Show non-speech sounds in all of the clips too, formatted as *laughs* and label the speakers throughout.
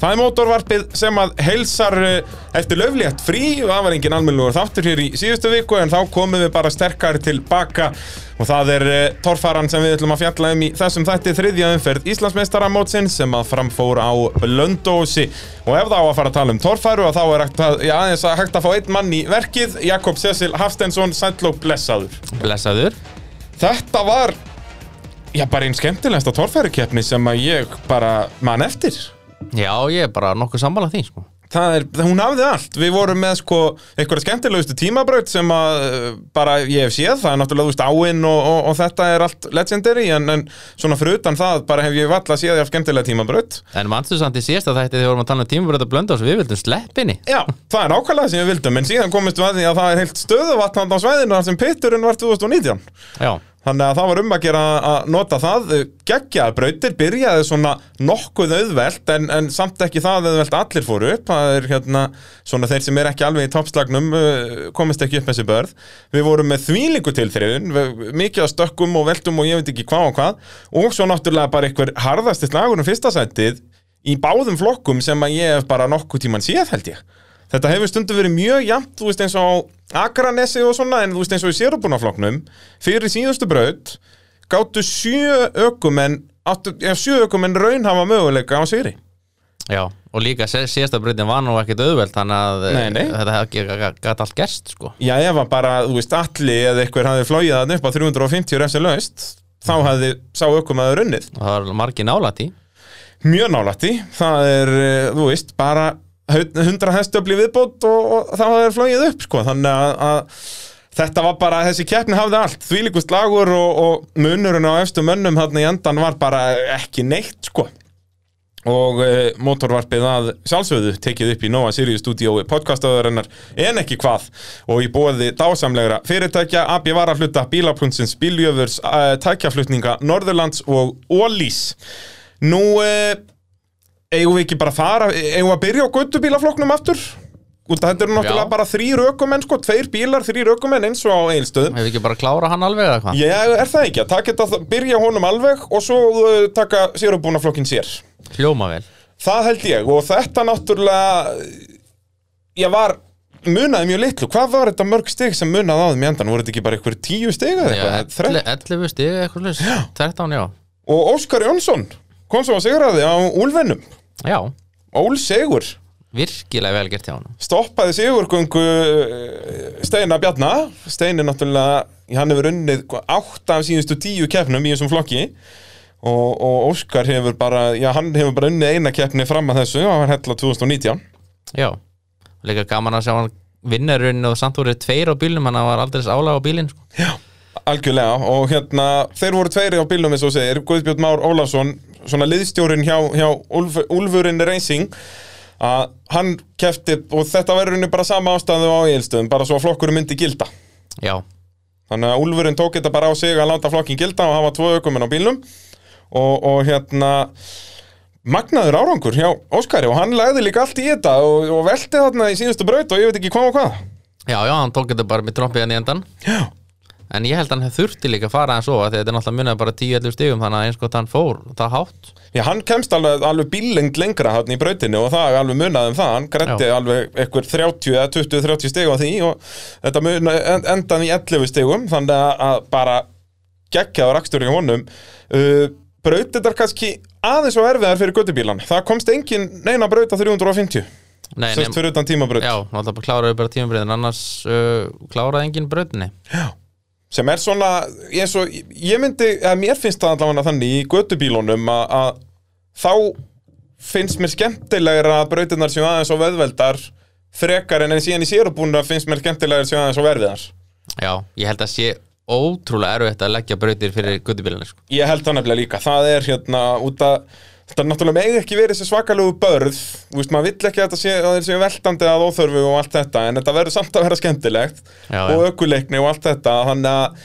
Speaker 1: Það er mótorvarpið sem að heilsar eh, eftir löflétt frí og það var engin almennilegur þáttur hér í síðustu viku en þá komum við bara sterkari tilbaka og það er uh, torfaran sem við ætlum að fjalla um í þessum þætti þriðja umferð Íslandsmeistaramótsins sem að framfór á Blöndósi og ef þá að fara að tala um torfæru og þá er hægt að, já, að hægt að fá einn mann í verkið Jakob Cecil Hafstensson, sætlók blessaður.
Speaker 2: Blessaður.
Speaker 1: Þetta var, já bara einn skemmtilegsta torfærukeppni sem að ég bara man eftir
Speaker 2: Já, ég er bara nokkuð sammála því sko.
Speaker 1: Það er, hún hafði allt, við vorum með sko einhverja skemmtilegustu tímabraut sem að uh, bara ég hef séð, það er náttúrulega veist áinn og, og, og þetta er allt legendary en, en svona fyrir utan það bara hef ég valla séð ég af skemmtilega tímabraut.
Speaker 2: En mannstu samt í síðasta þætti þegar vorum að tala um tímabröð að blönda og við vildum sleppinni.
Speaker 1: Já, það er ákvæmlega sem við vildum en síðan komist við að því að það er heilt stöðuvatn á svæðinu þar sem pitturinn var 2019
Speaker 2: Já,
Speaker 1: Þannig að það var um að gera að nota það. Geggjaða brautir, byrjaði svona nokkuð auðvelt en, en samt ekki það auðvelt allir fóru upp. Það er hérna svona þeir sem er ekki alveg í toppslagnum uh, komist ekki upp með þessi börð. Við vorum með þvílingu tilþriðun mikið að stökkum og veltum og ég veit ekki hvað og hvað. Og svo náttúrulega bara einhver harðasti slagur um fyrsta sætið í báðum flokkum sem að ég hef bara nokkuð tíman séð held ég. Þetta hefur stundum verið mjög jafnt, þú veist eins og Akranesi og svona, en þú veist eins og í sérubunafloknum, fyrir síðustu braut, gáttu sjö ökumenn, áttu, já, sjö ökumenn raun hafa möguleika á séri.
Speaker 2: já, og líka síðasta breytin var nú ekkit auðveld þannig að
Speaker 1: Nei, nei.
Speaker 2: þetta gæti allt gerst sko.
Speaker 1: Já, ef að bara, þú veist, allir eða eitthvað hafði flóið það upp á 350 refsi laust, þá hafði sá ökumæður unnið.
Speaker 2: og það var margir nálætt í
Speaker 1: Mjög nálætti, það er, eh, þú veist, bara 100 hestöfli viðbót og, og þá hafði flóið upp, sko, þannig að, að Þetta var bara, þessi keppni hafði allt, þvílíkust lagur og, og munurinn á efstu mönnum þarna í endan var bara ekki neitt, sko. Og e, motorvarpið að sjálfsögðu tekið upp í Nova Sirius stúdíói podcastöðurinnar en ekki hvað og í bóði dásamlegra fyrirtækja, AB Varahluta, Bílapunnsins, Bíljöfurs, e, tækjaflutninga Norðurlands og Ólís. Nú, e, eigum við ekki bara að fara, eigum við að byrja á göttubílaflokknum aftur? Þetta eru náttúrulega
Speaker 2: Já.
Speaker 1: bara þrýr ökumenn, sko, tveir bílar, þrýr ökumenn eins og á eilstöðum.
Speaker 2: Hefur ekki bara klára hann alveg eða hvað?
Speaker 1: Ég er það ekki, að taka þetta, byrja honum alveg og svo uh, taka sérubúnaflokkin sér.
Speaker 2: Hljóma vel
Speaker 1: Það held ég og þetta náttúrulega, ég var, munaði mjög litlu. Hvað var þetta mörg stig sem munaði á þeim í endan? Voru þetta ekki bara eitthvað tíu stig eða
Speaker 2: Já,
Speaker 1: eitthvað? Þre-
Speaker 2: 11 stig eitthvað hlust 13 já
Speaker 1: Og Óskar Jónsson kom svo að sigraði á Úlfennum.
Speaker 2: Já,
Speaker 1: Ól Sigur.
Speaker 2: virkilega vel gert hjá hann
Speaker 1: stoppaði sigurgöngu Steina Bjarna. Steini náttúrulega, hann hefur unnið hvað, átta af síðustu tíu keppnum í þessum flokki. Og, og Óskar hefur bara, já hann hefur bara unnið eina keppni fram að þessu, það var hella 2019
Speaker 2: Já, líka gaman að sjá hann vinnarinn og samt voru tveir á bílnum hann var aldrei álag á bílinn sko.
Speaker 1: Já, algjörlega. Og hérna, þeir voru tveiri á bílum eins og segir, Guðbjörn Már Ólafsson svona liðstjórin hjá, hjá Úlf, Úlfurinn Racing að hann kefti, og þetta verður henni bara sama ástæðu á eilstöðum, bara svo að flokkurum myndi gilda.
Speaker 2: Já,
Speaker 1: Þannig að Úlfurinn tók þetta bara á sig að láta flokkin gilda og hafa tvo ökumenn á bílnum. Og, og hérna magnaður árangur hjá Óskari og hann lagði líka allt í þetta og, og velti þarna í síðustu braut og ég veit ekki hvað og hvað.
Speaker 2: Já, já, hann tók þetta bara með trompið hann í endan
Speaker 1: Já,
Speaker 2: En ég held að hann þurfti líka að fara eins og Þetta er náttúrulega munið bara 10-11 stigum Þannig að eins gott hann fór, það hátt.
Speaker 1: Já hann kemst alveg, alveg bílengt lengra hann í brautinu og það er alveg munað um það. Hann grætti
Speaker 2: Já.
Speaker 1: alveg eitthvað 30 eða 20-30 stig á því og þetta muna, en, endan í 11 stigum þannig að, að bara geggjaður akstur í honum. Uh, braut þetta er kannski aðeins og erfiðar fyrir göttubílan það komst engin neina braut á 350
Speaker 2: Nei,
Speaker 1: sérst fyrir utan tímabraut.
Speaker 2: Já, náttúrulega bara kláraði bara tímabriðin Annars uh, kláraði engin brautinni
Speaker 1: sem er svona eins og ég myndi, eða mér finnst það allavega þannig í göttubílunum að, þá finnst mér skemmtilegra að brautirnar séu aðeins og veðveldar frekar en en síðan í sérubúna finnst mér skemmtilegra séu aðeins og verfiðar
Speaker 2: Já, ég held að sé ótrúlega erfitt að leggja brautir fyrir guttubílinni sko.
Speaker 1: ég held það nefnilega líka, það er hérna út að þetta er náttúrulega megi ekki verið þessi svakalegu börð þú veist, maður vill ekki að þetta sé veltandi að óþörfu og allt þetta en þetta verður samt að vera skemmtilegt
Speaker 2: Já,
Speaker 1: og ökuleikni og allt þetta þannig að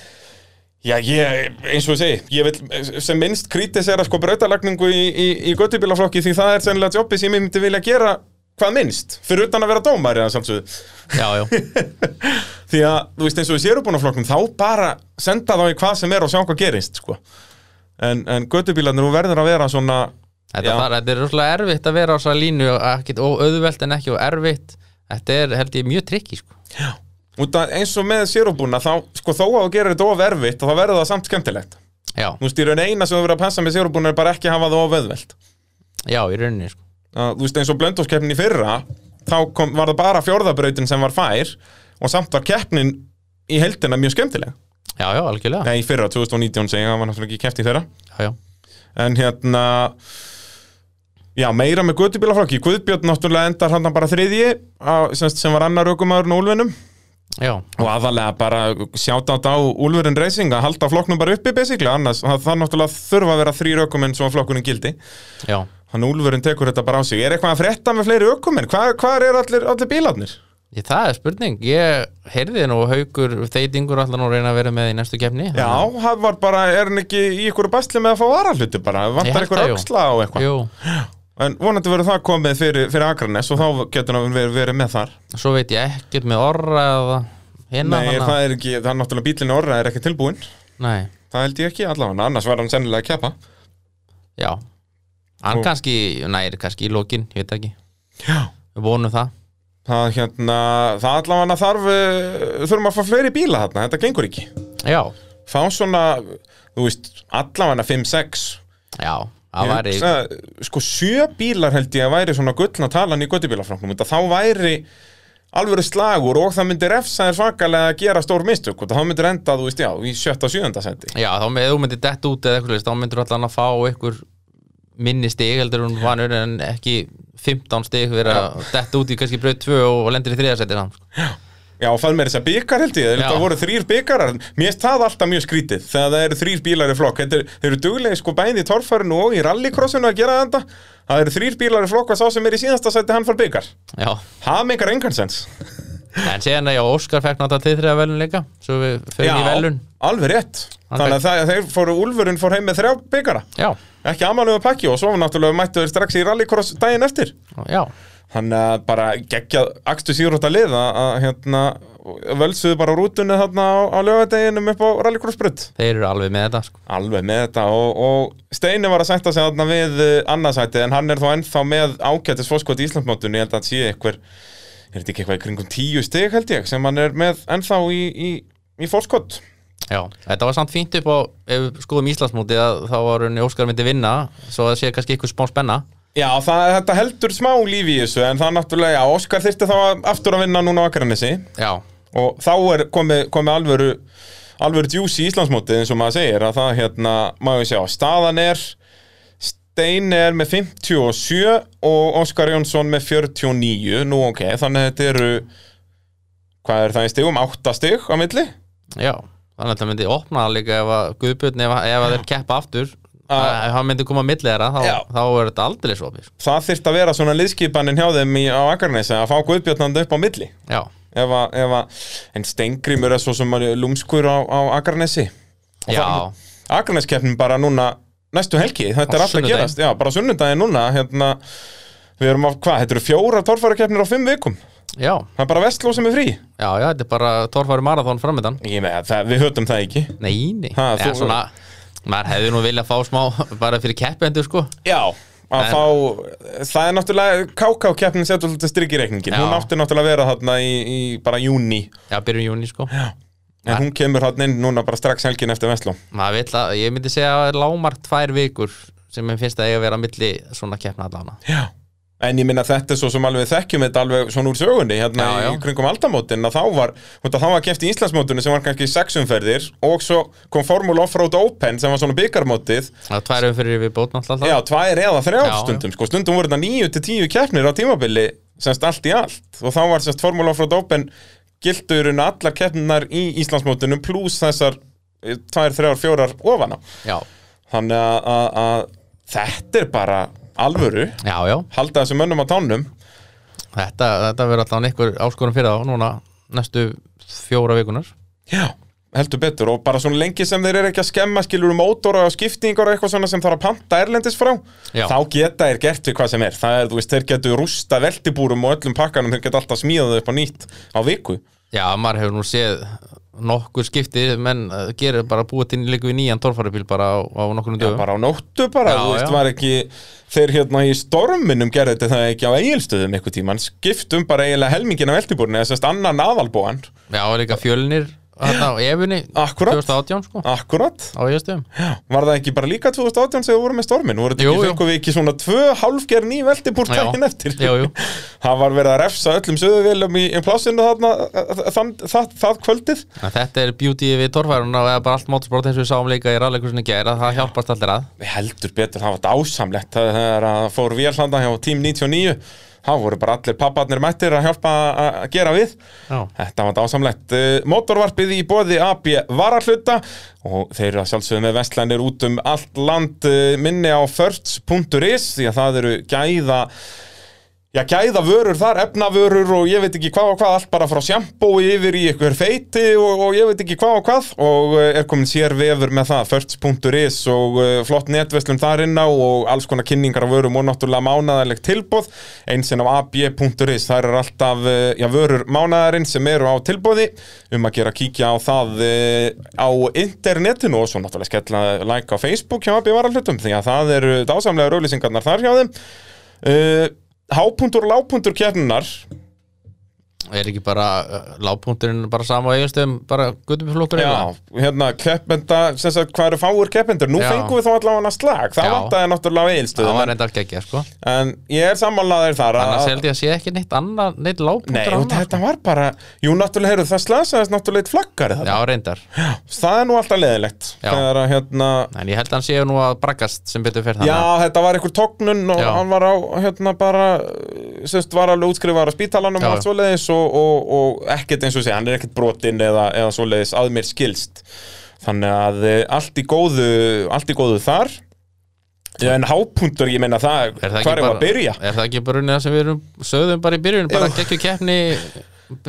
Speaker 1: Já, ég, eins og segi, ég vil sem minnst kritisera sko brautalagningu í, í, í göttubílaflokki því það er sennilega jobbi sem ég myndi vilja gera hvað minnst, fyrir utan að vera dómari að sjálfsögðu.
Speaker 2: Já, já, *laughs*
Speaker 1: Því að, þú veist, eins og í sérubúnaflokknum þá bara senda þá í hvað sem er og sjá hvað gerist, sko. En, en göttubílarnir, verður að vera svona
Speaker 2: Þetta,
Speaker 1: Já.
Speaker 2: bara, þetta er rosalega erfitt að vera á þessa línu og, auðvelt en ekki og erfitt. Þetta er held ég mjög trikki sko.
Speaker 1: eins og með sérubúna þá, sko þó að gerir þetta of erfitt þá verður það samt skemmtilegt.
Speaker 2: Já,
Speaker 1: Þú veist, í raun eina sem þú verður að passa með sérubúna er bara ekki að hafa það of auðvelt.
Speaker 2: Já, í rauninni sko.
Speaker 1: þú veist eins og blöndóskeppnin í fyrra þá kom, var það bara fjórðabrautin sem var fær og samt var keppnin í heldina mjög skemmtileg.
Speaker 2: Já, já, algjörlega.
Speaker 1: Nei, í fyrra, 2019 segi ég, það var náttúrulega ekki keppt í þeirra
Speaker 2: Já, já,
Speaker 1: en hérna já, meira með Guðbílaflokki Guðbjörn náttúrulega endar hann bara þriðji á, sem, sem var annar aukumæðurinn Úlfinum.
Speaker 2: Já,
Speaker 1: og aðalega bara sjátt á Úlfurinn Racing að halda flokknum bara uppi basically, annars það, það náttúrulega þurfa að vera þrýr aukumenn svo að flokkurinn gildi.
Speaker 2: Já.
Speaker 1: Hann Úlfurinn tekur þetta bara á sig. Er eitthvað að frétta með fleiri aukumenn? Hvað, hvað er allir, allir bílarnir?
Speaker 2: Ég, það er spurning, ég heyrði nú haugur þeitingur allan að reyna að vera með í næstu kefni
Speaker 1: Já, hann var bara, er hann ekki í ykkur basli með að fá varahluti bara, vantar ykkur
Speaker 2: það,
Speaker 1: auksla og eitthvað?
Speaker 2: Jú,
Speaker 1: en vonandi verður það komið fyrir, fyrir Akranes og þá getur hann verið, verið með þar.
Speaker 2: Svo veit ég ekkert með orra eða hinna
Speaker 1: Nei, það er ekki, það er náttúrulega bílinni orra er ekki tilbúin
Speaker 2: Nei,
Speaker 1: það held ég ekki allavega, annars var hann sennilega að keppa.
Speaker 2: Já. Hann
Speaker 1: Og-
Speaker 2: kannski, næri kannski í lokin, ég veit ekki.
Speaker 1: Já.
Speaker 2: Við vonum það.
Speaker 1: Það hérna, það allavega þarf eh, þurfum að fá fleiri bíla þarna, þetta gengur ekki.
Speaker 2: Já,
Speaker 1: fá svona, þú veist, allavega 5-6
Speaker 2: já, væri
Speaker 1: hugsa, sko sjö bílar held ég að væri svona gullna talan í göttubílafranknum þá væri alvöru slagur og það myndir refsa þér svakalega að gera stór mistök. Og þá myndir enda, þú veist, já, í sjötta og sjöunda seti
Speaker 2: Já, þá með, ef þú myndir dett út eða eitthvað, þá myndir allan að fá einhver minni stig heldur hún vanur en ekki 15 stig vera að detta út í kannski brauð 2 og lendir í þriðasetti samt sko.
Speaker 1: Já, og það með þess að byggar held ég,
Speaker 2: Já.
Speaker 1: það voru þrýr byggarar Mér finnst það alltaf mjög skrítið þegar það eru þrýr bílar í flokk. Þetta er, Þeir eru duglega sko bæði í torfærinu og í rallycrossinu að gera þetta. Það eru þrýr bílar í flokk og sá sem er í síðasta sæti hann fær byggar
Speaker 2: Já,
Speaker 1: Það meikar engan sens.
Speaker 2: En síðan að já, Óskar fekk náttúrulega til þriða velun líka Svo við förum í velun.
Speaker 1: alveg rétt.
Speaker 2: Hann
Speaker 1: Þannig að það, þeir fóru, Úlfurinn fór heim með þrjá byggara
Speaker 2: Já,
Speaker 1: Ekki amalegu pakki og svo náttúrulega mættu þeir strax í rallycross daginn eftir.
Speaker 2: Já,
Speaker 1: Að bara geggjað akstu síðrótt að liða að hérna völsuðu bara rútunni þarna á, á lögadeginum upp á rallycrossbrut
Speaker 2: þeir eru alveg með þetta sko.
Speaker 1: Alveg með þetta og, og Steini var að sætta sig þarna við uh, annarsæti en hann er þó ennþá með ágætis fórskot í Íslandsmótunni, ég held að hann sé eitthvað er þetta ekki eitthvað í kringum tíu stig held ég sem hann er með ennþá í, í, í fórskot
Speaker 2: Já, þetta var samt fínt upp á ef við skoðum Íslandsmóti að þá var henni Óskar myndi vinna svo að sé kannski eitthvað smá spenna
Speaker 1: Já, það, þetta heldur smá lífi í þessu en það er náttúrulega, já, Óskar þyrfti þá aftur að vinna núna á Akranessi
Speaker 2: Já,
Speaker 1: og þá er komið, komið alvöru alvöru djús í Íslandsmótið eins og maður segir að það hérna, maður sjá, staðan er Steini er með 57 og Óskar Jónsson með 49 nú ok, þannig að þetta eru hvað er það í stigum, 8 stig á milli?
Speaker 2: Já Þannig að það myndi opna líka ef að Guðbjörn ef, að- ef að þeir keppa aftur. Ef hann myndi koma að milli þeirra þá,
Speaker 1: Já.
Speaker 2: þá er þetta aldrei svo opið.
Speaker 1: Það þyrft að vera svona liðskipanin hjá þeim í, á Akarnesi að fá Guðbjörnandi upp á milli.
Speaker 2: Já,
Speaker 1: ef að, ef að, en Steingrimur er svo sem er lúmskur á, á Akarnesi
Speaker 2: já,
Speaker 1: Akarneskeppnin bara núna næstu helgi, þetta
Speaker 2: Á
Speaker 1: er alltaf að
Speaker 2: sunnudaginn.
Speaker 1: gerast. Já, bara á sunnudaginn núna hérna, við erum á, hvað, þetta eru fjórar torfærakeppnir á fimm vikum?
Speaker 2: Já.
Speaker 1: Það er bara vestló sem er frí.
Speaker 2: Já, já, þetta er bara torfæri marathon framöndan
Speaker 1: ég með, það, við höfum það ekki.
Speaker 2: Nei, nei,
Speaker 1: Ha, þú-
Speaker 2: svona maður hefði nú viljað fá smá bara fyrir keppendur sko.
Speaker 1: Já, að
Speaker 2: En-
Speaker 1: fá það er náttúrulega, KK-keppnin setur svolítið strikk í reikningin,
Speaker 2: Já.
Speaker 1: hún átti náttúrulega að vera þarna í, í bara júni,
Speaker 2: Já, byrjun júni sko.
Speaker 1: En hún kemur þarna inn núna bara strax helgin eftir vestló.
Speaker 2: Maður vill að, ég myndi segja að það er lágmark tvær vikur sem ég finnst að eiga að vera milli svona keppna allána
Speaker 1: já En ég minna þetta er svo sem alveg þekkjum þetta alveg svona úr sögunni hérna
Speaker 2: Já, já.
Speaker 1: í kringum aldamótin að þá var, þá var keft í Íslandsmótunni sem var kannski sexumferðir og svo kom Formula Offroad Open sem var svona byggarmótið
Speaker 2: Það er tvær umfyrir við bótn alltaf.
Speaker 1: Já, tvær eða þrjár
Speaker 2: Já,
Speaker 1: stundum sko. Stundum voru þetta níu til tíu keppnir á tímabili semst allt í allt. Og þá var semst Formula Offroad Open gildurinn allar keppninar í Íslandsmótunum pluss þessar eh, tvær, þrjár, fjórar ofan á.
Speaker 2: Já,
Speaker 1: Þannig að þetta er bara alvöru
Speaker 2: já, já.
Speaker 1: halda þessum mönnum á tánum.
Speaker 2: Þetta, þetta verður alltaf einhver áskorun fyrir þá núna næstu fjóra vikunar
Speaker 1: Já, heldur betur. Og bara svona lengi sem þeir eru ekki að skemma skilur um mótora og skiptingar og eitthvað svona sem þarf að panta erlendis frá
Speaker 2: Já.
Speaker 1: þá geta þeir gert við hvað sem er. Það er, þú veist, þeir getur rústa veltibúrum og öllum pakkanum þeir geta alltaf smíðað upp á nýtt á viku
Speaker 2: Já, maður hefur nú séð nokkur skipti menn uh, gerir bara búið til líka við nýjan torfarabíl bara á, á nokkurnu
Speaker 1: Já,
Speaker 2: dögum.
Speaker 1: bara á nóttu bara,
Speaker 2: Já,
Speaker 1: þú veist,
Speaker 2: já.
Speaker 1: var ekki þeir hérna í storminum gerði þetta það ekki á eigilstöðum eitthvað tíman, skiptum bara eiginlega helmingin af veltibúrni, þess að annan aðalbúan
Speaker 2: Já, og líka fjölnir hérna á
Speaker 1: Akkúrat.
Speaker 2: 2018 sko.
Speaker 1: Akkurat,
Speaker 2: á eigastöðum
Speaker 1: var það ekki bara líka 2018 sem þú voru með stormin, voru þetta
Speaker 2: Jú,
Speaker 1: ekki við ekki svona tvö hálfgerð ný veltibúr
Speaker 2: Já.
Speaker 1: daginn eftir?
Speaker 2: Jú, jú. *laughs*
Speaker 1: það var verið að refsa öllum söðuvélum í, í plássinu þarna þann, það, það kvöldið.
Speaker 2: Þetta er beauty við torfæruna og eða bara allt motorsport eins og við sáum líka í ralleikursinni gera það hjálpast allir að.
Speaker 1: Við heldur betur, það var dásamlegt það er að fór vélhanda hjá Team 99 það voru bara allir papparnir mættir að hjálpa að gera við
Speaker 2: Já.
Speaker 1: Þetta var dásamlegt Eh, Mótorvarpið í bóði AB varahluta og þeir eru að sjálfsögðu með vestlænir út um allt land eh, minni á first.is því að það eru gæða Já, gæða vörur þar, efnavörur og ég veit ekki hvað og hvað, allt bara frá sjampói yfir í ykkur feiti og, og ég veit ekki hvað og hvað. Og eh, er komin sér vefur með það, first.is og uh, flott netverslun þar inn á og alls konar kynningar á vörum og náttúrulega mánaðarlegt tilbóð, einsinn á ab.is, þar er alltaf uh, já, vörur mánaðarinn sem eru á tilbóði um að gera kíkja á það á internetinu og svo náttúrulega skella like á Facebook hjá AB varalhutum því að það eru dásamlega rauðlýsingarnar þar hjá þeim Hápuntur og lágpuntur kjarnar
Speaker 2: Er ekki bara uh, lágpunkturinn bara sama á eigastöðum bara guttubiflokkur
Speaker 1: Já, hérna keppenda, sem sagt, hvað eru fáir keppendur? Nú
Speaker 2: Já.
Speaker 1: fengum við þá allavega slag, það
Speaker 2: Já.
Speaker 1: vantaði náttúrulega á
Speaker 2: Það
Speaker 1: eilstöðum
Speaker 2: var
Speaker 1: en,
Speaker 2: enda ekki sko
Speaker 1: en ég er sammálaðir þar að-
Speaker 2: Annars held ég að sé ekki neitt annað neitt
Speaker 1: Nei,
Speaker 2: lágpunktur
Speaker 1: og
Speaker 2: annað,
Speaker 1: þetta var bara, jú, náttúrulega, heyrðu, það slasaðist náttúrulega eitt flaggari
Speaker 2: sko. Já, reyndar
Speaker 1: Það er nú alltaf leðilegt.
Speaker 2: Já.
Speaker 1: Þegar að, hérna,
Speaker 2: En ég held að hann séu nú að braggast sem betur fyrir
Speaker 1: já,
Speaker 2: þannig
Speaker 1: þetta var einhver tóknun og
Speaker 2: Já.
Speaker 1: hann var á, hérna, bara, semst, var alveg útskrifaður á spítalanum
Speaker 2: Já,
Speaker 1: og allt svoleiðis og, og, og ekkert eins og sé, hann er ekkert brotinn eða, eða svoleiðis að mér skilst. Þannig að eh, allt í góðu, allt í góðu þar. En hápuntur, ég meina það,
Speaker 2: það
Speaker 1: hvað er að byrja?
Speaker 2: Er það ekki bara unnið það sem við erum sögðum bara í byrjun bara geggju keppni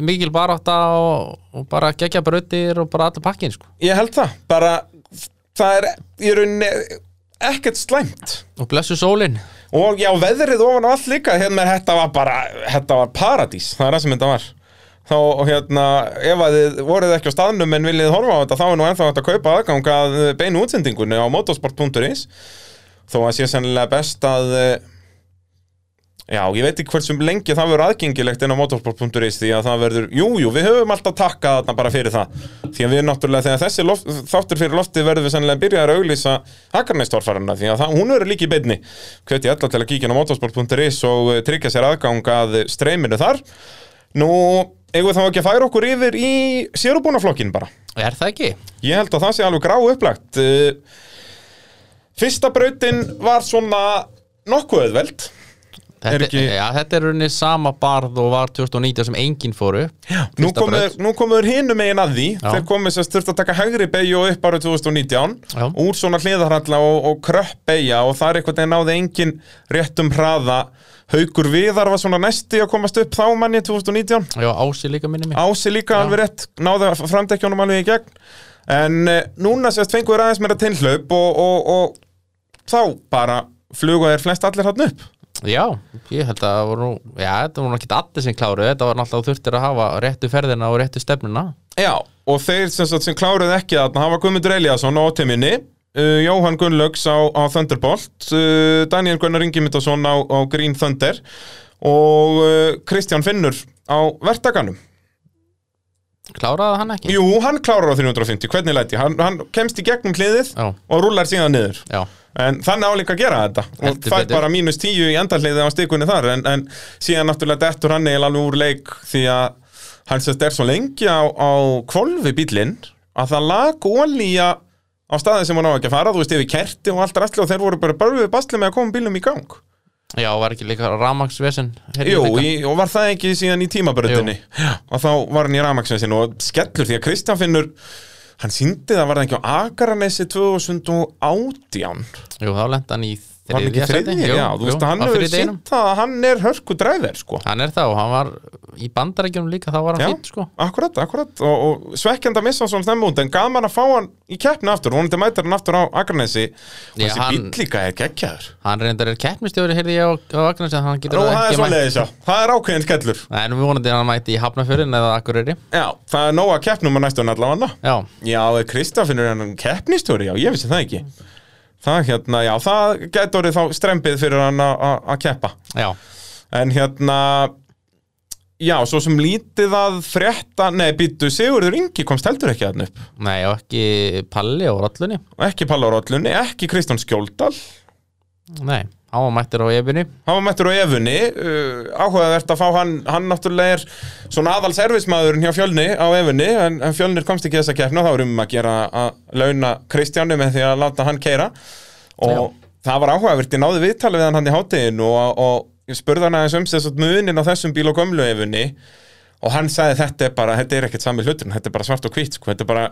Speaker 2: mikil barátta og, og bara geggja brautir og bara allur pakkin sko.
Speaker 1: Ég held það, bara, það er í rauninni ekkert slæmt.
Speaker 2: og blessu sólin
Speaker 1: Og já, veðrið ofan á allt líka, hérna, þetta var bara, þetta var paradís, það er það sem þetta var. Þá, hérna, ef að þið voruð ekki á staðnum en viljið horfa á þetta, þá er nú ennþá hægt að kaupa aðgang að beinu útsendingunni á motorsport.is þó að sé sennilega best að já, ég veit ekki hversum lengi það verður aðgengilegt inn á motorsport.is því að það verður, jú, jú, við höfum alltaf takkað þarna bara fyrir það. Því að við náttúrulega, þegar þessi loft, þáttur fyrir loftið verður við sennilega byrjaðar að auglýsa Hakarnæstorfarana því að það, hún verður líka í beinni. Hveti alla til að kíkja inn á motorsport.is og eh, tryggja sér aðgang að streyminu þar. Nú, eigum við þá ekki að færa okkur yfir í sérubúnaflokkin bara?
Speaker 2: Er það ekki?
Speaker 1: Ég held að það sé alveg grá upplagt. Uh, Fyrsta brautin var svona nokkuð auðveld
Speaker 2: Þetta,
Speaker 1: Er ekki-
Speaker 2: já, þetta er rauninni sama barð og var 2019 sem enginn fóru braut.
Speaker 1: nú komur hinum megin að því
Speaker 2: Já.
Speaker 1: Þeir komur sérst þurft að taka hægri beigju upp árið 2019
Speaker 2: Já.
Speaker 1: Úr svona hliðarhalla og, og kröpp beigja Og það er eitthvað þegar náði engin réttum hraða Haukur Viðar var svona næsti að komast upp þá manni 2019
Speaker 2: Já, Ási líka minni mig
Speaker 1: Ási líka
Speaker 2: Já.
Speaker 1: alveg rétt Náði framdekjónum alveg í gegn En uh, núna sérst fengur aðeins meira tilhlaup og, og, og þá bara fluga þér flest allir hann upp
Speaker 2: Já, ég held að það voru Já, þetta voru ekki allir sem kláruð Þetta var náttúrulega þurftir að hafa réttu ferðina og réttu stefnuna.
Speaker 1: Já, og þeir sem, sem kláruð ekki að hafa Guðmundur Eliasson á óteminni uh, Jóhann Gunnlaugs á, á Thunderbolt uh, Daniel Gunnar Ingimundarsson á, á Green Thunder og uh, Kristján Finnur á Vertaganum
Speaker 2: Kláraði hann ekki?
Speaker 1: Jú, hann klárar á 350, hvernig læti hann, hann kemst í gegnum hliðið
Speaker 2: Já,
Speaker 1: og rúlar síðan niður.
Speaker 2: Já,
Speaker 1: En þannig álíka að gera þetta. Og
Speaker 2: Heldur
Speaker 1: fær
Speaker 2: betur.
Speaker 1: bara mínus tíu í endalliði á stikunni þar. En, en síðan náttúrulega dettur hann eiginlega alveg úr leik því að hann sérst er svo lengi á, á kvolfi bílinn að það lag ólíja á staði sem hann á ekki að fara, þú veist yfir kerti og allt rastli og þeir voru bara börfið basli með að koma bílum í gang
Speaker 2: já, var ekki líka ramagsvesen
Speaker 1: Jú, í, og var það ekki síðan í tímabröndinni og þá var hann í ramaksveinsinu og skellur því að Kristján finnur hann síndi það var það ekki á Akaranesi 2018
Speaker 2: Jú, þá lent hann í
Speaker 1: Var hann ekki?
Speaker 2: Jú,
Speaker 1: Já, þú veist hann hefur sínt að hann er hörku dræver sko.
Speaker 2: Hann er það og hann var í bandarækjunum líka þá var hann fýtt sko.
Speaker 1: Akkurat, akkurat. Og, og svekkjandi að missa hann svona snemma út en gaman að fá hann í keppni aftur. Vonandi mætir hann aftur á Akranesi. Og þessi
Speaker 2: hann-
Speaker 1: bíll líka er geggjaður.
Speaker 2: Hann reyndar er keppnistjóri heyrði ég á, en hann getur
Speaker 1: Nú, það
Speaker 2: ekki
Speaker 1: já, það er ákveðin skellur.
Speaker 2: Nei, nú vonandi hann mæti í Hafnafjörðin eða Akureyri.
Speaker 1: Já, það er nóg að keppnum að næstunum allavega.
Speaker 2: Já,
Speaker 1: Já, Kristafinn er hann keppnistjóri, já, ég vissi það ekki Það hérna, já, það getur þá strempið fyrir hann að- keppa.
Speaker 2: Já,
Speaker 1: En hérna Já, svo sem lítið að frétta Nei, býttu, Sigurður Ingi komst heldur ekki að upp.
Speaker 2: Nei og ekki Palli á rollunni.
Speaker 1: Og Ekki Palla Rollunni, ekki Kristján Skjóldal.
Speaker 2: Nei, hann var mættir á efinni
Speaker 1: Hann var mættur á Efunni uh, Áhugavert að fá hann. Hann náttúrulega er svona aðal servismæðurinn hjá fjölni á Efunni En, en fjölnir komst ekki í þessa keppni og þá erum við að gera að launa Kristjánu með því að láta hann keira Og það var áhugavert, ég náði viðtalið við hann hann í hátteginu og, og ég spurði hann aðeins um þess að munin á þessum bíl og gömlu Efunni og hann sagði þetta er bara, þetta er ekkert sami hlutur þetta er bara svart og hvít, sko. þetta er bara,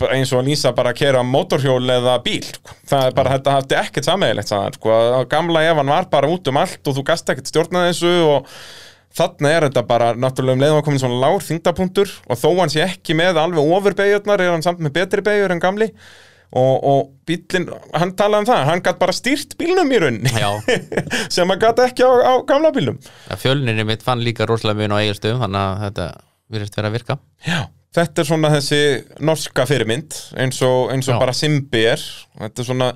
Speaker 1: bara eins og að lýsa bara að kera mótorhjól eða bíl, sko. það er bara, þetta hafði ekkert hann, sko. gamla Evan var bara út um allt og þú gast ekkert stjórnað þessu og þarna er þetta bara, náttúrulega um leiðum að komin svona lár þingdapunktur og þó hann sé ekki með alveg ofurbeigurnar, er hann samt með betri beigur en gamli og, og bílinn, hann talaði um það, hann gætt bara stýrt bílnum í rauninni.
Speaker 2: Já, *laughs*
Speaker 1: sem hann gætt ekki á, á gamla bílnum.
Speaker 2: Ja, fjölninni mitt fann líka rosalega mun á eigilstöðum þannig að þetta virðist vera að virka.
Speaker 1: Já, þetta er svona þessi norska fyrirmynd eins og, eins og bara Simbi er. Þetta er svona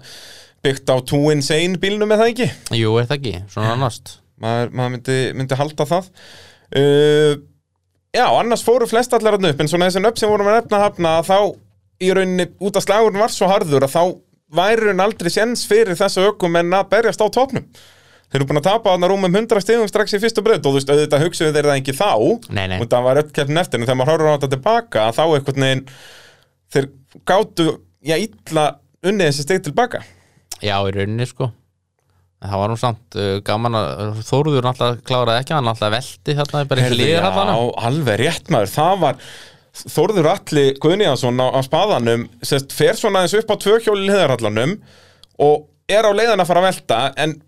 Speaker 1: byggt á Two Insane bílnum eða ekki?
Speaker 2: Jú, er það ekki, svona annast
Speaker 1: maður, maður myndi, myndi halda það. Uh, Já, annars fóru flest allar hann upp en svona þessi nöfn sem vorum að nefna hafna þá í rauninni út af slagurinn var svo harður að þá væri hann aldrei séns fyrir þessu ökum en að berjast á topnum Þeir eru búin að tapa þarna rúmum 100 stigum strax í fyrstu breyt og þú veist, auðvitað hugsuðu þeir það ekki þá.
Speaker 2: Nei, nei.
Speaker 1: og það var öll keppnin eftir en þegar maður horfður á þetta tilbaka þá einhvern veginn þeir gátu, já, illa unnið þessi stig tilbaka.
Speaker 2: Já, í rauninni sko. Það var nú samt uh, gaman að Þóruður náttúrulega kláraði ekki, hann náttúrulega velti þarna bara ekki liðir
Speaker 1: já, alveg rétt maður. Það var Þórður Alli Guðniðansson á, á spaðanum sest, fer svona eins upp á tvö hjóli liðarallanum og er á leiðan að fara að velta en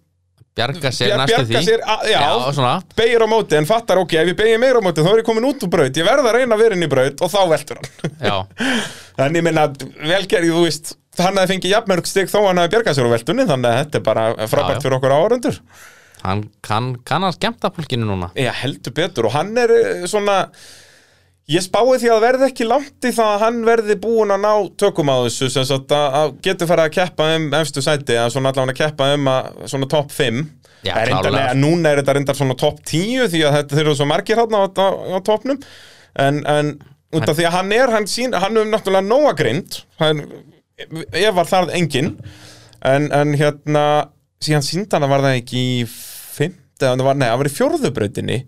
Speaker 2: Bjarga sér
Speaker 1: bjar-
Speaker 2: næstu
Speaker 1: bjargar
Speaker 2: því.
Speaker 1: sér, að, já,
Speaker 2: svona.
Speaker 1: beigir á móti en fattar ok, ef ég beigir meira á móti þá er ég komin út úr braut, ég verð að reyna að vera inn í braut og þá veltur hann.
Speaker 2: Já, *laughs*
Speaker 1: en ég minna, velgerði, þú veist hann hefði fengið jafnmörg stig þó hann hefði bjargað sér á veltunni þannig að þetta er bara frábært
Speaker 2: Já, já.
Speaker 1: fyrir okkur áhörundur
Speaker 2: hann kann, að skemmta fólkinu núna.
Speaker 1: Já, heldur betur og hann er eh, svona ég spái því að verði ekki langt í það að hann verði búin að ná tökum á þessu sem sagt að, að getur farið að keppa um efstu sæti að svona allavega keppa um að svona topp 5
Speaker 2: Já,
Speaker 1: er reyndar,
Speaker 2: klárlega.
Speaker 1: neða, núna er þetta reyndar svona topp 10 því að þetta eru svo margir hann á, á, á toppnum. En, en út af því að hann er hann, sín, hann er náttúrulega nóga grind. Ef var það engin en, en hérna síðan síndan var það ekki í fimt eða það var, í fjórðubrautinni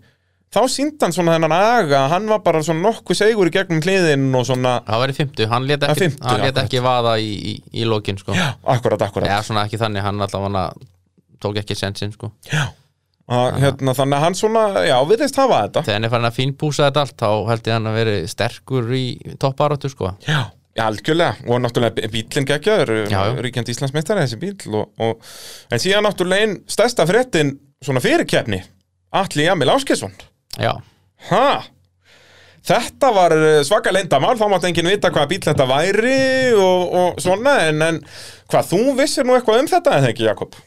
Speaker 1: þá síndi hann svona þennan aga hann var bara svona nokkuð segur í gegnum hliðin og svona,
Speaker 2: Það var í fymtu, hann let ekki,
Speaker 1: fimmtu,
Speaker 2: hann let ekki vaða í, í, í lokin sko.
Speaker 1: já, akkurat, akkurat
Speaker 2: Já, svona ekki þannig, hann allavega tók ekki sensinn sko.
Speaker 1: að, hérna, þannig að hann svona, já, viðist hafa þetta
Speaker 2: Þegar hann er farin að fínpúsa þetta allt þá held ég hann að veri sterkur í topparáttu sko.
Speaker 1: Já, já, algjörlega og náttúrulega bílinn geggjaður
Speaker 2: Já, já.
Speaker 1: ríkjandi Íslandsmeistari þessi bíl og, og, en síðan náttúrulega einn stærsta fréttin svona fyrirkeppni Atli Jamil Áskesson
Speaker 2: Já,
Speaker 1: ha? Þetta var eh, svaka leyndamál, þá mátti enginn vita hvaða bíl þetta væri og, og svona, en, en hvað, þú vissir nú eitthvað um þetta, eða ekki, Jakob?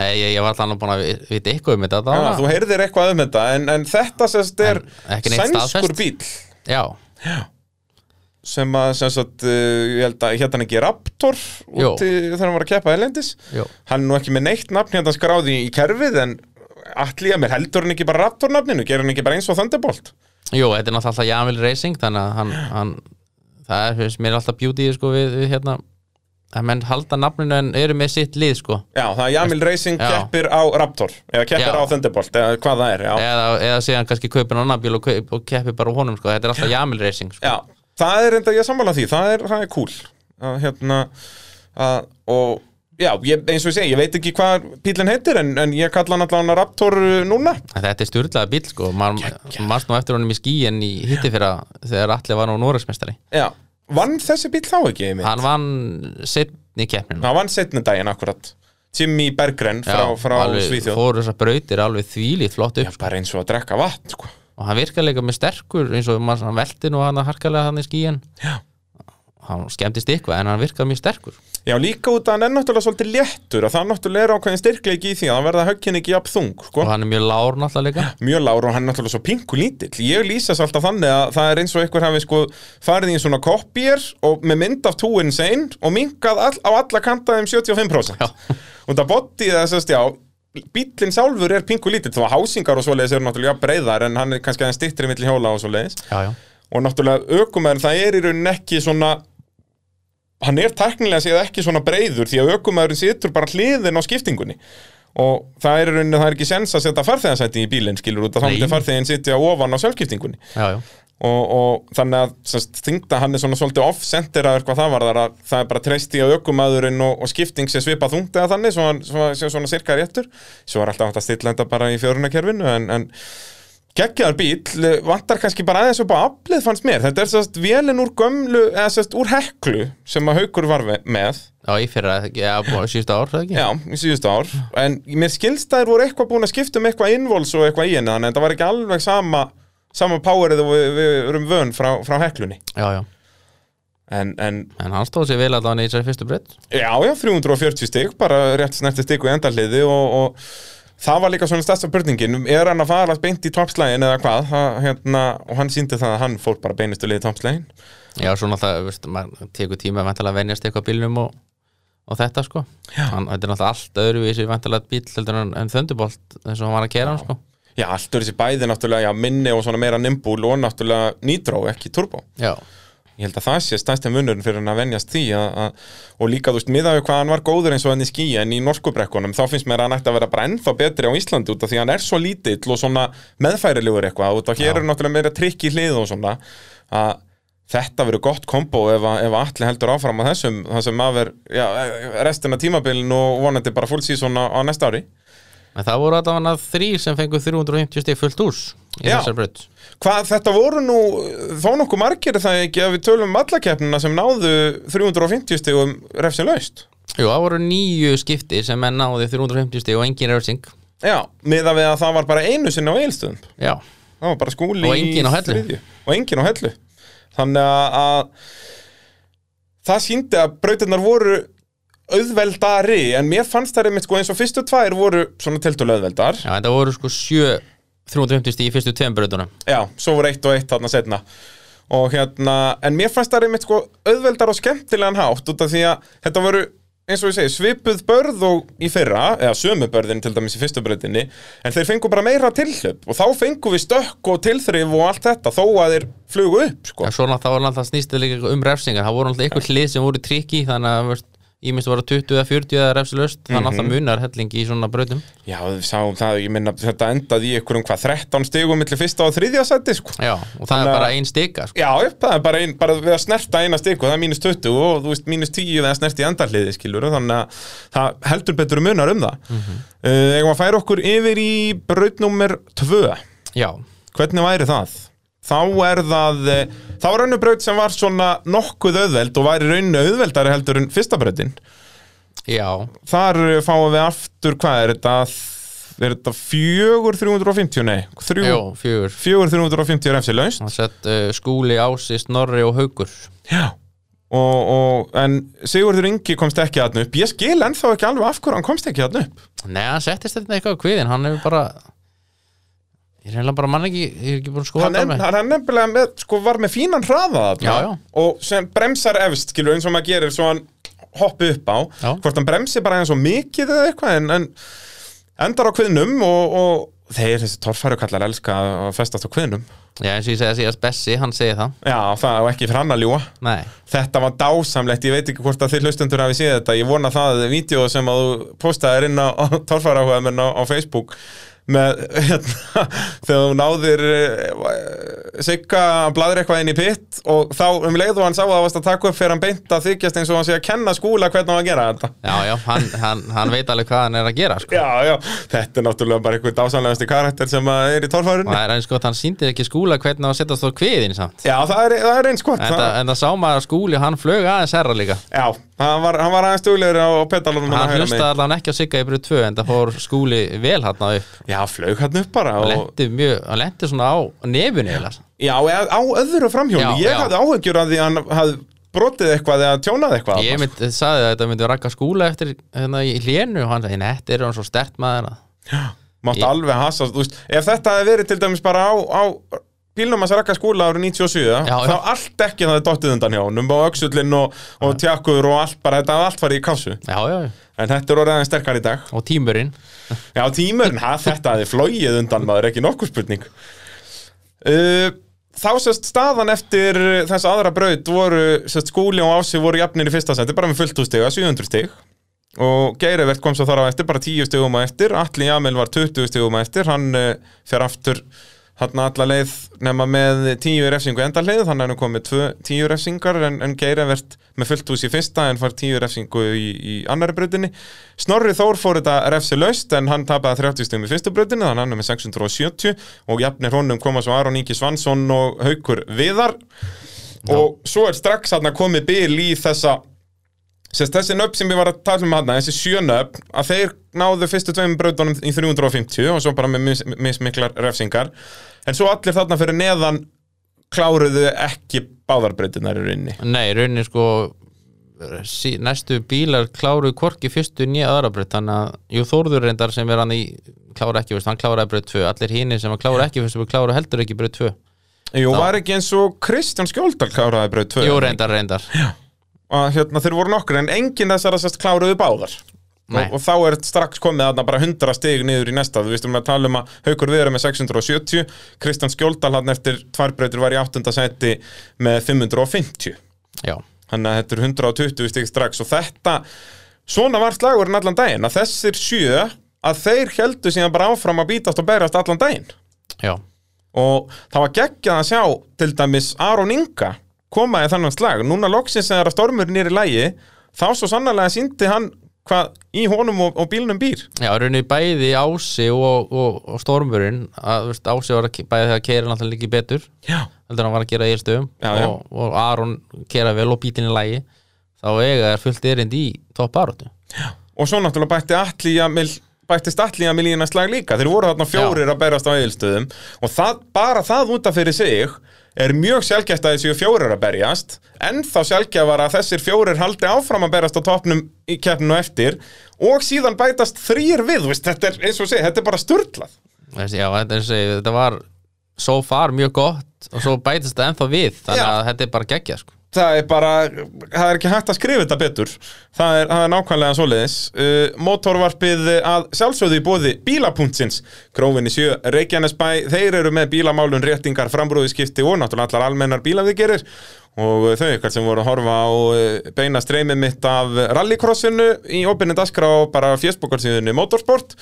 Speaker 2: ég, ég, ég var allavega búin að vi- vita eitthvað um þetta
Speaker 1: Já, þú heyrðir eitthvað um þetta, en, en þetta sérst er sænskur bíl
Speaker 2: Já,
Speaker 1: sem að, sem sagt, uh, ég held að hérna ekki Raptor úti þegar hann var að keppa elendis
Speaker 2: jú.
Speaker 1: Hann er nú ekki með neitt nafn hérna skráði í kerfið en allir að mér heldur hann ekki bara Raptor nafninu, gerir hann ekki bara eins og Thunderbolt
Speaker 2: Jú, þetta er náttúrulega alltaf Jamil Racing þannig að hann, hann það er finnst mér alltaf beauty sko, við, við hérna að menn halda nafninu en eru með sitt lið sko.
Speaker 1: Já, það er Jamil Racing
Speaker 2: Já.
Speaker 1: keppir á Raptor eða keppir
Speaker 2: Já.
Speaker 1: á Thunderbolt, eða hvað það er já.
Speaker 2: eða, eða síðan kannski kaupin annan bíl og, kaup, og keppi bara á honum sko. þetta er alltaf Jamil Racing sko.
Speaker 1: já, það er enda ég sammála því það er, það er cool að, hérna, að, og já, ég, eins og ég segi, ég veit ekki hvað bílinn heitir en, en ég kalla hann allavega Raptor uh, núna.
Speaker 2: En þetta er styrlaða bíl sko. maður mannst nú eftir honum í skíin í hitti fyrir þegar allir var nú Noregsmestari
Speaker 1: Já, vann þessi bíl þá ekki einmitt?
Speaker 2: hann vann setni keppninu
Speaker 1: hann vann setni daginn akkurat. Jimmy Berggren frá, frá Svíþjóð.
Speaker 2: fóru þessar brautir alveg þvílít flott upp
Speaker 1: Já, bara eins og að drekka vatn sko.
Speaker 2: og hann virkar líka með sterkur eins og maður velti nú hann harkalega hann í skíin
Speaker 1: Já.
Speaker 2: Hann skemmtist eitthvað en hann virkar mjög sterkur.
Speaker 1: Já, líka út að hann er náttúrulega svolítið léttur og það náttúrulega er ákveðin styrkleiki í því að hann verða höggin ekki jafn þung sko.
Speaker 2: og hann er mjög lár náttúrulega *laughs*
Speaker 1: mjög lágur og hann er náttúrulega svo pingu lítill. Ég lýsast alltaf þannig að það er eins og einhver hafi sko farið í svona kopier og með mynd af túin sein og minkað all, á alla kanta um 75%
Speaker 2: Já. *laughs*
Speaker 1: og það botti þessast já bílinn sjálfur er pingu lítill þó að hásingar og svoleiðis og náttúrulega ökumæður það er í rauninni ekki svona hann er teknilega séð ekki svona breyður því að ökumæðurinn situr bara hliðin á skiptingunni og það er það er ekki sens að setja farþegansæti í bílinn skilur út að þá
Speaker 2: Nei.
Speaker 1: myndi farþegin sitja ofan á sjálfskiptingunni
Speaker 2: já, já.
Speaker 1: og, og þannig að semst, þingda hann er svona svolítið off-centeraður hvað það var þar að það er bara treyst í að ökumæðurinn og, og skipting sé svipað þungt eða þannig hann svo, sé svona cirka réttur svo er alltaf hægt að stilla þetta bara í fjörunakerfinu en, en geggjaðar bíl vantar kannski bara aðeins upp á aflið fannst mér, þetta er sérst vélinn úr gömlu eða sérst úr heklu sem að haukur var með,
Speaker 2: já, í fyrra, já, búið síðustu ár það ekki?
Speaker 1: já, í síðustu ár. En mér skilst að þeir voru eitthvað búin að skipta um eitthvað innvols og eitthvað í henni þannig að þetta var ekki alveg sama sama powerið og við, við erum vön frá, frá heklunni.
Speaker 2: Já, já,
Speaker 1: en, en
Speaker 2: en hann stóð sér vel að hann í þessari fyrstu breytt
Speaker 1: já, já, 340 stig bara rétt snerti stig og endaliði og, og það var líka svona stærsta börningin er hann að fara beint í toppslægin eða hvað? Það, hérna, og hann síndi það að hann fór bara beinustu liði toppslægin
Speaker 2: já, svona það, veist, maður tekur tíma að venjast eitthvað bílnum og, og þetta sko. Hann, þetta er náttúrulega allt öðruvísi vantilega bíl heldur en, en þöndubolt eins og hann var að kera hann sko.
Speaker 1: Já, allt þessi bæði náttúrulega, já, minni og svona meira nimbúl og náttúrulega nitro, ekki turbo.
Speaker 2: já,
Speaker 1: Ég held að það sé stæðstum munurinn fyrir hann að venjast því að, að, og líka, þú veist, miðað við hvað hann var góður eins og hann í skí en í norskubrekkunum, þá finnst mér að hann ætti að vera bara ennþá betri á Íslandi út af því að hann er svo lítill og svona meðfærilegur eitthvað út af hér
Speaker 2: Já.
Speaker 1: er náttúrulega meira trikk í hlið og svona að þetta verður gott kombo ef, ef allir heldur áfram á þessum, það sem maður, já, restina tímabilin og vonandi bara full season á, á næsta ári.
Speaker 2: en það voru að hann þrýr sem fengu 350 stig fullt úrs í
Speaker 1: Já.
Speaker 2: þessari breytt
Speaker 1: Hvað, þetta voru nú þó nokkuð margir er það ekki að við tölum um allakeppnina sem náðu 350 stigum refsin laust.
Speaker 2: Jú, það voru nýju skipti sem menn náði 350 stig og engin refsing
Speaker 1: Já, miða við að það var bara einu sinni á eilstöðum.
Speaker 2: Já,
Speaker 1: Það var bara skúli
Speaker 2: Og enginn á Hellu.
Speaker 1: þriðju. Og engin á hellu. Þannig að, að það síndi að brautirnar voru auðveldari, en mér fannst það einmitt sko eins og fyrstu tvær voru svona tiltölu auðveldar.
Speaker 2: já þetta voru sko sjö 350 stig í fyrstu tveim breytunum
Speaker 1: Já, svo voru eitt og eitt þarna setna og hérna, en mér fannst það einmitt sko auðveldar og skemmtilegan hátt út af því að þetta voru, eins og ég segi, svipuð börð og í fyrra, eða sömu börðin til dæmis í fyrstu breytinni, en þeir fengu bara meira tilhlaup og þá fengu við stökk og tilþrif og allt þetta, þó að þeir flugu upp, sko.
Speaker 2: Já, svo náttúrulega var náttúrulega snýstið líka um refsingar. Það voru náttúrulega einhver hlið sem voru trikki þannig að ég minnst voru 20 eða 40 eða refsilöst þannig að það munar helling í svona brautum
Speaker 1: Já, við sáum það, ég minna, þetta endaði í einhverjum hvað 13 stigum millir fyrsta og þriðja sæti, sko.
Speaker 2: Já, og það
Speaker 1: Þannig
Speaker 2: er
Speaker 1: að-
Speaker 2: bara ein stika sko.
Speaker 1: Já, það er bara, ein, bara við að snerta eina stik og það er mínus 20 og þú veist mínus 10 við að snerta í endarliði skilur þannig að það heldur betur munar um það mm -hmm. uh, Eigum að færa okkur yfir í brautnúmer 2
Speaker 2: Já,
Speaker 1: Hvernig væri það? Þá er það eh, þá er önnu braut sem var svona nokkuð auðveld og væri rauninu auðveldari heldur en fyrsta brautin.
Speaker 2: Já,
Speaker 1: Þar eh, fáum við aftur, hvað er þetta? Er þetta fjögur 350? Nei, þrjú,
Speaker 2: jú, fjögur.
Speaker 1: fjögur 350 refsi laust.
Speaker 2: Það sett uh, skúli, ási, snorri og haugur
Speaker 1: Já. Og, og, En Sigurður Ingi komst ekki aðna upp. Ég skil ennþá ekki alveg af hverju hann komst ekki aðna upp.
Speaker 2: Nei, hann settist þetta eitthvað á kviðin hann hefur bara Ég er bara mann ekki, ég er ekki búin að skoða
Speaker 1: er,
Speaker 2: með
Speaker 1: hann er nefnilega með, sko, var með fínan hraða
Speaker 2: Já, já.
Speaker 1: Og sem bremsar efst, skilur, eins og maður gerir Svo hann hoppi upp á.
Speaker 2: Já.
Speaker 1: Hvort hann bremsi bara eins og mikið eða eitthvað En, en endar á kviðnum og, og þeir þessi torfæru kallar elska að festast á kviðnum.
Speaker 2: Já, eins og ég segja síðast Bessi, hann segir það.
Speaker 1: Já, það var ekki fyrir hann að ljúa
Speaker 2: Nei,
Speaker 1: Þetta var dásamlegt, ég veit ekki hvort að þið hlustendur hafi séð þetta, ég vona það vídeo sem að þú postaðir inn á, *laughs* á torfærahuga með, hérna, þegar þú náðir uh, sigga að bladra eitthvað inn í pitt og þá um leið og hann sá að það varst að taka upp fyrir hann beint að þykjast eins og hann sé að kenna skúla hvernig hann að gera þetta.
Speaker 2: Já, já, hann, hann, hann veit alveg hvað hann er að gera sko.
Speaker 1: Já, já, þetta er náttúrulega bara einhver dásamlegasti karakter sem er í
Speaker 2: og
Speaker 1: torfærunni.
Speaker 2: Það er eins gott, hann sýndir ekki skúla hvernig hann setjast á kviðin samt.
Speaker 1: Já, það er, það er eins gott
Speaker 2: En það, en það sá maður að skúli, hann flög aðeins herra líka.
Speaker 1: Já, hann var, hann var aðeins duglegur á pedalunum
Speaker 2: hann hlustaði allan ekki á sigga í bröð 2 en það fór skúli vel hann upp.
Speaker 1: Já, flaug hann upp bara
Speaker 2: hann
Speaker 1: og,
Speaker 2: lendi mjög, hann lendi svona á nefinu
Speaker 1: Já, á öðru framhjóli
Speaker 2: Já,
Speaker 1: Ég
Speaker 2: já.
Speaker 1: hafði áhyggjur að því að hann hafði brotið eitthvað eða tjónað eitthvað
Speaker 2: ég mynd, sagði að þetta myndi rakka skúla eftir hérna í hlénu og hann sagði, þetta er hann svo stert maður. Að
Speaker 1: Mátt
Speaker 2: Ég-
Speaker 1: alveg veist. Ef þetta hefði verið til dæmis bara á, á bílnum að rakka skúla árið 97
Speaker 2: Já,
Speaker 1: þá
Speaker 2: já.
Speaker 1: allt ekki það er dottið undan hjá honum og öxullin og, og tjakkur og allt bara, þetta allt farið í kassu
Speaker 2: já.
Speaker 1: En þetta er orðið aðeins sterkar í dag.
Speaker 2: Og tímurinn.
Speaker 1: Já, tímurinn, ha, þetta hefði flóið undan maður, ekki nokkuð spurning. Uh, Þá sérst staðan eftir þess aðra braut voru, sérst skúli og ási voru jafnir í fyrsta seti, bara með fullt úr stiga, 700 stig. Og Geirivert kom svo þar á eftir, bara 10 stigum á eftir. Alli Jamil var 20 stigum á eftir hann uh, fer aftur hann alla leið nema með 10 refsingu endaleið, þannig að hann komið 2 10 refsingar en, en Geirivert með fullt hús í fyrsta en far 10 refsingu í, í annari brautinni. Snorri Þór fór þetta refsi laust en hann tapaði 30 stigum í fyrstu brautinu þannig að hann er með 670 og jafnir honum koma svo Aron Ingi Svansson og Haukur Viðar. Og svo er strax hann komið bil í þessa Sérst, þessi nöfn sem ég var að tala um hana, þessi sjö nöfn, að þeir náðu fyrstu tveim brautunum í 350 og svo bara með mis, mismiklar refsingar. En svo allir þarna fyrir neðan kláruðu ekki báðarbrautunar í rauninni.
Speaker 2: nei, rauninni sko næstu bílar kláruðu hvorki fyrstu nýja aðra bröð þannig að jú Þórður reyndar sem er hann í klára ekki, hann kláraði bröð 2 allir hínir sem að klára ekki fyrstu klára heldur ekki bröð 2
Speaker 1: Jú, var ekki eins og Kristján Skjóldal kláraði braut 2.
Speaker 2: jú reyndar, reyndar
Speaker 1: Og hérna þeir voru nokkur, en enginn þessar að sérst kláruðu báðar. Og, og þá er strax komið þarna bara 100 stig niður í næsta. Þú veistum að tala um að Haukur Viðar er með 670 Kristján Skjóldal hann eftir tværbreytur var í 8. seti með 550
Speaker 2: já,
Speaker 1: Þannig að þetta er 120 stig strax. Og þetta, svona var slagurinn allan daginn að þessir sjö að þeir heldu síðan bara áfram að bítast og berast allan daginn.
Speaker 2: Já,
Speaker 1: og það var geggjað að sjá til dæmis Aron Inga koma í þannig slag, núna loksins þegar að stormurinn er í lægi, þá svo sannlega síndi hann hvað í honum og, og bílnum býr.
Speaker 2: Já, rauninni bæði Ási og, og, og Stormurinn að veist, Ási var að bæði þegar keira náttúrulega líki betur
Speaker 1: Já,
Speaker 2: heldur hann var að gera í stöðum
Speaker 1: Já, já.
Speaker 2: og, Aron kera vel og bílinn í lægi þá eiga er fullt erind í topp baróttu
Speaker 1: og svo náttúrulega bætti Atli Jamil bættist Atli Jamil í hennar slag líka. Þeir voru þarna fjórir að berast á eilstöðum og það, bara það út af fyrir sig er mjög sjálfgæft að þessi fjórir að berjast en þá sjálfgæfar að þessir fjórir haldi áfram að berast á topnum í keppninu eftir og síðan bætast þrýr við, veist, þetta er eins og sé, þetta er bara sturlað
Speaker 2: Þessi, já, þetta, var so far mjög gott og svo bætist það ennþá við þannig
Speaker 1: Já.
Speaker 2: að þetta er bara geggja sko.
Speaker 1: Það er bara, það er ekki hægt að skrifa þetta betur. Það er, það er nákvæmlega svoleiðis. Uh, motorvarpið að sjálfsögðu í bóði bílapunktsins. Grófinni sjö, Reykjanesbæ, þeir eru með bílamálun réttingar, frambrúðiskipti og náttúrulega allar almennar bílaviðgerir og þau ykkar sem voru að horfa á uh, beina streymið mitt af rallycrossinu í opinni daskra á bara fjöspókarsíðunni Motorsport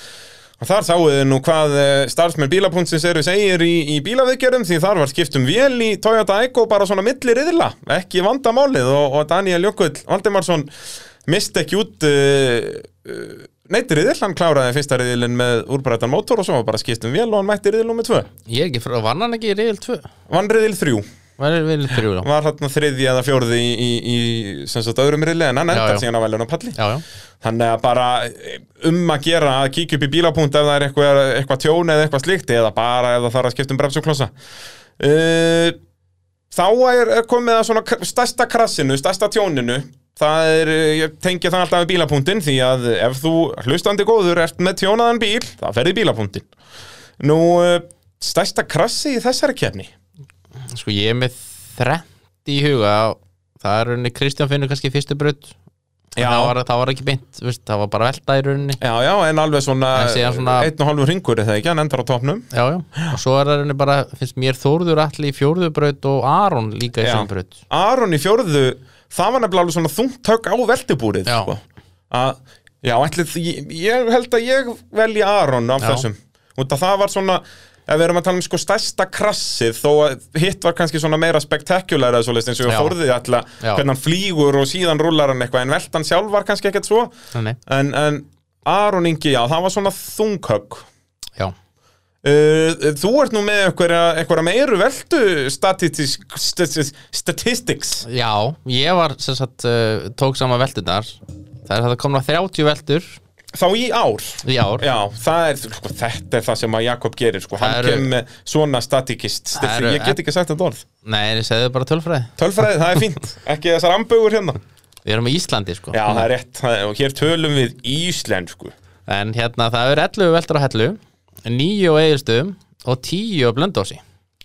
Speaker 1: Og þar sáu þið nú hvað eh, starfsmenn bílapunktsins eru segir í, í bílaviðgerðum því þar var skiptum vél í Toyota Eiko bara svona milli riðla, ekki vandamálið. Og, og Daniel Jökull Valdimarsson misti ekki út uh, uh, neitt riðil, hann kláraði fyrsta riðilin með úrbrættan mótor og svo var bara skiptum vél og hann mætti riðil nummið tvö.
Speaker 2: ég er ekki frá, vann hann ekki reil 2
Speaker 1: Vann riðil þrjú,
Speaker 2: var reil 3 já,
Speaker 1: var hann þriðji eða fjórði í, í, í sem sagt öðrum riðli en hann
Speaker 2: Já,
Speaker 1: endar
Speaker 2: já.
Speaker 1: síðan á velunum palli.
Speaker 2: já, já.
Speaker 1: Þannig að bara um að gera að kíkja upp í bílapunkt ef það er eitthvað, eitthvað tjón eða eitthvað slíkt eða bara ef það þarf að skipta um bremsuklossa. Uh, þá er, komið að svona stærsta krassinu, stærsta tjóninu. Það er, ég tengi það alltaf við bílapunktin því að ef þú hlustandi góður ert með tjónaðan bíl, þá ferði bílapunktin. Nú, uh, stærsta krassi í þessari kefni?
Speaker 2: Sko ég er með þrennt í huga það er rauninni Kristján finnur kannski fyrstu
Speaker 1: Já.
Speaker 2: það var, það var ekki beint, veist, það var bara velta í rauninni
Speaker 1: Já, já, en alveg svona,
Speaker 2: En svona-
Speaker 1: einn og halvur ringur er það ekki, hann endar á topnum.
Speaker 2: já, já, og svo er rauninni bara finnst mér Þórður allir í fjórðu braut og Aron líka í sem braut
Speaker 1: Aron í fjórðu það var nefnilega alveg svona þungt högg á veltibúrið
Speaker 2: Já.
Speaker 1: sko. að, já, ætli, ég, ég held að ég velji Aron af
Speaker 2: Já.
Speaker 1: þessum að það var svona ef við erum að tala um sko stærsta krassið þó að hitt var kannski svona meira spektakulæra eins og ég fórði alltaf hvernig hann flýgur og síðan rúlar hann eitthvað en veltan sjálf var kannski ekkert svo.
Speaker 2: Nei,
Speaker 1: en, en Aron Ingi, já, það var svona þunghögg.
Speaker 2: Já,
Speaker 1: Uh, þú ert nú með einhverja meiru veldu statistics, statistics.
Speaker 2: Já, ég var sem sagt, uh, tók saman veldunar Það er það komna 30 veldur
Speaker 1: þá í ár?
Speaker 2: Í ár.
Speaker 1: Já, það er, sko, þetta er það sem að Jakob gerir sko. hann
Speaker 2: eru-
Speaker 1: kemur svona statikist
Speaker 2: eru-
Speaker 1: ég get ekki sagt þetta orð.
Speaker 2: Nei, ég segði bara tölfræði.
Speaker 1: Tölfræði, það er fínt, *laughs* ekki þessar ambögur hérna.
Speaker 2: Við erum í Íslandi sko.
Speaker 1: Já, það er rétt, og hér tölum við íslensku.
Speaker 2: En hérna, það er 11 veldur á hellu 9 á eiginstöðum og 10 á blöndósi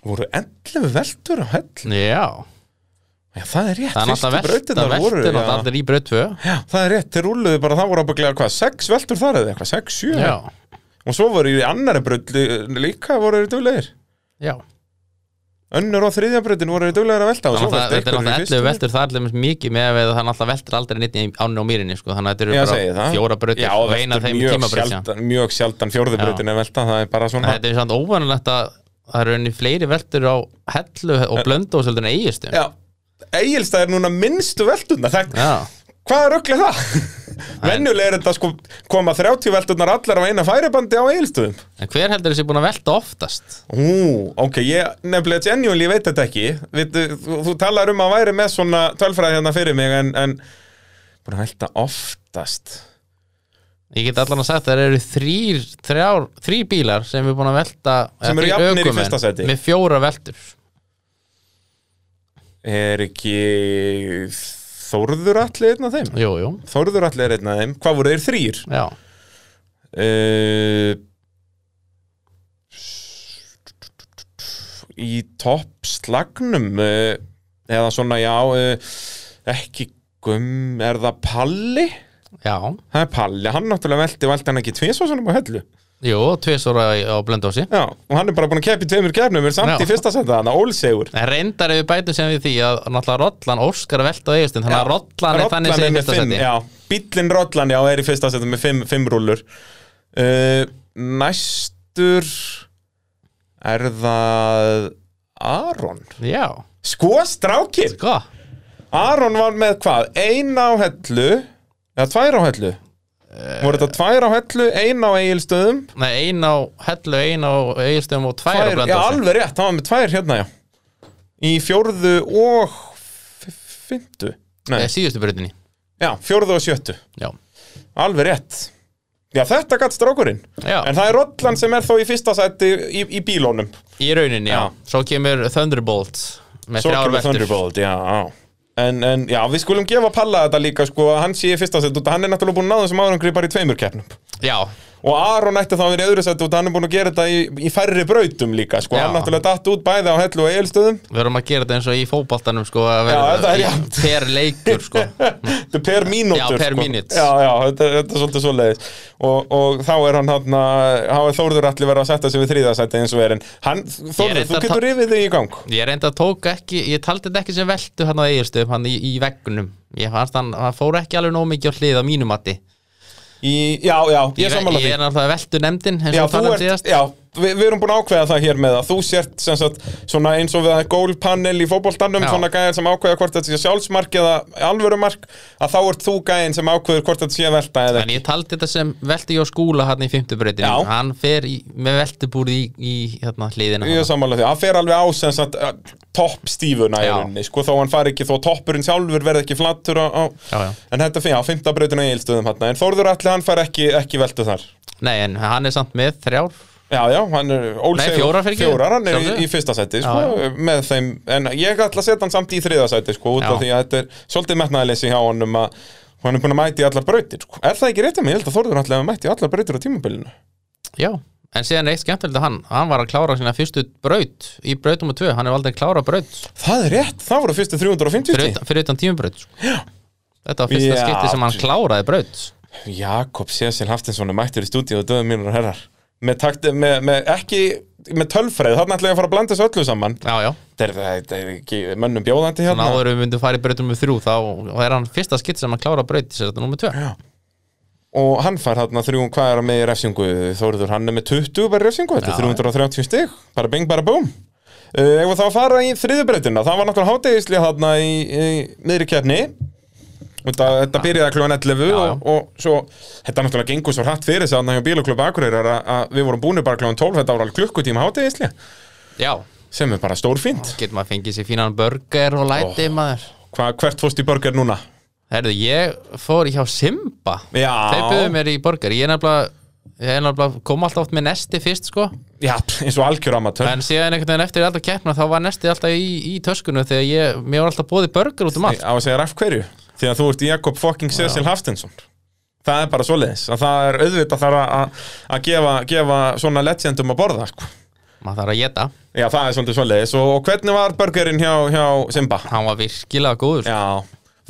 Speaker 1: voru 11 veldur á hell
Speaker 2: Já,
Speaker 1: Já, það er rétt,
Speaker 2: það er náttúrulega velta
Speaker 1: voru
Speaker 2: veldur og
Speaker 1: já.
Speaker 2: allir í bröð 2
Speaker 1: já, það er rétt, þeir rúluðu bara, það voru ábygglega hvað, 6 veldur þar eða eitthvað, 6, 7
Speaker 2: Já,
Speaker 1: og svo voru í annari brödd líka voru þeir duglegir
Speaker 2: já
Speaker 1: önnur og þriðja bröddin voru þeir duglegir að velta og svo
Speaker 2: Þannig að
Speaker 1: veltu
Speaker 2: þetta er náttúrulega
Speaker 1: fyrstu.
Speaker 2: 11 veldur það er allir mikið með að það náttúrulega veldur aldrei nýtt í ánni og mýrinni sko. þannig að þetta eru bara
Speaker 1: það.
Speaker 2: fjóra bröðir
Speaker 1: Já,
Speaker 2: og þeim
Speaker 1: mjög sjaldan, fjórðu bröddin er það er
Speaker 2: er það eru enni fleiri veldur á hellu og blöndósöldun eigistu
Speaker 1: Já, Egilstað er núna minnstu veldurna Hvað er öglega það? Venjulega er þetta sko koma 30 veldurnar allar á eina færibandi á Egilstöðum
Speaker 2: en hver heldur þessi búin að velta oftast?
Speaker 1: Ú, ok, ég nefnilega genuinely veit þetta ekki. Vitu, þú, þú talar um að væri með svona tölfræði hérna fyrir mig en, en búin að velta oftast.
Speaker 2: Ég get allan að sagt að það eru þrýr, þrjár, þrýr bílar sem er búin að velta
Speaker 1: Sem eru jafnir í fyrsta sæti.
Speaker 2: með fjóra veldur
Speaker 1: Er ekki Þórður allir einn af þeim?
Speaker 2: Jú, jú,
Speaker 1: Þórður allir er einn af þeim Hvað voru þeir þrýr?
Speaker 2: já
Speaker 1: uh, í topp slagnum uh, eða svona já uh, ekki gum, er það Palli?
Speaker 2: Já,
Speaker 1: Það er Palli, hann náttúrulega velti velti hann ekki tvisvarsunum á hellu
Speaker 2: jú, tvisóra á blöndósi
Speaker 1: Já, og hann er bara búin að keppa í tveimur kefnum er samt
Speaker 2: Já.
Speaker 1: í fyrsta senda þannig, ólsegur
Speaker 2: En reyndar ef við bætum sem við því að náttúrulega Rollan óskar að velta á eigustund þannig að Rollan er þannig sem í fyrsta seti
Speaker 1: Já, bíllinn Rollan, já, er í fyrsta seti með fimm, fimm rúllur. Uh, Næstur er það Aron.
Speaker 2: Já,
Speaker 1: Sko, strákir
Speaker 2: sko.
Speaker 1: Aron var með hvað? Ein á hellu eða tvær á hellu voru þetta tvær á hellu, ein á eigilstöðum
Speaker 2: Nei, ein á hellu, ein á eigistöðum og tvær á
Speaker 1: tvær, já alveg rétt, hann var með tvær hérna já. Í fjórðu og f- fimmtu Nei,
Speaker 2: Síðustu breytinni
Speaker 1: já, fjórðu og sjöttu.
Speaker 2: Já,
Speaker 1: alveg rétt. Já, þetta gatt strákurinn.
Speaker 2: Já.
Speaker 1: en það er Rollan sem er þó í fyrsta sæti í, í bílónum
Speaker 2: í rauninni, já.
Speaker 1: Já.
Speaker 2: Svo kemur Thunderbolt með
Speaker 1: Svo
Speaker 2: þrjár
Speaker 1: kemur Thunderbolt, já, já En, en já, við skulum gefa Palla þetta líka sko, hann sé sett út að hann er náttúrulega búin að náða þessum árangri bara í tveimur keppnum
Speaker 2: Já,
Speaker 1: og Aron ætti þá að vera í öðru sett að hann er búin að gera þetta í, í færri brautum líka sko,
Speaker 2: Já.
Speaker 1: hann náttúrulega datt út bæði á hellu og eilstöðum
Speaker 2: við erum að gera þetta eins og í fótboltanum sko, að
Speaker 1: Já, þetta er
Speaker 2: í-
Speaker 1: jafnt.
Speaker 2: per leikur sko. *laughs*
Speaker 1: þetta er per mínútur
Speaker 2: Já, per
Speaker 1: sko.
Speaker 2: mínútu.
Speaker 1: já, já, þetta, þetta er svolítið svoleiðis og, og þá er hann hann þá er Þórður allir verið að setja sig við þriðasætti eins og er en hann, Þórður,
Speaker 2: reyndar
Speaker 1: þú
Speaker 2: ta-
Speaker 1: getur rifið þig í gang
Speaker 2: Ég reynda að tók ekki, ég taldi þetta ekki sem veltu hann á eiginstöðum, hann í, í veggunum Ég fannst hann, hann fór ekki alveg nóg mikið á hlið á mínu mati
Speaker 1: í, já, já, ég
Speaker 2: Ég,
Speaker 1: sammála
Speaker 2: ég
Speaker 1: því.
Speaker 2: er náttúrulega veltu nefndin eins
Speaker 1: Já,
Speaker 2: og
Speaker 1: þú
Speaker 2: talum
Speaker 1: ert,
Speaker 2: síðast.
Speaker 1: já, við, við erum búin að ákveða það hér með að þú sért sagt, svona eins og við að gólpanel í fótboltanum,
Speaker 2: Já.
Speaker 1: svona gæðin sem ákveða hvort þetta sé sjálfsmark eða alvörumark að þá ert þú gæðin sem ákveður hvort þetta sé velta eða
Speaker 2: En ég taldi þetta sem velti ég á skúla hann í fimmtubreytinu
Speaker 1: Já.
Speaker 2: Hann fer í, með veltubúrið í, í hérna, hliðina
Speaker 1: Ég er sammála því, hann fer alveg á sem sagt uh, topp stífuna í rauninni, sko, þó hann fari ekki, þó toppurinn sjálfur verði ekki flattur á, á.
Speaker 2: Já, já.
Speaker 1: en þetta fyrir, á fymta brautinu í eilstöðum hann, en Þórður allir hann fær ekki, ekki veltu þar.
Speaker 2: Nei, en hann er samt með þrjár
Speaker 1: Já, já, hann er ólsegur
Speaker 2: fjórar?
Speaker 1: Fjórar, hann er í, í fyrsta sæti,
Speaker 2: Já,
Speaker 1: sko, með þeim En ég ætla að setja hann samt í þriða sæti, sko, út
Speaker 2: Já.
Speaker 1: af því að þetta er svolítið metnaðileysi hjá honum að hann er búin að mæti allar brautir, sko Er það ekki rétt að mig? Ég held að Þórður allir að mæti allar brautir á tímabilinu
Speaker 2: Já, en síðan eitt skemmtilegt að hann Hann var að klára sína fyrstu braut Í brautum og tvö, hann er aldrei klára braut
Speaker 1: Það er rétt, það voru fyrstu 350
Speaker 2: Fyrir fyrir utan tímubraut sko. Þetta var fyrsta
Speaker 1: Já.
Speaker 2: skipti sem hann kláraði braut
Speaker 1: Jakob Cecil Haftinsson er mættur í stúdíu og döðum mínur og herrar með, takti, með, með ekki með tölfræð, þarna ætla ég að fara að blanda þessu öllu saman.
Speaker 2: Já, já,
Speaker 1: þetta er, er ekki mönnum bjóðandi hérna.
Speaker 2: Áður en við myndum fara í brautum með þrjú Þá er hann fyrsta skipti sem hann klára braut Sér þetta nummer tvö.
Speaker 1: Og hann fær hérna þrjú, hvað er að með í refsingu? Þóriður, hann er með 20 bara refsingu þetta er
Speaker 2: Já.
Speaker 1: 330 stig, bara bing, bara búm. Uh, ef við þá að fara í þriðubreytina það var náttúrulega hátegisli hérna í, í miðri keppni Þetta, þetta byrjaði kljóðan 11
Speaker 2: Já, já.
Speaker 1: og, og svo, þetta náttúrulega gengur svo hratt fyrir sig að hjá bílaklubba Akureyrar að, að við vorum búinu bara kljóðan 12, þetta var alveg klukkutíma hátegisli
Speaker 2: Já,
Speaker 1: sem er bara stórfínt.
Speaker 2: getur maður fengið sér fínan burger og læti maður
Speaker 1: Hva, hvert fórst í burger núna?
Speaker 2: Herðu, ég fór hjá Simba
Speaker 1: Já,
Speaker 2: Þeir byggðu mér í burger Ég er nefnilega, ég er nefnilega kom alltaf oft með nesti fyrst sko
Speaker 1: já, eins og algjör amatör.
Speaker 2: En síðan einhvern veginn eftir alltaf keppna þá var nesti alltaf í, í töskunum þegar ég, mér var alltaf bóðið burger út um allt
Speaker 1: Á að segja af hverju? Því að þú ert Jakob fucking Cecil Hafstensson. Það er bara svoleiðis. Að það er auðvitað þar að- gefa, gefa svona legendum að borða, sko.
Speaker 2: Maður þarf að geta
Speaker 1: Já, það er svolítið svoleiðis. Og, og hvernig var burgerinn hjá, hjá Simba?
Speaker 2: Hann var virkilega góður
Speaker 1: Já,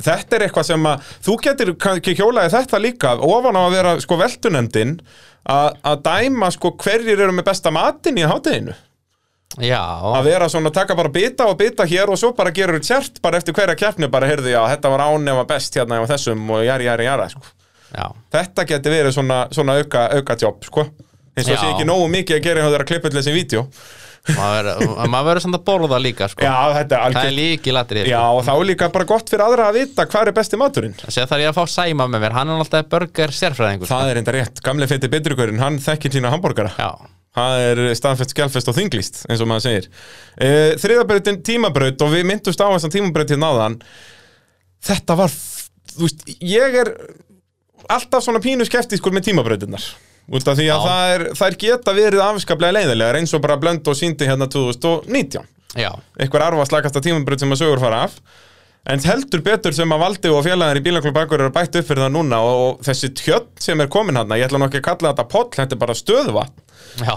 Speaker 1: þetta er eitthvað sem að þú getur kannski hjólaði þetta líka ofan á að vera sko veltunemdin að dæma sko hverjir eru með besta matinn í hátteginu
Speaker 2: Já,
Speaker 1: að vera svona að taka bara bita og bita hér og svo bara gerur tjert bara eftir hverja keppni bara heyrðu já þetta var ánefa best hérna á þessum og jari jari jara sko. þetta getur verið svona, svona auka, auka jobb sko. Eins og sé ekki nógu mikið að gera hjá þeirra klippið þessi vídeo.
Speaker 2: Maður verður- samt að borða líka sko.
Speaker 1: já
Speaker 2: Það er líki latrið
Speaker 1: já og þá er líka bara gott fyrir aðra að vita hvað er besti maturinn.
Speaker 2: Sér þarf ég að fá Sæma með mér, hann er alltaf burger sérfræðingur sko.
Speaker 1: það er enda rétt, gamle feiti bitrugurinn hann þekkir sína hambúrgara Það er staðfest, skjálfest og þinglist, eins og maður segir. E, Þriðabrautin tímabraut og við myndust á þessan tímabraut hérna áðan. Þetta var, þú veist, ég er alltaf svona pínu skeptiskur með tímabrautinnar. Út af því að það er, þær geta verið afskaplega leiðilegar eins og bara blönd og síndi hérna 2019.
Speaker 2: já,
Speaker 1: Eitthvað arfa slagasta tímabraut sem að sögur fara af. En heldur betur sem að Valdi og félagar í bílaklub Akur eru bætt upp fyrir það núna og, og þessi tjöld sem er komin hann, ég ætla nú ekki að kalla þetta poll, þetta er bara stöðvatn
Speaker 2: já.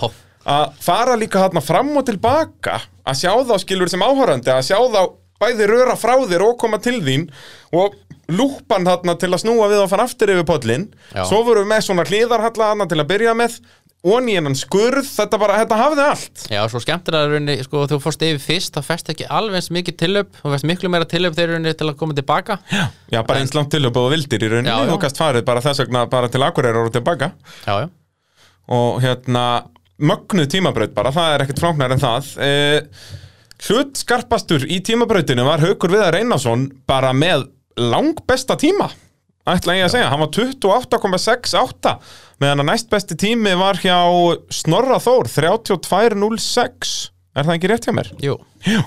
Speaker 1: Að fara líka hérna fram og tilbaka að sjá þá skilur sem áhörandi að sjá þá bæði röra frá þér og koma til þín og lúpan hérna til að snúa við og fara aftur yfir pollin
Speaker 2: Já.
Speaker 1: svo vorum við með svona hlýðarhalla hérna til að byrja með onni hennan skurð, þetta bara, þetta hafði allt.
Speaker 2: Já, svo skemmtilega rauninni, sko, þú fórst yfir fyrst þá fest ekki alveg eins mikið tilöp þú fest miklu meira tilöp þegar rauninni til að koma tilbaka. Já,
Speaker 1: já, bara eins langt til og vildir í rauninni
Speaker 2: Já, já.
Speaker 1: þú gast farið bara þess vegna bara til Akureyrar og tilbaka.
Speaker 2: Já,
Speaker 1: og hérna mögnuð tímabraut bara, það er ekkert fráknar en það. E, hlut skarpastur í tímabrautinu var Haukur Viðar Einarsson bara með langbesta tíma ætla ég að segja, hann var 28,68 meðan að næst besti tími var hjá Snorra Þór 32,06 er það ekki rétt hjá mér?
Speaker 2: jú.
Speaker 1: Jú,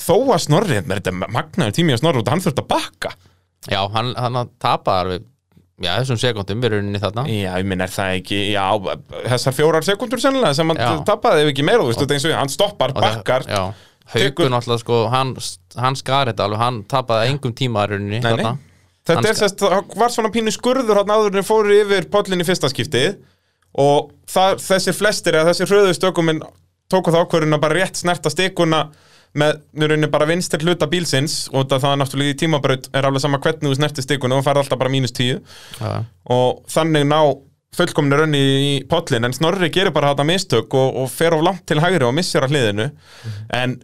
Speaker 1: þó að Snorri, þetta magnaður tími hjá Snorri hann þurft að bakka.
Speaker 2: Já, hann, hann tapaði alveg Já, þessum sekundum við rauninni þarna.
Speaker 1: Já, ég minn er það ekki, já, þessar fjórar sekundur sennilega sem hann
Speaker 2: Já.
Speaker 1: tapaði ef ekki meira, þú veist, þetta eins og hann stoppar,
Speaker 2: Og það-
Speaker 1: bakkar
Speaker 2: Já,
Speaker 1: tekur-
Speaker 2: haugun alltaf sko hann, hann skar þetta alveg, hann tapaði engum tíma í rauninni
Speaker 1: Nei,
Speaker 2: þarna
Speaker 1: Þetta er sérst, það var svona pínu skurður hann áður en þeir fóru yfir pollin í fyrsta skiptið og það, þessir flestir eða þessir hröðu stökuminn tóku það ákvörðun að bara rétt snerta stikuna með rauninni bara vinstir hluta bílsins og það er náttúrulega í tímabraut er alveg sama hvernig þú snerti stikuna og það fær alltaf bara mínus tíu.
Speaker 2: Já,
Speaker 1: og þannig ná fullkomni raunni í pollin en Snorri gerir bara þetta mistök og, og fer of langt til hægri og missir að hliðinu. En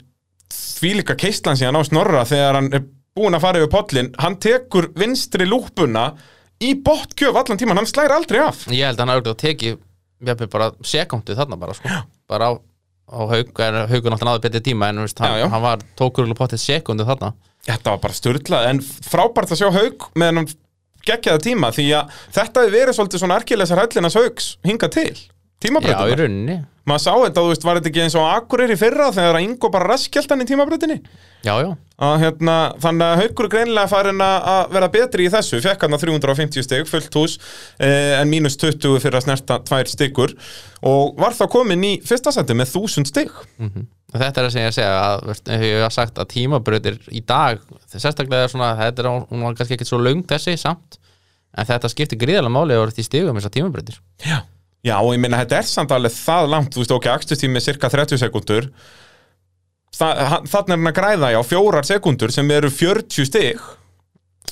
Speaker 1: því líka keistlan síðan á Snorra þegar hann er búinn að fara yfir pollin hann tekur vinstri lúpuna í bottkjöf allan tíman, hann slæri aldrei af.
Speaker 2: Ég held að hann auðvitað teki jafnvel bara sekundu þarna bara sko. Bara á, á haug, en haugun alltaf náði betri tíma en veist, hann,
Speaker 1: Já, já.
Speaker 2: hann var tókur og pottið sekundu þarna.
Speaker 1: Þetta var bara styrlað, en frábært að sjá haug með hann geggjaða tíma því að þetta hefur verið svolítið svona erkilegsar hællinas haugs hinga til
Speaker 2: Já, í rauninni
Speaker 1: maður sá þetta, þú veist, var þetta ekki eins og Akureyri í fyrra þegar að Ingo bara raskjalt hann í tímabreytinni
Speaker 2: Já, já,
Speaker 1: að hérna, þannig að Haukur er greinilega farin að vera betri í þessu. Fekk hann að 350 stygg, fullt hús eh, en mínus 20 fyrir að snerta tvær styggur og var þá komin í fyrsta seti með 1000 stygg
Speaker 2: mhm. Og Þetta er það sem ég segja að, ég hef sagt að tímabrautir í dag sérstaklega er svona, þetta er, hún var kannski ekkert svo löng þessi samt en þetta skiptir gríðarlega máli að vera
Speaker 1: Já. Já, og ég minna, þetta er samt alveg það langt, þú veist, ok, akstustími er cirka 30 sekundur Þa, þannig er hann að græða, já, fjórar sekundur sem eru 40 stygg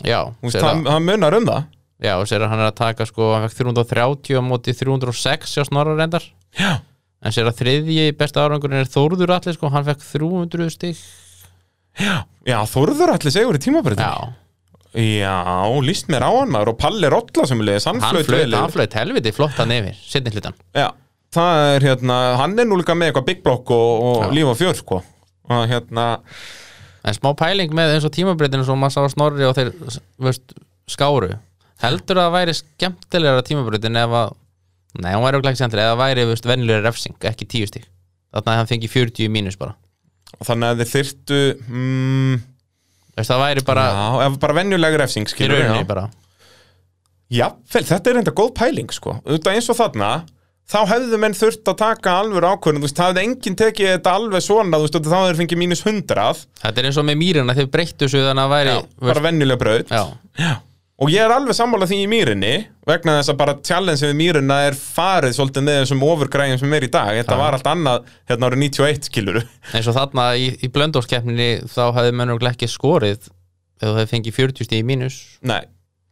Speaker 2: Já,
Speaker 1: veist,
Speaker 2: að,
Speaker 1: það. munar um það.
Speaker 2: Já, og sér að hann er að taka sko, hann fekk 330 á móti 306 hjá snorra reyndar.
Speaker 1: Já,
Speaker 2: en sér að þriðji besta árangurinn er Þórður allir sko, hann fekk 300 stig.
Speaker 1: Já Þórður allir segur í tímabreytinni
Speaker 2: Já,
Speaker 1: Já, líst mér á hann maður og Palli Rolla sem er leiðis, hann
Speaker 2: hann
Speaker 1: flöt, vel
Speaker 2: hann
Speaker 1: yfir.
Speaker 2: flöt helviti flott hann yfir, setni hlutan
Speaker 1: Já, það er hérna, hann er nú líka með eitthvað big block og, og líf og fjör, sko. Og hérna,
Speaker 2: En smá pæling með eins og tímabreytinu sem maður sá snorri og þeir veist, skáru. Heldur það að væri skemmtilegra tímabröðin ef að nei, hún væri okkur ekki skemmtilega það væri veist, venjulega refsing, ekki tíu stík þannig að hann fengi 40 í mínus bara.
Speaker 1: Þannig að þeir þyrtu mm,
Speaker 2: veist, það væri bara
Speaker 1: já, bara venjulega refsing já. já, fel, þetta er enda góð pæling sko. Út eins og þarna þá hefðu menn þurft að taka alveg ákvörðun þú veist, það hefði enginn tekið þetta alveg svona þú veist, þá hefur fengið mínus 100
Speaker 2: þetta er eins og með mýrina þeir breyttu svo þannig að væri
Speaker 1: já, bara venjulega braut.
Speaker 2: Já,
Speaker 1: og ég er alveg sammála því í mýrinni vegna þess að bara challenge við mýrina er farið svolítið með þessum overgræðum sem er í dag. Þetta var allt annað hérna árið 91 skiluru
Speaker 2: eins og þarna í, í blöndórskeppninni þá hefði mönnur ekki skorið ef það fengi 40 stíð í mínus.
Speaker 1: Nei.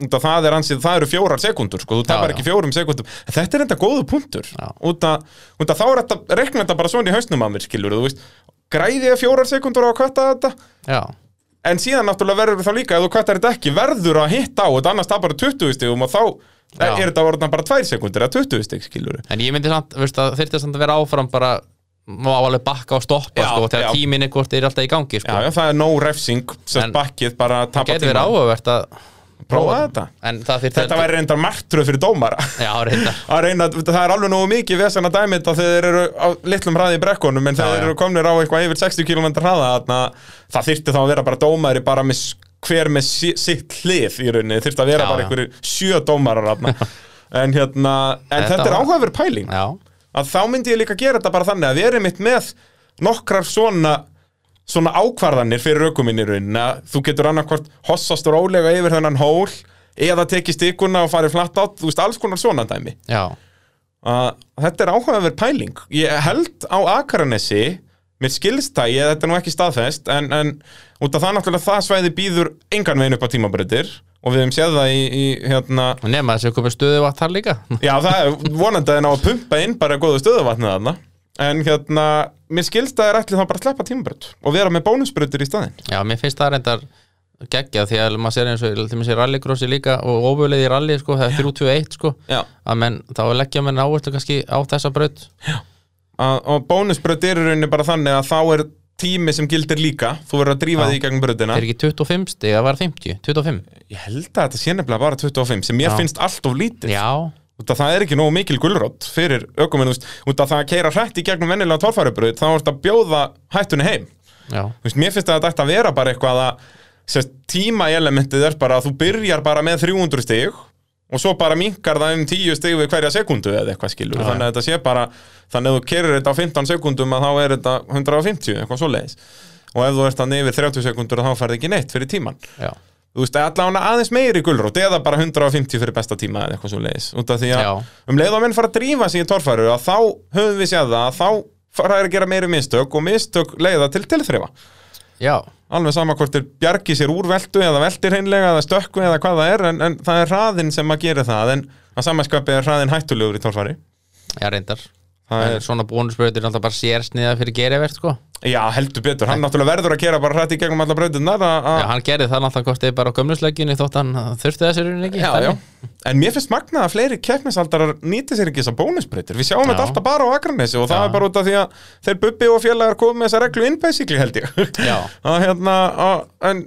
Speaker 1: Það er ansið, það eru fjórar sekundur sko, þú tapar ekki fjórum sekundum þetta er enda góðu punktur. Út af, út af þá er þetta, rekna þetta bara svona í hausnum að mér skilur, þú veist. Græði ég fjórar sekundur á að kvætta þetta?
Speaker 2: Já,
Speaker 1: en síðan náttúrulega verður það líka ef þú kvættar þetta ekki, verður að hitta á þetta annars tapar 20 stigum og þá er,
Speaker 2: Já.
Speaker 1: er þetta orðan bara 2 sekundur eða 20 stig skilur
Speaker 2: en ég myndi samt, veist að þyrfti samt að vera áfram bara má alveg bakka og stoppa
Speaker 1: Já,
Speaker 2: sko, þegar
Speaker 1: já.
Speaker 2: tíminni hvort er alltaf í gangi sko.
Speaker 1: Já, já, það er no refsing, sem
Speaker 2: En-
Speaker 1: bakkið bara að tapa
Speaker 2: geti verið áhugavert að
Speaker 1: Prófa þetta. Þetta væri reyndar martröð fyrir dómara.
Speaker 2: Já, reyndar. *laughs*
Speaker 1: Að reyna, það er alveg nógu mikið vesen að dæmi þetta þegar þeir eru á litlum hraði í brekkunum en þeir eru komnir á eitthvað yfir 60 km hraða það þyrfti þá að vera bara dómari bara með hver með si- sitt hlið í rauninni, þyrfti að vera
Speaker 2: Já,
Speaker 1: bara einhverju sjö dómarar *laughs* en hérna, en
Speaker 2: Þetta
Speaker 1: er áhugaverð pæling.
Speaker 2: Já,
Speaker 1: að þá myndi ég líka gera þetta bara þannig að við erum mitt með nokkrar svona svona ákvarðanir fyrir aukuminni raunin að þú getur annarkvort hossast rólega yfir þennan hól eða tekið stikuna og farið flatt átt þú veist, alls konar svona dæmi.
Speaker 2: Já,
Speaker 1: að þetta er áhugaverð pæling. Ég held á Akaranesi mér skilst það, ég, þetta er nú ekki staðfest en, en út af það náttúrulega það svæði býður engan veginn upp á tímabreytir og við hefum séð það í, í hérna
Speaker 2: og nema þess að komið stöðu vatn þar líka.
Speaker 1: Já, það er vonandi að ná að pumpa inn bara góðu stöðuvatnið þarna En hérna, mér skilst að það er ætlið þá bara að sleppa tímabröð og vera með bónusbröður í staðinn.
Speaker 2: Já, mér finnst það reyndar geggja því að maður sér eins og til maður sér rallycrossi líka og óbjöleið í rally sko, það er 321 sko
Speaker 1: Já.
Speaker 2: að menn, þá leggja menn áherslu kannski á þessa braut.
Speaker 1: Að, Og bónusbröð er í rauninni bara þannig að þá er tími sem gildir líka Þú verður að drífa
Speaker 2: Já.
Speaker 1: því í gegnum bröðina
Speaker 2: er ekki 25 stig, það var 50, 25
Speaker 1: Ég held að þetta sé nefnilega bara 25 sem mér
Speaker 2: Já.
Speaker 1: finnst allt of lítið.
Speaker 2: Já,
Speaker 1: það er ekki nógu mikil gulrótt fyrir ökuminn, það að keira hrætt í gegnum vennilega torfærubröð, þá er þetta að bjóða hættunni heim. veist, mér finnst að þetta að vera bara eitthvað að sérst, tímaelementið er bara að þú byrjar bara með 300 stig og svo bara minkar það um 10 stig við hverja sekundu eða eitthvað skilur.
Speaker 2: Já,
Speaker 1: þannig að þetta sé bara, þannig að þú kerir þetta á 15 sekundum að þá er þetta 150 eitthvað svoleiðis. Og ef þú ert þannig yfir 30 sekundur þá færði ekki neitt fyrir tíman
Speaker 2: já,
Speaker 1: þú veist, allavega aðeins meiri gulrót eða bara 150 fyrir besta tíma eða eitthvað svoleiðis. Út af því að
Speaker 2: Já.
Speaker 1: um leið og menn fara að drífa sig í torfæru að þá höfum við séð það að þá fara að gera meiri mistök og mistök leiða til tilþrifa.
Speaker 2: Já,
Speaker 1: alveg sama hvort þeir bjargi sér úr veldu eða veldir hreinlega eða stökku eða hvað það er en, en það er hraðin sem að gera það en að samanskapi er hraðin hættulegur í torfari
Speaker 2: já, reyndar
Speaker 1: það er,
Speaker 2: svona bónusbrautir er alltaf bara sérsniða fyrir gerivert sko
Speaker 1: já heldur betur, hann náttúrulega verður að gera bara hrætt í gegnum alla að
Speaker 2: já, hann gerði það náttúrulega hvort þið bara á gömlusleggjunni þótt hann þurfti þessi raunin ekki
Speaker 1: Já, já. En mér finnst magnað að fleiri keppnisaldarar nýti sér ekki þessar bónusbreytir. Við sjáum
Speaker 2: Já.
Speaker 1: þetta alltaf bara á Akranesi og það er bara út af því að þeir bubbi og félagar komið með þessa reglu inn basically held ég. Að *laughs* hérna, að, en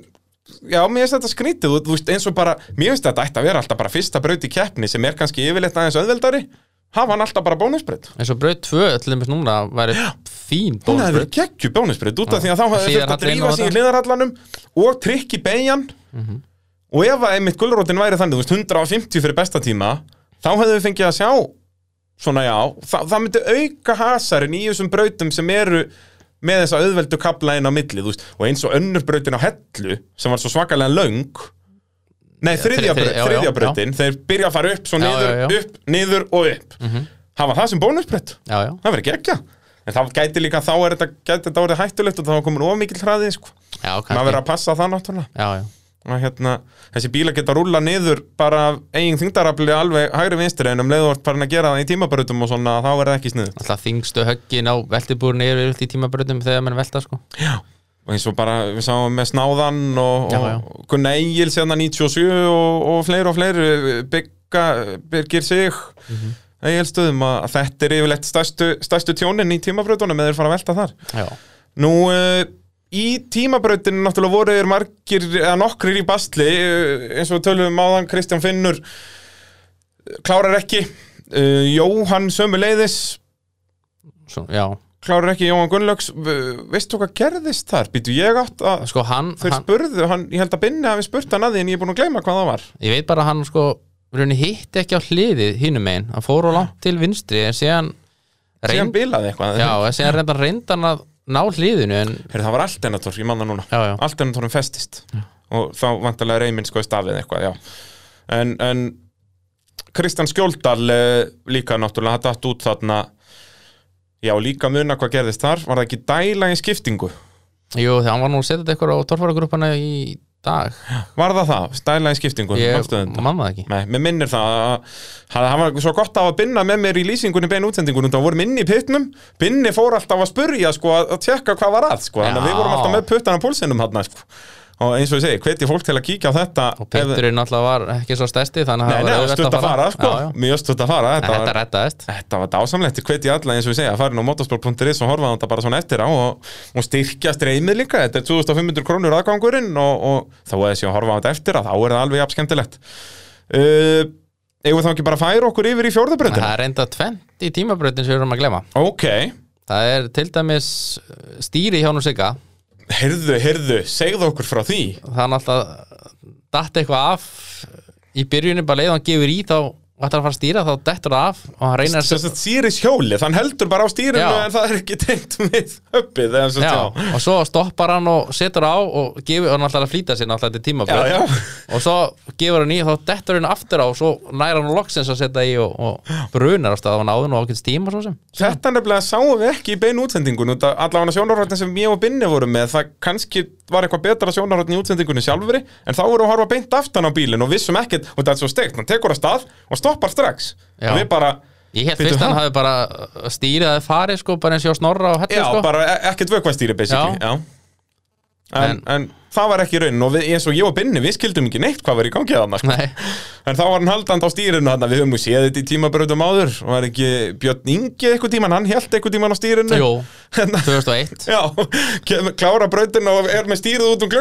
Speaker 1: já, mér finnst þetta skrítið, þú- veist, eins og bara, mér finnst þetta ætti að vera alltaf bara fyrsta braut í keppni sem er kannski yfirleitt aðeins auðveldari, hafa hann alltaf bara bónusbreyt.
Speaker 2: eins og braut 2 til dæmis núna væri fín
Speaker 1: Hún hefði verið
Speaker 2: bónusbraut.
Speaker 1: geggju bónusbreyt út af því að þá hefði þurft að drífa sig í
Speaker 2: þetta.
Speaker 1: hliðarhallanum og trykki beigjan og ef að einmitt gulrótin væri þannig, veist, 150 fyrir besta tíma þá hefðu við fengið að sjá svona já, það, það myndi auka hasarinn í þessum brautum sem eru með þessa auðveldu kapla inn á milli þú veist, og eins og önnur brautin á hellu sem var svo svakalega löng nei, þriðja,
Speaker 2: þri-
Speaker 1: braut,
Speaker 2: já, já,
Speaker 1: þriðja brautin þeir byrja að fara upp, svo
Speaker 2: Já,
Speaker 1: niður,
Speaker 2: já, já.
Speaker 1: upp, niður og upp. Hafa það sem bónusbraut.
Speaker 2: Já, já,
Speaker 1: það verður geggja. En þá gæti líka, þá er þetta, gæti þetta orðið hættulegt og þá komin of mikill hraði sko.
Speaker 2: já,
Speaker 1: maður verður að passa það náttúrulega.
Speaker 2: Já, já,
Speaker 1: og hérna, þessi bíla geta rúlla niður bara eigin þingdarafli alveg hægri vinstri en um leiðvort farin að gera það í tímabarutum og svona, þá er það ekki snið
Speaker 2: alltaf þingstu höggin á veltibúrin yfir í tímabrautum þegar mann velta sko
Speaker 1: og eins og bara, við sáum með Snáðan og,
Speaker 2: Já, já.
Speaker 1: og Gunnar Egil sérna 97 og, og fleiri og fleiri bygga, byrgir sig mm
Speaker 2: Mhm.
Speaker 1: Egilstöðum að þetta er yfirleitt stærstu, stærstu tjónin í tímabrautunum eða þeir fara að velta þar
Speaker 2: já,
Speaker 1: Nú, uh, í tímabrautinu náttúrulega voru þeir margir eða nokkrir í bastli uh, eins og tölum áðan Kristján Finnur uh, klárar ekki Jóhann sömu leiðis
Speaker 2: Svo, já,
Speaker 1: klárar ekki Jóhann Gunnlaugs veistu hvað gerðist þar? Býtu ég átt að
Speaker 2: sko hann,
Speaker 1: þeir
Speaker 2: hann
Speaker 1: spurðu, hann, ég held að Binni hafi spurt hann að því en ég er búin að gleyma hvað það var.
Speaker 2: Ég veit bara að hann sko hitti ekki á hliðið hinum megin. Hann fór á langt til vinstri en síðan
Speaker 1: síðan bilaði eitthvað.
Speaker 2: Já, en síðan reyndan reyndan að ná hliðinu en
Speaker 1: Heyrðu, það var Altenator, ég man það núna.
Speaker 2: Já, já,
Speaker 1: Alternatorum festist. Og þá vantarlega reyminn sko stafið eitthvað, já. En, en Kristján Skjóldal eh, líka náttúrulega, hann datt út þarna já, líka muna hvað gerðist þar. Var það ekki dæla í skiptingu?
Speaker 2: Jú, þegar hann var nú að setja þetta eitthvað á torfæragrúpana í dag.
Speaker 1: Var það það, dæla í skiptingu
Speaker 2: ég
Speaker 1: manstu þetta?
Speaker 2: mann það ekki.
Speaker 1: Nei, mér minnir það að að það var svo gott af að binna með mér í lýsingunni bein útsendingunum, það vorum inni í pittnum binni fór alltaf að spurja sko, að að tjekka hvað var að, sko, þannig að við vorum alltaf með puttana púlsinum hann, sko. Og eins og ég segi, hveti fólk til að kíkja á þetta
Speaker 2: og Peturinn náttúrulega var ekki svo stærsti þannig að það var
Speaker 1: stutt að fara, sko, mjög stutt að fara. Þetta
Speaker 2: þetta
Speaker 1: var, þetta var dásamlegt, hveti alla eins og ég segja að fara inn á motorsport.is og horfa þetta bara svona eftir á og, og styrkja streymið líka, þetta er 2500 krónur aðgangurinn og, og þá er þessi að horfa þetta eftir að þá er það alveg jafn skemmtilegt. Uh, við þá ekki bara færa okkur yfir í
Speaker 2: En
Speaker 1: fjórðabröndina?
Speaker 2: það er reynda tvent í tímabrautin sem við erum að glema
Speaker 1: Ok,
Speaker 2: það er til dæmis stýri hjá nú sigga
Speaker 1: heyrðu, heyrðu, segðu okkur frá því.
Speaker 2: Það er náttúrulega datt eitthvað af í byrjunni bara leið og hann gefur í þá ætlar að fara að stýra þá dettur það af og hann reynir
Speaker 1: Sem sagt Sýris hjólið, hann heldur bara á stýrinu
Speaker 2: Já.
Speaker 1: en það er ekki tengt við uppið
Speaker 2: Já, og svo stoppar hann og setur á og gefur og náttúrulega að flýta sér náttúrulega til
Speaker 1: já.
Speaker 2: og svo gefur hann í og þá dettur hann aftur á og svo næra hann loksins að setja í og, og brunar á stað af hann áðun og ákveðs tíma svo sem
Speaker 1: Þetta nefnilega sáum við ekki í beinu útsendingun allavega sjónarhóttin sem ég og Binni voru með það kannski var eitthvað betra sjónarhóttin í útsendingunni sjálfuri en þá voru að horfa beint aftan á bílinn og vissum ekkert og það er svo steikt, hann tekur að stað og stoppar strax
Speaker 2: Já.
Speaker 1: og við bara,
Speaker 2: Ég held fyrst að hann
Speaker 1: ha?
Speaker 2: hafi bara stýrið að farið sko bara eins og snorra á hellu
Speaker 1: já,
Speaker 2: sko
Speaker 1: bara e- ekkert vökkvæstýri basically, já, En,
Speaker 2: En-
Speaker 1: en það var ekki raun og við, eins og ég og Binni, við skildum ekki neitt hvað var í gangi þarna sko. En þá var hann haldand á stýrinu þarna, við höfum nú séð þetta í tímabröðum áður. Og var ekki Björn Ingi eitthvað tíman, hann held eitthvað tíman á stýrinu?
Speaker 2: Jú,
Speaker 1: Hérna,
Speaker 2: 2001
Speaker 1: Já, kem- klára brautin og er með stýrið út um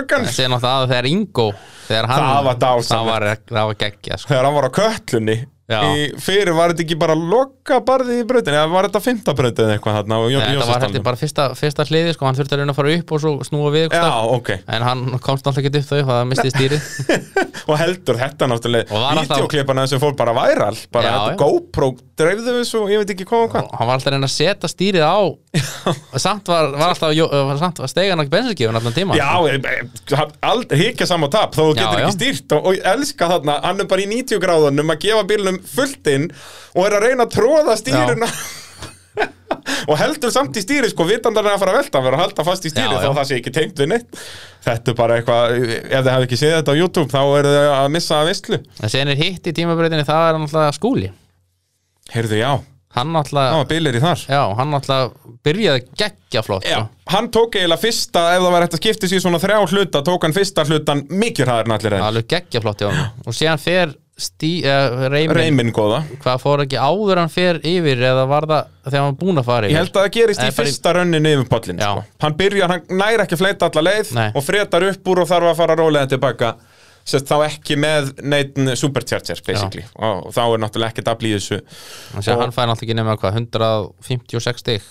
Speaker 2: hann,
Speaker 1: Það var dásamlegt.
Speaker 2: það var, var geggja sko.
Speaker 1: þegar hann var á köllunni
Speaker 2: Já.
Speaker 1: Í, fyrir var þetta ekki bara loka barði í brautin eða var þetta fymta brautin eða eitthvað Jón
Speaker 2: Nei, Það var heldur bara fyrsta, fyrsta hliði sko, hann þurfti að reyna að fara upp og svo snúa við
Speaker 1: Já,
Speaker 2: Já.
Speaker 1: ok.
Speaker 2: En hann komst alltaf ekki upp þau, það misti stýrið. *laughs*
Speaker 1: Og heldur þetta náttúrulega
Speaker 2: alltaf-
Speaker 1: videoklippana sem fór bara væral bara
Speaker 2: Já,
Speaker 1: þetta
Speaker 2: já.
Speaker 1: GoPro dreifðu þessu ég veit ekki hvað og hvað.
Speaker 2: Hann var alltaf að reyna að setja stýrið á samt var, var alltaf samt var stegan ekki bensinskifun allan tíma
Speaker 1: Já, e, e, aldrei hikja saman tap þó getur ekki stýrt og, og elska þarna, hann er bara í 90 gráðunum að gefa bílnum fullt inn og er að reyna að tróða stýruna *laughs* og heldur samt í stýri sko, vitandar er að fara að velta verður að halda fast í stýri
Speaker 2: Já,
Speaker 1: þá
Speaker 2: já.
Speaker 1: það sé ekki tengt við neitt. Þetta er bara eitthvað, ef þið hafi ekki séð þetta á YouTube þá er þið að missa að visslu
Speaker 2: En sen er hitt í tímabreytinni, það er náttúrulega skúli.
Speaker 1: Heyrðu, já,
Speaker 2: Hann
Speaker 1: það
Speaker 2: náttúrulega, hann náttúrulega byrjaði geggja flott
Speaker 1: Já,
Speaker 2: sko.
Speaker 1: hann tók eiginlega fyrsta, ef það var hægt að skipta sér svona þrjá hluta, tók hann fyrsta hlutan mikið
Speaker 2: hjá hann *gasps* og síðan fer reymin,
Speaker 1: góða.
Speaker 2: hvað fór ekki áður hann fer yfir eða var það þegar hann var búinn að fara
Speaker 1: Ég
Speaker 2: yfir
Speaker 1: held að það gerist
Speaker 2: Nei,
Speaker 1: í
Speaker 2: bara í-
Speaker 1: fyrsta rönninu yfir pollin,
Speaker 2: Já.
Speaker 1: sko. Hann byrjar, hann næri ekki fleita alla leið
Speaker 2: Nei.
Speaker 1: og fretar upp úr og þarf að fara rólega tilbaka. Sest þá ekki með neitt supercharger, basically. Og, og þá er náttúrulega ekkert að
Speaker 2: að
Speaker 1: og-
Speaker 2: hann fæði náttúrulega ekki nema hvað 156 stig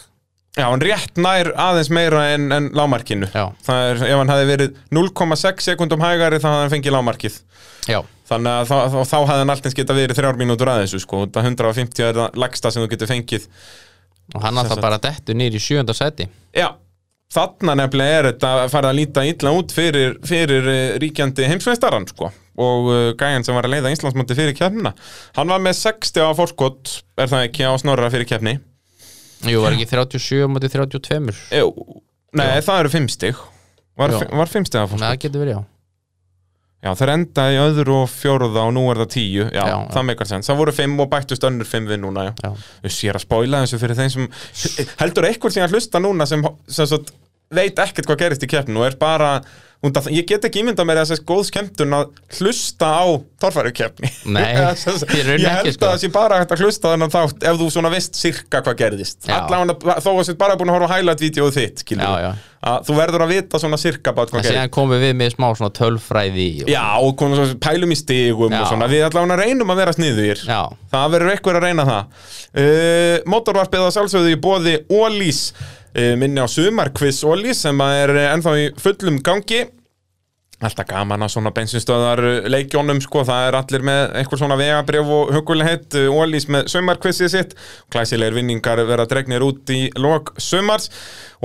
Speaker 1: Já, hann rétt nær aðeins meira en, en lámarkinu.
Speaker 2: Já.
Speaker 1: Það er, ef hann hefði verið 0,6 sekundum hægari þá hefði hann fengið lámarkið.
Speaker 2: Já,
Speaker 1: Þannig að þá, þá, þá hefði hann alltaf geta verið þrjár mínútur að þessu sko, þetta 150 er það lagsta sem þú getur fengið
Speaker 2: og hann alltaf
Speaker 1: sagt.
Speaker 2: bara dettur nýr í sjönda seti
Speaker 1: Já, þarna nefnilega er þetta að fara að líta illa út fyrir, fyrir eh, ríkjandi heimsveistarann sko og uh, gæjan sem var að leiða Íslandsmóti fyrir kefnina hann var með 60 á fórskot er það ekki á snorra fyrir kefni
Speaker 2: Jú, var ekki 37 mútið 32
Speaker 1: Jú, Nei, það eru 5 stig. Var, fi- var 5 stig á
Speaker 2: Nei,
Speaker 1: fórskot
Speaker 2: það getur verið, já.
Speaker 1: Já, það enda í öðru og fjóruða og nú er það 10 Já,
Speaker 2: Já,
Speaker 1: það meikar sens Það voru 5 og bættust önnur 5 við núna, ég er að spoila þessu fyrir þeim sem heldur eitthvað sem að hlusta núna sem, sem sagt, veit ekkert hvað gerist í keppninu og er bara af, ég get ekki ímyndað mér þess að góð skemmtun að hlusta á torfæru keppni
Speaker 2: Nei, *laughs* í rauninni
Speaker 1: ég held
Speaker 2: sko.
Speaker 1: að það sé bara að hlusta þennan þátt ef þú svona veist sirka hvað gerðist allavega þó að þú bara búin að horfa á highlight-vídeóið þitt
Speaker 2: Já, já.
Speaker 1: Að þú verður að vita svona sirka bát hvað gerir
Speaker 2: síðan komum við með smá svona tölfræði og,
Speaker 1: Já, og komum svo pælum í stigum
Speaker 2: Já.
Speaker 1: og svona, við allavega reynum að vera sniðugir.
Speaker 2: Já.
Speaker 1: Það verður eitthvað að reyna það. Uh, Motorvarpið að sjálfsögðu í bóði Ólís uh, minni á sumarkviss Ólís sem að er ennþá í fullum gangi Alltaf gaman að svona bensinstöðar uh, leikjónum sko, það er allir með einhver svona vegabrif og hugulegheit Ólís með sumarkvissið sitt. Klæsilegir vinningar vera dregnir út í lok sumars.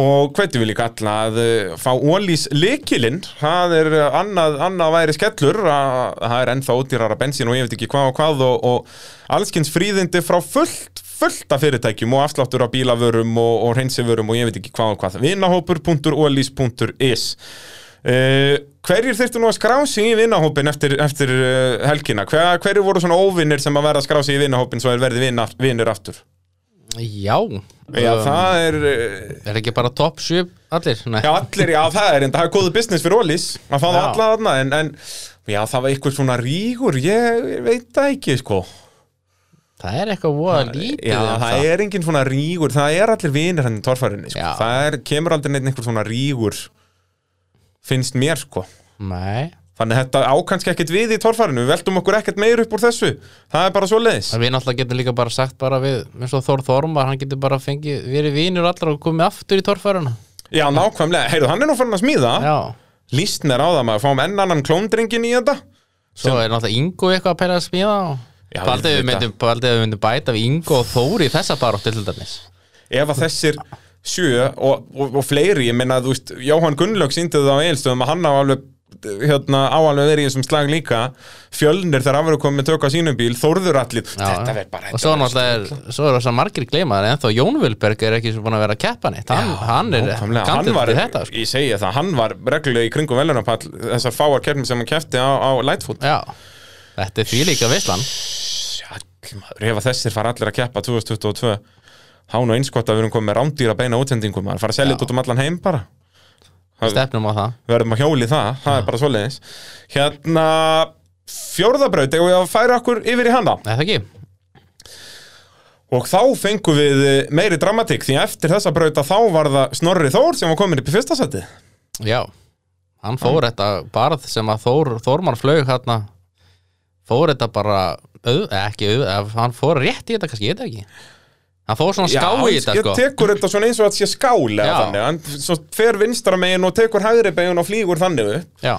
Speaker 1: Og hvetjum við líka alla að uh, fá Ólís leikilinn það er annað, annað væri skellur. Að það er ennþá ódýrara bensín og ég veit ekki hvað og hvað og, og allskins fríðindi frá fullt fullt af fyrirtækjum og afsláttur á bílavörum og, og hreinsivörum og ég veit ekki hvað og hvað. Vinahópur.olís.is uh, Hverjir þurftu nú að skrá sig í vinahópin eftir, eftir uh, helgina? Hver, hverjir voru svona óvinnir sem að verða að skrá sig í vinahópin svo er verði vinnir aftur?
Speaker 2: Já,
Speaker 1: Já,
Speaker 2: um,
Speaker 1: það er uh,
Speaker 2: er ekki bara top 7 allir Nei.
Speaker 1: Já, allir, já, það er enda, það er góðu business fyrir Ólís að fá það alla þarna en, en já, það var eitthvað svona rígur ég, ég veit það ekki, sko
Speaker 2: Það er eitthvað voða lítið
Speaker 1: Já,
Speaker 2: um
Speaker 1: það er engin svona rígur, það er allir vinir hann í torfærinni, sko. Það er, kemur aldrei neitt einhver svona rígur finnst mér, sko.
Speaker 2: Nei,
Speaker 1: Þannig að þetta ákannski ekkert við í torfærinu, við veltum okkur ekkert meir upp úr þessu, það er bara svo leiðis.
Speaker 2: en við náttúrulega getum líka bara sagt bara við eins og Þór Þormar, hann getur bara fengið verið vinur allra og komið aftur í torfæruna
Speaker 1: Já, nákvæmlega, heyrðu, hann er nú farin að smíða,
Speaker 2: Já,
Speaker 1: líst mér á það maður, fáum enn annan klóndringin í þetta.
Speaker 2: svo er náttúrulega Ingo eitthvað að pæla að smíða og
Speaker 1: Já,
Speaker 2: Paldið við myndum, við bæta við Ingo og Þór í þessa baróttu til dæmis?
Speaker 1: Ef að þessir sjö og, og, og fleiri, ég meina, þú veist, Jóhann Gunnlaug síndi það á eilstöðum að hann á alveg hérna á alveg verið í þessum slag líka. Fjölnir þegar afur komið tök á sínum bíl þórður allir, þetta verð bara
Speaker 2: og svo náttúrulega er, svo er þess að margir gleymaðar en þá Jón Vilberg er ekki svo búin að vera að keppa neitt. Hann, hann er
Speaker 1: Nákvæmlega, hann
Speaker 2: kantur
Speaker 1: var,
Speaker 2: til þetta sko.
Speaker 1: ég segi það, hann var reglulega í kringum velunapall þessar fáar kernum sem hann kefti á, á Lightfoot.
Speaker 2: Já, þetta er því líka
Speaker 1: Sjálfmaður, ef að þessir fara allir að keppa 2022 þá nú einskott að við erum komið með rándýra beina útsendingum maður fara að selja
Speaker 2: Já.
Speaker 1: þetta út um allan heim bara.
Speaker 2: Stefnum á það.
Speaker 1: Við verðum að hjóli það, það er bara svoleiðis. Hérna fjórðabraut, ef við að færa okkur yfir í hana?
Speaker 2: Er það ekki?
Speaker 1: og þá fengum við meiri dramatík því eftir þessa brauta þá var það Snorri Þór sem var komin upp í fyrsta seti
Speaker 2: Já, hann fór þetta barð sem að Þór, Þórmann flög hérna fór þetta bara auð, eh, ekki auð, eh, hann fór rétt í þetta kannski, ég veit það ekki hann fór svona ská í þetta
Speaker 1: ég
Speaker 2: sko.
Speaker 1: tekur þetta svona eins og að sé skálega
Speaker 2: Já.
Speaker 1: þannig, hann svo fer vinstra megin og tekur hægri megin og flýgur þannig upp.
Speaker 2: Já,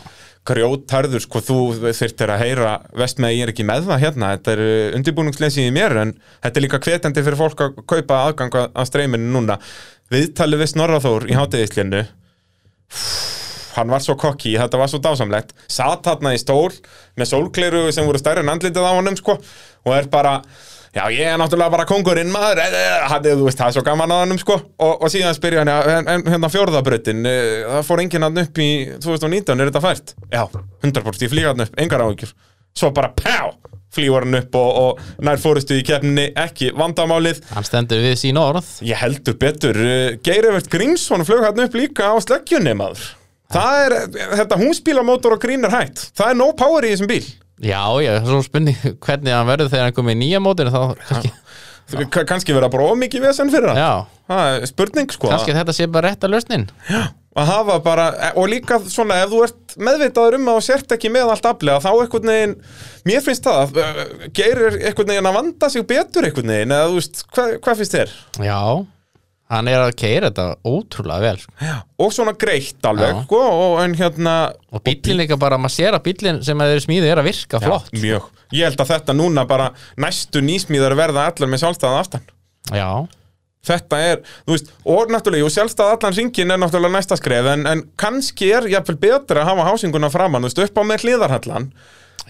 Speaker 1: grjótarður, sko, þú þyrftir að heyra vest með að ég er ekki með það hérna. Þetta er undirbúningsleysi í mér en þetta er líka hvetjandi fyrir fólk að kaupa aðgang að- að streyminu núna. Viðtalið við Snorraþór í hátegislinu hann var svo kokki, þetta var svo dásamlegt. Satt þarna í stól með sólkleiru sem voru stærri en andlitið á honum sko, og er bara Já, ég er náttúrulega bara kongurinn maður, eh, eh, hann, þú veist, það er svo gaman að hannum, sko, og, og síðan spyrja hann, en, en hérna fjórðabrautin, eh, það fór enginn hann upp í 2019, er þetta fært? Já, 100% ég flýga hann upp, engar áhyggjur. Svo bara, pá, flýgur hann upp og, og nær fórustu í keppninni, ekki vandamálið.
Speaker 2: hann stendur við sín orð
Speaker 1: Ég heldur betur, Geirivert Grímsson flög hann upp líka á sleggjunni, maður. Það er, þetta húsbílamótor og grín er hægt. Það er no power í þessum bíl.
Speaker 2: Já, já, svo spurning hvernig hann verður þegar hann komið í nýja mótinu þá kannski,
Speaker 1: Það kann- kannski vera bara ómikið vesen fyrir hann. Það er spurning, sko.
Speaker 2: kannski þetta sé bara rétt að lausnin
Speaker 1: bara, og líka svona ef þú ert meðvitaður um að þú sért ekki með allt aflega, þá einhvern veginn mér finnst það, uh, geirir einhvern veginn að vanda sig betur einhvern veginn eða þú veist, hvað, hvað finnst þér?
Speaker 2: Já, hann er að keira þetta ótrúlega vel sko.
Speaker 1: og svona greitt alveg,
Speaker 2: Já.
Speaker 1: sko, og en hérna
Speaker 2: og bíllinn líka bara, maður sér að bíllinn sem að þeir smíði er að virka flott
Speaker 1: já, mjög, ég held að þetta núna bara næstu nýsmíðar verða allar með sjálfstæðan aftan
Speaker 2: Já,
Speaker 1: þetta er, þú veist, og náttúrulega og sjálfstæð allan ringin er náttúrulega næsta skref en, en kannski er jafnvel betra að hafa hásinguna framann, þú veist, upp á með hliðarhallan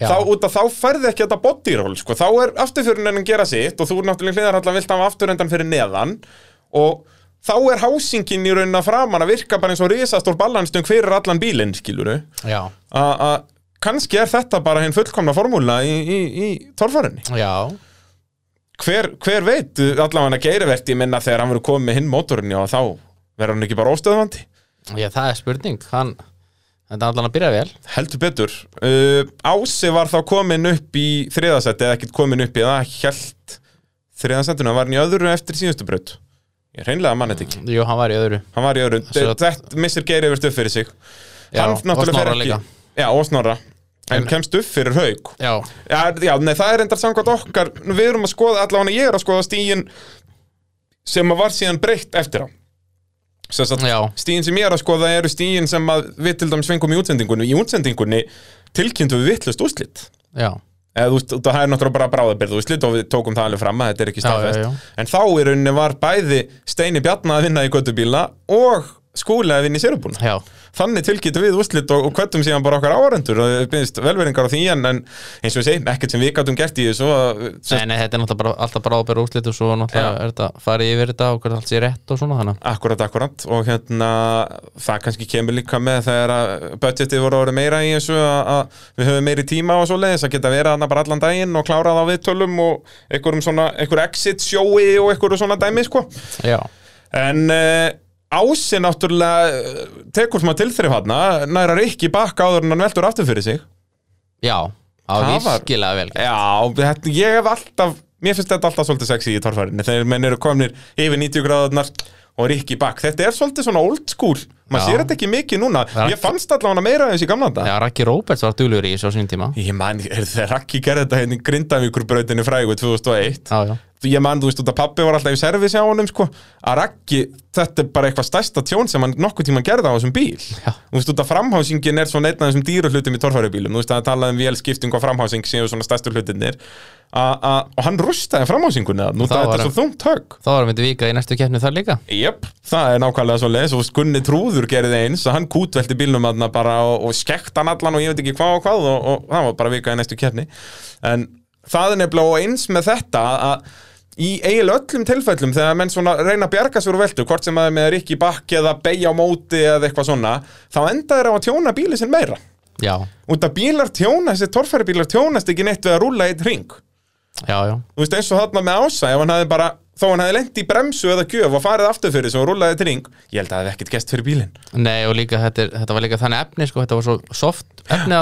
Speaker 2: Já.
Speaker 1: þá út af þá færði ekki þetta bodyroll sko. þá er afturfyririnn en gera sitt og þú náttúrulega hliðarhallan vilt hafa afturendan fyrir neðan og þá er hásingin í raunin að framann að virka bara eins og risastór ballanstöng fyrir allan bílinn, skiluru
Speaker 2: já,
Speaker 1: að kannski er þetta bara hinn fullkomna formúla í, í, í torfarinni
Speaker 2: já.
Speaker 1: Hver, hver veit, allavega geiriverti minna þegar hann verður komið með hinn mótorinn og þá verður hann ekki bara óstöðvandi.
Speaker 2: Já, það er spurning, hann Þetta allan að byrja vel.
Speaker 1: Heldur betur. Uh, Ási var þá komin upp í þriðasetti eða ekkert komin upp í það held þriðasettinu, var hann í öðru eftir síðustu braut Ég reynlega mann þetta ekki.
Speaker 2: Jú, hann var í öðru.
Speaker 1: Hann var í öðru,
Speaker 2: Svo-
Speaker 1: þetta missir Geir yfir stuff fyrir sig.
Speaker 2: Já,
Speaker 1: Hann
Speaker 2: og
Speaker 1: náttúrulega fer
Speaker 2: Snorra
Speaker 1: ekki
Speaker 2: líka.
Speaker 1: Já, og snorra.
Speaker 2: En
Speaker 1: kemst upp fyrir haug
Speaker 2: Já,
Speaker 1: Já, já, nei, það er endar samkvæmt okkar Við erum að skoða, allavega ég er að skoða stíin sem að var síðan breytt eftir á. Sem sagt,
Speaker 2: já,
Speaker 1: stíin sem ég er að skoða eru stíin sem að við til dæmis fengum í útsendingunni. Í útsendingunni tilkynntu við vittlust úrslit.
Speaker 2: Já
Speaker 1: þú veist, það er náttúrulega bara bráðabyrð úrslit og við tókum það alveg fram að þetta er ekki staðfest. en þá í rauninni var bæði Steini Bjarnar að vinna í göttubíla og skúli að vinna í sérubúna þannig tilkynntu við úrslit og, og kvöttum síðan bara okkar árendur og við byrðist velveringar á því en, en eins og við segjum, ekkert sem við gætum gert í þessu
Speaker 2: nei, nei, þetta er náttúrulega bara, alltaf bara ábæra úrslit og svo náttúrulega er þetta farið yfir þetta og hvernig allt sé rétt og svona þannig
Speaker 1: Akkurat, akkurat. Og hérna það kannski kemur líka með þegar að budgetið voru orðið meira í þessu að, að við höfum meiri tíma og svo leiðis að geta verið bara allan daginn og klárað á viðtölum og einhverjum svona, einhver Ási náttúrulega eh, tekur sem að tilþrif hann næra Rikki bakka áður en hann veldur aftur fyrir sig.
Speaker 2: Já, var- virkilega vel.
Speaker 1: Já, þetta, ég hef alltaf Mér finnst þetta alltaf svolítið sexy í torfærinu Þegar menn eru komnir yfir 90 gráðunar og Rikki bakk, þetta er svolítið svona old school maður sér þetta ekki mikið núna. Ég fannst allavega meira þessi gamla þetta
Speaker 2: Já, Raki Róberts var duglegur í þessu á tíma.
Speaker 1: Ég man, þegar Rikki gerði þetta hérna í Grindavíkurbrautinu frægu 2001
Speaker 2: Já, já,
Speaker 1: ég man, þú veist, að pappi var alltaf í servis á honum sko, að Raggi, þetta er bara eitthvað stærsta tjón sem hann nokkuð tíma gerði á þessum bíl.
Speaker 2: Já.
Speaker 1: þú veist, að framhásingin er svona einn af þessum dýru hlutum í torfæribílum, þú veist, að tala um vélskipting og framhásing séu svona stærstu hlutinir A- a- og hann rústaði framhásingunni það, nú
Speaker 2: Það
Speaker 1: það
Speaker 2: var
Speaker 1: þetta er svo þungt högg.
Speaker 2: þá varum við vika í næstu keppni þar líka.
Speaker 1: Jep, það er nákvæmlega svo leis og Gunni Trúður gerði eins og hann kútvelti bílnum aðna bara og, og skekkt hann allan og ég veit ekki hvað og hvað og, og það var bara vika í næstu kefni en það er nefnilega og eins með þetta að í eiginlega öllum tilfellum þegar menn svona reyna að bjarga sér úr veltu hvort sem það er með Rikki Bakk eða beigja á móti eða eitthvað svona þá enda þeir á að tjóna bíli sinn meira.
Speaker 2: Já,
Speaker 1: út að bílar tjóna, þessi torfæri bílar tjónast ekki neitt við að rúlla eitt ring
Speaker 2: já, já.
Speaker 1: Þú veist eins og þarna með ása ef hann hefði bara, þó hann hefði lent í bremsu eða gjöf og farið aftur fyrir sig og rúlaði til ring ég held að það hefði ekkert gest fyrir bílinn.
Speaker 2: Nei, og líka þetta, er, þetta var líka þannig efni sko, þetta var svo soft efni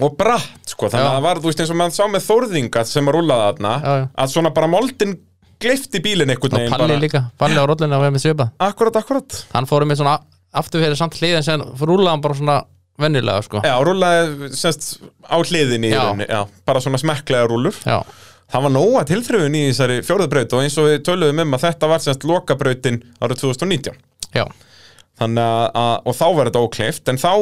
Speaker 1: og bratt, sko, þannig
Speaker 2: Já.
Speaker 1: að það var, þú veist eins og maður sá með þórðinga sem að rúlaði þarna
Speaker 2: Já, já.
Speaker 1: að svona bara moldin gleifti bílinn einhvern
Speaker 2: og
Speaker 1: veginn
Speaker 2: Palli
Speaker 1: bara,
Speaker 2: líka, Palli á rollinu að vera með svipa
Speaker 1: akkurat, akkurat.
Speaker 2: Hann fórum með svona aftur fyrir samt hliðin sem rúlaði hann bara svona venjulega sko.
Speaker 1: Já, rúlaði semst á hliðinni í
Speaker 2: Já.
Speaker 1: rauninni, já, bara svona smekklega rúlur
Speaker 2: Já,
Speaker 1: það var nóga tilþrifun í þessari fjóruðbraut og eins og við töluðum um að þetta var semst lokabrautin árið 2019
Speaker 2: já,
Speaker 1: Þannig að, og þá var þetta ókleift en þá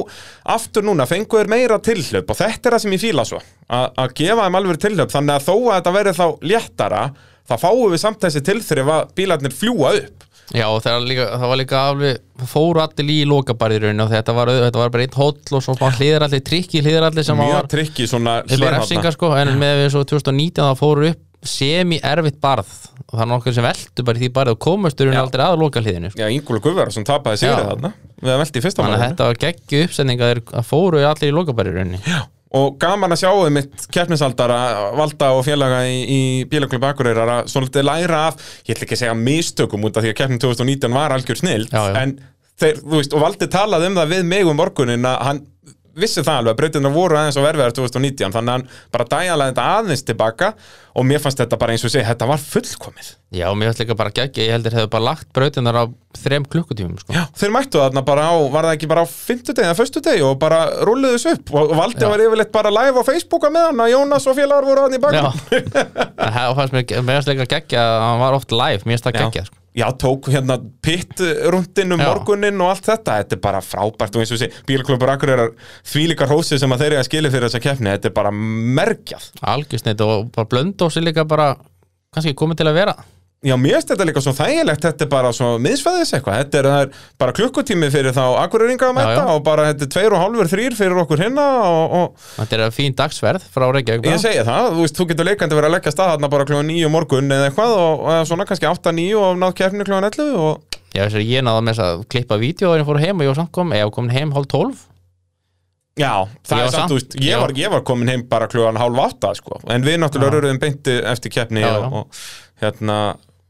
Speaker 1: aftur núna fengu þeir meira tilhlaup og þetta er það sem ég fíla svo að, gefa þeim alveg tilhlaup þannig að þó að þetta verði þá léttara þá fáum við samt þessi tilþrif að bílarnir fljúa upp.
Speaker 2: Já það, líka, það var líka alveg fóru allir í lokabarðirunni og þetta var, þetta var bara einn hóll og svo bara hliðaralli, trikki hliðaralli sem
Speaker 1: mjög
Speaker 2: var
Speaker 1: trikki svona
Speaker 2: refsingar sko en með svo 2019 þá fóru upp semi erfitt barð. Og það er nokkur sem veldu bara í því barð og komusturinn
Speaker 1: Já.
Speaker 2: aldrei að loka hliðinu sko.
Speaker 1: Já, Ingúla Guðvara sem tapaði sigrið þarna. Við að velti í fyrsta málinu.
Speaker 2: þetta var geggju uppsending að, þeir- að fóru allir í lokabarðirunni
Speaker 1: og gaman að sjá um mitt keppnisaldara Valda og félaga í, í Bílaklub Akureyrar að svolítið læra af ég ætla ekki að segja mistökum út af því að keppnin 2019 var algjör snill en þeir, þú veist, og Valdi talaði um það við mig um morgunin að hann vissi það alveg að breytina voru aðeins á verfiðar 2019 þannig að hann bara dæjaði þetta aðeins tilbaka og mér fannst þetta bara eins og sé þetta var fullkomið
Speaker 2: já mér finnst líka bara geggja ég heldur hefur bara lagt brautinar á þrem klukkutímum sko.
Speaker 1: Já, þeir mættu þarna bara á, var það ekki bara á fimmtudegi eða föstudegi og bara rulluðu þessu upp og, Valdi
Speaker 2: Já.
Speaker 1: var yfirleitt bara live á Facebooka með hann að Jónas og félagar voru hann í
Speaker 2: já *laughs*
Speaker 1: bakgrunn
Speaker 2: fannst mér, mér finnst líka geggja að hann var oft live, mér finnst það geggja sko.
Speaker 1: Já, tók hérna pitt-rundin um
Speaker 2: Já.
Speaker 1: morgunin og allt þetta. Þetta er bara frábært. Og eins og sé Bílaklubur akkur er þvílíkar hósið sem að þeir eru að skilja fyrir þessa keppni. Þetta er bara mergjað.
Speaker 2: Algjörsneitt og bara blöndósi líka bara kannski komið til að vera
Speaker 1: Já, mér finnst þetta líka svo þægilegt Þetta er bara svo miðsfæðis eitthvað. Þetta er, er bara klukkutími fyrir þá akkureringa að mæta og bara þetta er tveir og hálfur þrýr fyrir okkur hinna og, og
Speaker 2: þetta er fín dagsverð frá Reykjavík
Speaker 1: Ég segja það, þú veist, þú getur leikandi verið að leggja stað þarna bara kljóðan 9 morgun eða eitthvað og, og svona kannski 8-9 og náð keppninu kljóðan 11 og
Speaker 2: Já, þess að ég náða með þess að klippa vídeo og ég fór heim og ég var samt kom, ég var komin heim hálf tólf.
Speaker 1: Já, það
Speaker 2: Já,
Speaker 1: er samt, þú veist, ég var, ég var komin heim bara kljóðan hálf 8 sko, en við náttúrulega röruðum beinti eftir keppni og, og hérna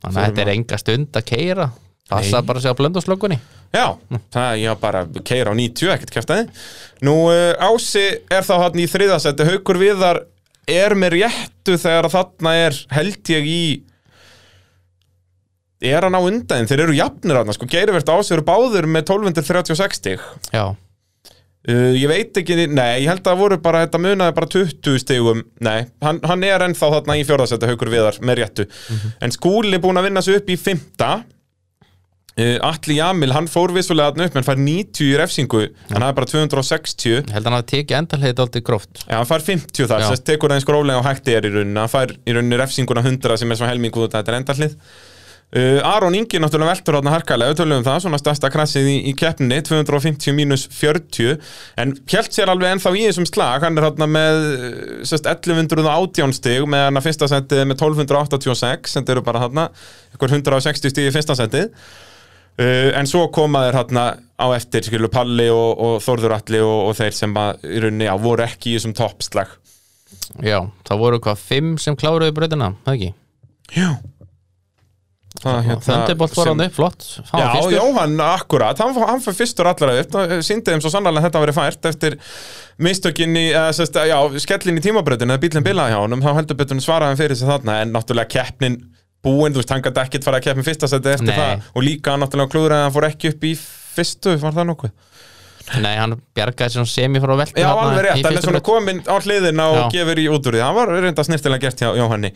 Speaker 2: Þannig að þetta er enga stund að keira Passa
Speaker 1: Nei.
Speaker 2: bara að segja blöndóslökunni
Speaker 1: Já, það er ég bara keira á 90, ekkert kæftæði Nú, uh, Ási er þá hann í þriðasætti Haukur Viðar er með réttu þegar þarna er held ég í er hann á undan, þeir eru jafnir hann, sko, Geirivert á sig eru báður með 1236 stig.
Speaker 2: Já,
Speaker 1: Uh, ég veit ekki, nei, ég held að það voru bara þetta munaði bara 20 stigum. Nei, hann, hann er ennþá þarna í fjórðasætti haukur viðar með réttu. En Skúli er búin að vinna sig upp í fymta uh, Atli Jamil, hann fór vissulega þarna upp en fær 90 í refsingu. Hann hafði bara 260
Speaker 2: ég held að hann að tekið endalheit aldrei gróft.
Speaker 1: Já, hann fær 50 þar, þess tekur það eins gróflega og hægt er í rauninni, hann fær í rauninni refsinguna 100 sem er svona helmingu út að þetta endallið uh, Aron Ingi náttúrulega veltur þarna harkalega, við tölum um það, svona stærsta krassið í, í keppninni, 250 mínus 40 en hjælt sér alveg ennþá í þessum slag, hann er þarna með uh, sest, 1118 stig með hann að fyrsta setið með 1286 þetta eru bara þarna, ykkur 160 stig í fyrsta setið. Uh, en svo koma þeir hérna á eftir skilu Palli og, og Þórður Atli og, og þeir sem að, í rauninni, já, voru ekki í þessum toppslag.
Speaker 2: Já, það voru hvað, fimm sem kláruðu brautina, það ekki?
Speaker 1: Já
Speaker 2: Þöndibolt var hann upp, flott hann
Speaker 1: Já,
Speaker 2: fyrstur.
Speaker 1: Jóhann, akkurat, hann, hann fyrir fyrstur allra upp, það síndi þeim svo sannlega að þetta verið fært eftir mistökin í, eða, sest, já, skellin í tímabröðinu eða bílinn bilaði hjá honum, þá heldur betur hann fyrir sig þarna, en náttúrulega keppnin búinn, þú veist, hann gæti ekkert fara að keppin fyrsta seti eftir
Speaker 2: Nei.
Speaker 1: það, og líka náttúrulega klúður að hann fór ekki upp í fyrstu, var það nokkuð?
Speaker 2: Nei, hann bjargaði sér semi frá veltu
Speaker 1: Já,
Speaker 2: þarna
Speaker 1: alveg rétt, hann er svona komin á hliðina og
Speaker 2: Já.
Speaker 1: gefur í út úr því. Það var reynda snirtilega gert hjá Jóhanni.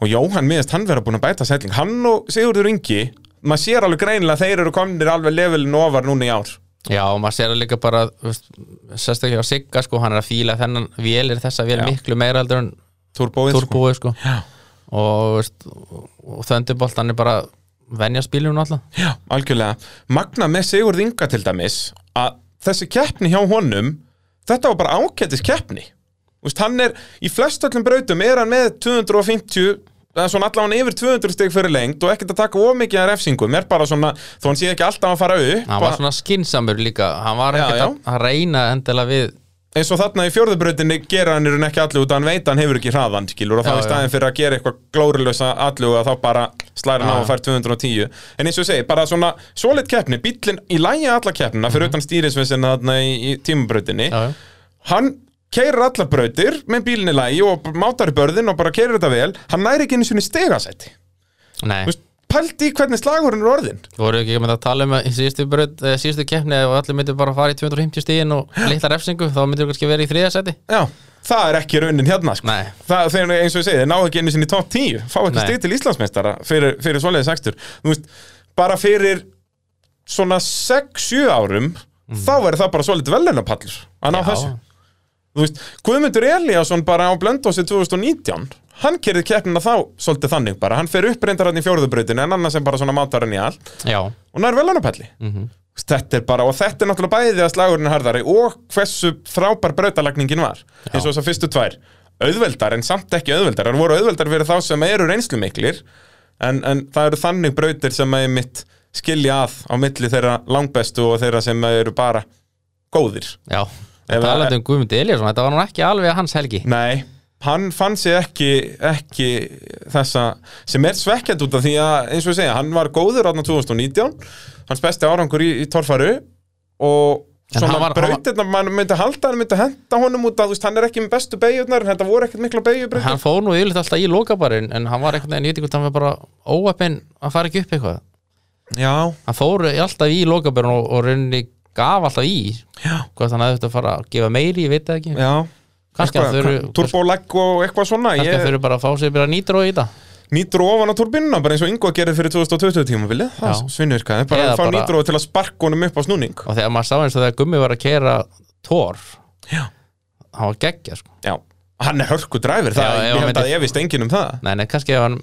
Speaker 1: Og Jóhann miðast hann vera búin að bæta sætling. Hann og Sigurður Ingi, maður sér alveg greinilega að Þeir eru kominir alveg levelin ofar núna í ár.
Speaker 2: Já, og maður sér líka bara sérstaklega á Sigga, sko, hann er að fíla þennan vélir þessa vél
Speaker 1: Já.
Speaker 2: miklu meira heldur en
Speaker 1: Turbóið sko.
Speaker 2: sko.
Speaker 1: Já,
Speaker 2: og, og Þöndibolt, hann er bara venja spilunum alltaf.
Speaker 1: Já, algjörlega. Magna með Sigurð Inga til dæmis Að þessi keppni hjá honum Þetta var bara ákettis keppni. Úst, Hann er, í flest öllum brautum Er hann með 250 eða svona allavega yfir 200 stig fyrir lengt og ekkert að taka ómikið að refsingum. Er bara svona, þó hann sé ekki alltaf að fara upp
Speaker 2: hann var svona skinsamur líka. Hann var ekkert að- að reyna endilega við
Speaker 1: eins og þarna í fjórðubrautinni gera hann ekki allu út hann veit hann hefur ekki hraðan skilur og þá í staðin fyrir að gera eitthvað glórulösa allu og þá bara slæra hann á og fær 210 en eins og segi, bara svona svoleitt keppni, bíllinn í lægi alla keppnina fyrir utan stýrisvisina þarna í, í
Speaker 2: já.
Speaker 1: hann keirir allar brautir með bílinn í lægi og mátar í börðin og bara keirir þetta vel. Hann næri ekki einu sinni stegasætti
Speaker 2: Nei,
Speaker 1: Þú pældi í hvernig slagurinn er orðin
Speaker 2: voru ekki með að tala um að í síðustu, braut, eh, síðustu keppni og allir myndir bara fara í 250 stíðin og litla refsingu þá myndir kannski vera í þriðasæti
Speaker 1: Já, það er ekki raunin hérna sko. Það, þeir, eins og ég segi, þeir ná ekki einu sinni top 10 fá ekki stig til Íslandsmeistara fyrir, fyrir svoleiðis ekstur Þú veist, bara fyrir svona 6-7 árum þá er það bara svolítið velunapallur að ná
Speaker 2: Já.
Speaker 1: þessu. Þú Guðmundur Elíasson bara á Blöndósi 2019 hann kerði keppnina þá svolítið þannig bara, hann fer upp reyndar hann í fjórðubrautinu en annars sem bara svona mátar hann í allt.
Speaker 2: Já,
Speaker 1: og nær velunapalli
Speaker 2: Mhm.
Speaker 1: Þetta er bara, og þetta er náttúrulega bæði að slagurinn er harðari og hversu frábær brautalagningin var. Eins og þess að fyrstu tvær. Auðveldar en samt ekki auðveldar. Það voru auðveldar fyrir þá sem eru reynslu miklir en, en það eru þannig brautir sem að mitt skilja að á milli þeirra langbestu og þeirra sem eru bara góðir.
Speaker 2: Já.
Speaker 1: Ef
Speaker 2: Talandi
Speaker 1: að-
Speaker 2: um Guðmund Eliasson, þetta var nú ekki alveg hans helgi.
Speaker 1: Nei, hann fann sig ekki, ekki þessa sem er svekkjand út af því að eins og ég segja, hann var góður átna 2019 hans besti árangur í, í torfæru og
Speaker 2: En
Speaker 1: svona brautirna, mann myndi halda hann myndi henda honum út að þú veist, hann er ekki með bestu beigjurnar en þetta voru ekkert mikla beigjubrautir
Speaker 2: Hann fór nú yfirleitt alltaf í lokabarinn en hann var einhvern veginn, ég veit ekki hvort hann var bara óöppin að fara ekki upp eitthvað.
Speaker 1: Já,
Speaker 2: Hann fór alltaf í lokabarinn og, og rauninni gaf alltaf í.
Speaker 1: Já,
Speaker 2: hvort hann hefði þetta að fara að gefa meiri, ég veit ekki.
Speaker 1: Já Turbolegg og eitthvað svona
Speaker 2: Kannski
Speaker 1: ég,
Speaker 2: að þau eru bara að fá sér bara nýtró í þetta
Speaker 1: Nýtró ofan á turbinuna, bara eins og Ingo gerði fyrir 2020 tímabilið, það
Speaker 2: Já.
Speaker 1: svinnvirkaði bara að fá nýtró til að sparka honum upp á snúning.
Speaker 2: Og þegar maður sá eins og þegar Gummi var að kera tór
Speaker 1: Já.
Speaker 2: hann var geggja sko.
Speaker 1: Já, hann er hörku dræfir, það, ég held að ég vist enginn um það.
Speaker 2: Nei, nei, kannski að hann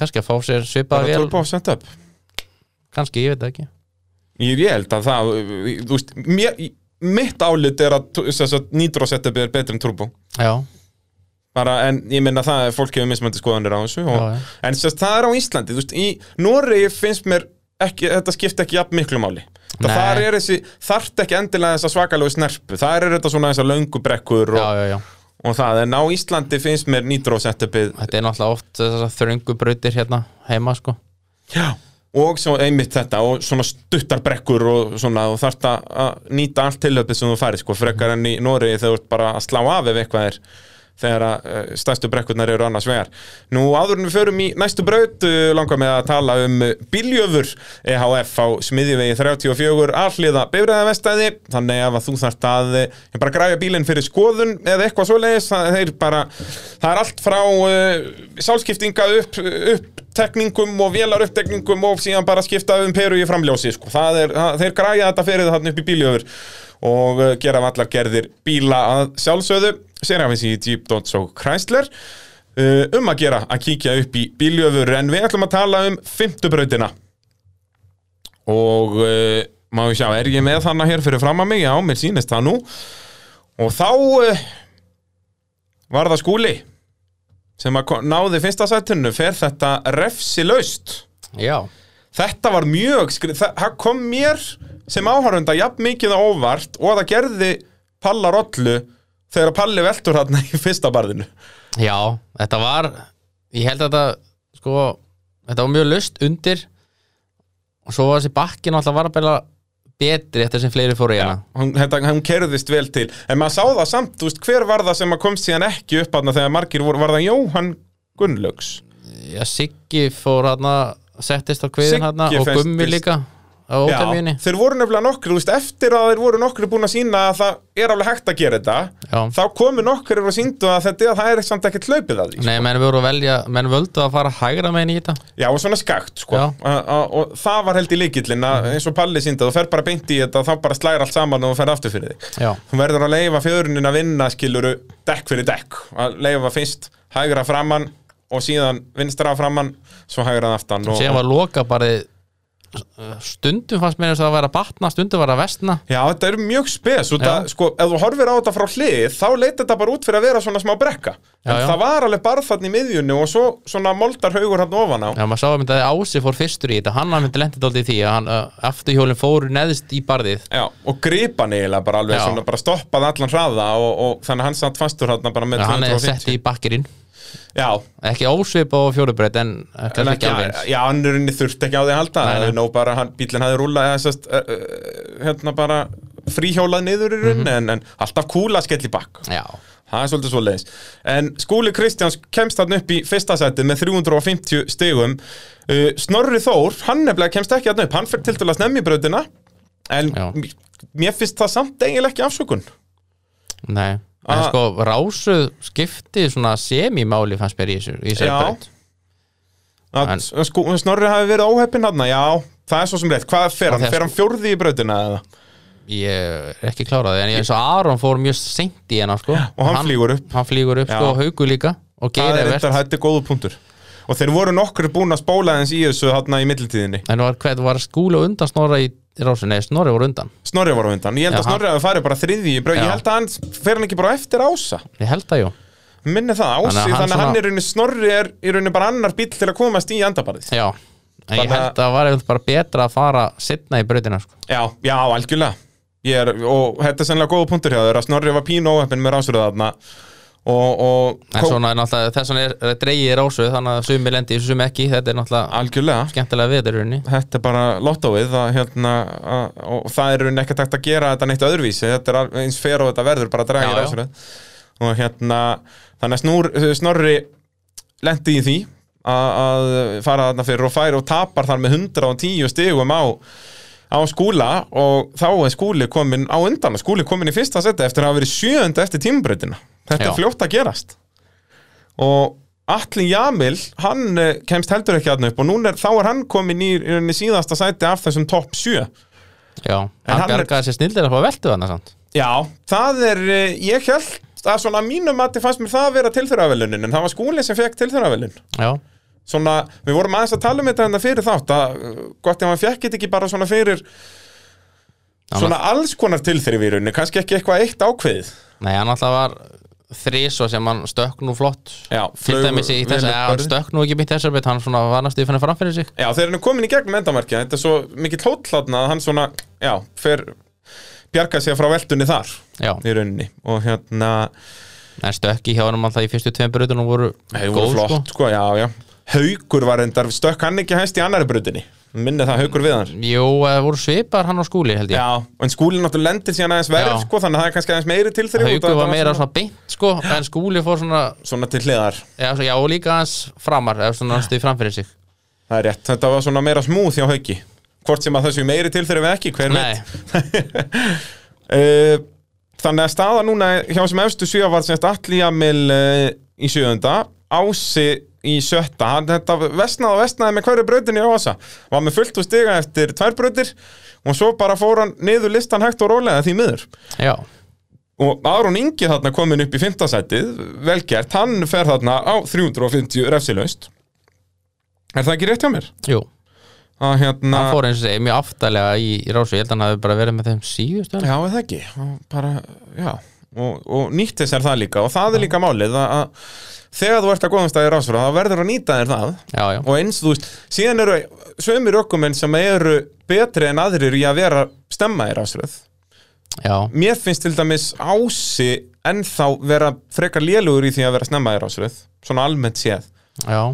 Speaker 2: kannski að fá sér
Speaker 1: turbo setup.
Speaker 2: Kannski, ég veit það ekki.
Speaker 1: Ég held að það, þú veist mér, mitt álit er að, að nitro setup er betur en turbo.
Speaker 2: Já,
Speaker 1: bara, en ég minna það að fólk hefur mismöndi skoðanir á þessu og,
Speaker 2: Já, já.
Speaker 1: en sérst, það er á Íslandi, veist, í Noregi finnst mér ekki, þetta skipta ekki jafn miklu máli. Þar er þessi, þarft ekki endilega þessa svakalegu snerpu, þar er þetta svona þessar löngu brekkur
Speaker 2: já,
Speaker 1: og,
Speaker 2: já,
Speaker 1: og það, en á Íslandi finnst mér nitro setupið
Speaker 2: Þetta er náttúrulega oft þessar þröngu brautir hérna heima sko.
Speaker 1: Já, og svo einmitt þetta og svona stuttar brekkur og svona og þarft að nýta allt tilöpið sem þú færi sko, frekar enn í Noregi þegar þú ert bara að slá af ef eitthvað er þegar að uh, stærstu brekkurnar eru annars vegar. Nú áður en við förum í næstu braut uh, langar með að tala um Biljöfur EHF á smiðjuvegi 34 alliða bifræðavestæði þannig að þú þarft að uh, bara græja bílinn fyrir skoðun eða eitthvað svoleiðis það, þeir bara, það er allt frá uh, sálskiptinga upp, upptekningum og vélar upptekningum og síðan bara skipta um peru í framljósi sko. það er, það, þeir græja þetta fyrir það upp í Biljöfur og gera allar gerðir bíla að sjálfsögðu Serafins í Jeep Dodge og Chrysler. Uh, um að gera að kíkja upp í bíljöfur en við ætlum að tala um fymtubrautina og uh, má ég sjá, er ég með þannig hér fyrir fram að mig, já, mér sýnist það nú. Og þá uh, var það skúli sem að náði fyrsta sættinu fer þetta refsilaust?
Speaker 2: Já,
Speaker 1: Þetta var mjög skrið, það kom mér sem áhörunda jafn mikið á óvart og það gerði Palla Rollu þegar Palli veltur hann í fyrsta barðinu.
Speaker 2: já, þetta var Ég held að þetta sko, þetta var mjög löst undir og svo var þessi bakkin alltaf var að bæla betri eftir sem fleiri fóru í hana
Speaker 1: Hún, þetta, hún kerðist vel til. En maður sá það samt, þú veist, hver var það sem komst síðan ekki upp hann þegar margir voru, var það Jóhann Gunnlaugs?
Speaker 2: Já, Siggi fór hana settist á kviðin hana og Gummi líka á ótemjunni
Speaker 1: þeir voru nefnilega nokkri, þú veist, eftir að þeir voru nokkri búin að sína að það er alveg hægt að gera þetta,
Speaker 2: Já.
Speaker 1: þá komu nokkri og síndu að þetta, það er samt ekkert hlaupið að því.
Speaker 2: Nei, menn voru að velja, menn völdu að fara hægra megin í þetta
Speaker 1: Já, og svona skakt, sko
Speaker 2: Já.
Speaker 1: a, a, og það var held í líkillin að eins og Palli síndi, þú fer bara beint í þetta þá bara slæðir allt saman og þú fer aftur fyrir þig
Speaker 2: Já,
Speaker 1: þú verður að leifa fjörunin að vinna skiluru dekk fyrir dekk að leifa fyrst hægra framann og síðan vinstra framann svo hægra aftan og,
Speaker 2: síðan var loka bara stundum fannst mér að það væri að batna stundum var að vestna
Speaker 1: Já, þetta er mjög spes það, sko, ef þú horfir á þetta frá hlið þá leit þetta bara út fyrir að vera svona smá brekka. En
Speaker 2: Já, já.
Speaker 1: það var alveg barð þarna í miðjunni og svo svona moldar haugur hann ofan á.
Speaker 2: Já, maður sá að myndi að Ási fór fyrstur í þetta hann myndi lendið í því að hann uh, afturhjólinn fóru neðst í barðið.
Speaker 1: Já, og gripa eiginlega bara alveg svona bara stoppaði allan hraða og, og þannig hann satt fastur hann bara með
Speaker 2: Já, hann er
Speaker 1: 250
Speaker 2: sett í bakkirinn
Speaker 1: Já,
Speaker 2: ekki ósvip á fjórubreyt en
Speaker 1: en
Speaker 2: kannski
Speaker 1: ekki,
Speaker 2: alveg
Speaker 1: já, hann er inni þurft ekki á því að halda
Speaker 2: Nei, nei.
Speaker 1: Nó bara, hann, bílinn hafði rúlað sest, uh, hérna bara fríhjólað niður í
Speaker 2: Mhm.
Speaker 1: rauninni en, en alltaf kúla skell í bakk Það er svolítið svoleiðis. En Skúli Kristjáns kemst þarna upp í fyrsta sæti með 350 stigum. Uh, Snorri Þór, hann nefnilega kemst ekki þarna upp. Hann fyrir til dæla snemmi í brautina. En
Speaker 2: Já.
Speaker 1: mér finnst það samt eiginlega ekki afsökun.
Speaker 2: nei En
Speaker 1: Ah.
Speaker 2: sko, rásuð skipti svona semimáli fannst mér í þessu
Speaker 1: Já. Að
Speaker 2: En-
Speaker 1: Skú, Snorri hafi verið óheppinn þarna. Já, það er svo sem rétt. Hvað fer hann? Fer hann fjórði í brautina eða?
Speaker 2: Ég er ekki kláraði En ég eins og Aron fór mjög seint í hennar sko.
Speaker 1: Og hann flýgur upp.
Speaker 2: Hann flýgur upp
Speaker 1: Já.
Speaker 2: sko, og Haukur líka Og
Speaker 1: Það er þetta, er góðu punktur. Og þeir voru nokkur búin að spóla þess í þessu þarna í mittiltíðinni.
Speaker 2: En var, hvað, var skúli og undan snorra í Nei, snorri voru undan
Speaker 1: Snorri var á undan. Ég held að
Speaker 2: Já, hann-
Speaker 1: Snorri hafi farið bara þriði í. Ég held að hann fer hann ekki bara eftir ása.
Speaker 2: Ég held það, jú
Speaker 1: Minni það ási,
Speaker 2: Þannig að
Speaker 1: þannig
Speaker 2: hann
Speaker 1: að hann
Speaker 2: svona-
Speaker 1: er rauninni snorri er í rauninni bara annar bíl til að komast í andabarðið.
Speaker 2: Já, en ég
Speaker 1: Þannig að-
Speaker 2: held að það var eitthvað bara betra að fara setna í brautina sko.
Speaker 1: Já, já, algjörlega. Ég er, og þetta er sennilega góða punktur hjá þér að snorri var pínu óheppin með rásröða þarna og, og
Speaker 2: En svona er náttúrulega, þess er, er dreigið rásu Þannig að sumi lendi, sumi ekki Þetta er náttúrulega
Speaker 1: algjörlega.
Speaker 2: skemmtilega viðurunni
Speaker 1: Þetta er bara lottóið að, hérna, að, og það er rauninni ekkert hægt að gera þetta neitt öðruvísi. Þetta er eins fer og þetta verður bara að
Speaker 2: já.
Speaker 1: rásröð. Og hérna, þannig að snúr, snorri lendi í því að, að fara þarna fyrir og færi og tapar þar með 110 stigum á á skúla og þá er skúli komin á undan. Skúli komin í fyrsta seti eftir að hafa verið sjöunda eftir tímabrautina. Þetta
Speaker 2: Já.
Speaker 1: er fljótt að gerast. Og Atli Jamil hann eh, kemst heldur ekki aðna upp og núna er, þá er hann komin í, í síðasta sæti af þessum topp 7
Speaker 2: Já,
Speaker 1: En
Speaker 2: hann
Speaker 1: hann
Speaker 2: bjargaði sér snildir að fá veltu þannig samt.
Speaker 1: Já, það er, eh, ég held að svona að mínum mati fannst mér það að vera tilþjóravelunin en það var skúli sem fekk tilþjóravelun
Speaker 2: Já,
Speaker 1: svona, við vorum aðeins að tala um þetta hérna fyrir þátt að uh, gott ef hann fekk þetta ekki bara svona fyrir svona alls konar tilþrifirunni, kannski ekki eitthvað eitt ákveðið.
Speaker 2: Nei, hann alltaf var þrís og sem hann stökk nú flott.
Speaker 1: Já,
Speaker 2: Til dæmis í þess að hann stökk nú ekki mitt þessar bet Hann svona var næstu í fannig framfyrir sig.
Speaker 1: Já, þegar hann er komin í gegnum endamarkja þetta er svo mikill hótlatna að hann svona já, fer bjarga sig frá veltunni þar
Speaker 2: Já,
Speaker 1: í rauninni. Og hérna,
Speaker 2: en stökki hjá hann alltaf í fyrstu tveim brutunum voru
Speaker 1: voru
Speaker 2: góð
Speaker 1: flott sko, já, já Haukur var endar, stökk hann ekki hæst í annari brutinni minni það haukur við hann?
Speaker 2: Jú, það voru svipar hann á skúli held ég.
Speaker 1: Já, en skúlinn náttúrulega lendir síðan aðeins verð sko, þannig að það er kannski aðeins meiri til þeirri
Speaker 2: Haukur var meira svona beint sko en skúli fór svona
Speaker 1: Svona til hliðar,
Speaker 2: já, svo- já og líka hans framar eða svona stuði framfyrir sig.
Speaker 1: Það er rétt Þetta var svona meira smúð hjá hauki. Hvort sem að þessu meiri til þeirri við ekki, hver veit? Uh, *laughs* Þannig að staða núna hjá sem efstu sjö var semst Atli Jamil uh, í sjöunda Ási í sjötta. Hann þetta vestnaði og vestnaði með hverju brautinni á Ása var með fullt úr stiga eftir tvær brautir og svo bara fór hann niður listan hægt og rólega því miður.
Speaker 2: Já,
Speaker 1: og Aron Ingi þarna komin upp í fimmtasætið velgert, hann fer þarna á 350 refsilaust. Er það ekki rétt hjá mér?
Speaker 2: jú.
Speaker 1: Að hérna
Speaker 2: Hann fór eins og segi mjög aftalega í, í rásu Ég held að hann hafi bara verið með þeim síðust
Speaker 1: Já, það ekki? Og bara, já og, og nýtti sér það líka og það er líka málið að, að þegar þú ert að góðum staðir ásfra þá verður að nýta þér það.
Speaker 2: Já, já,
Speaker 1: og eins, þú veist, síðan eru sömur ökumenn sem eru betri en aðrir í að vera stemma í
Speaker 2: já,
Speaker 1: mér finnst til dæmis ási ennþá vera frekar lélugur í því að vera snemma í rásröð svona almennt séð.
Speaker 2: Já.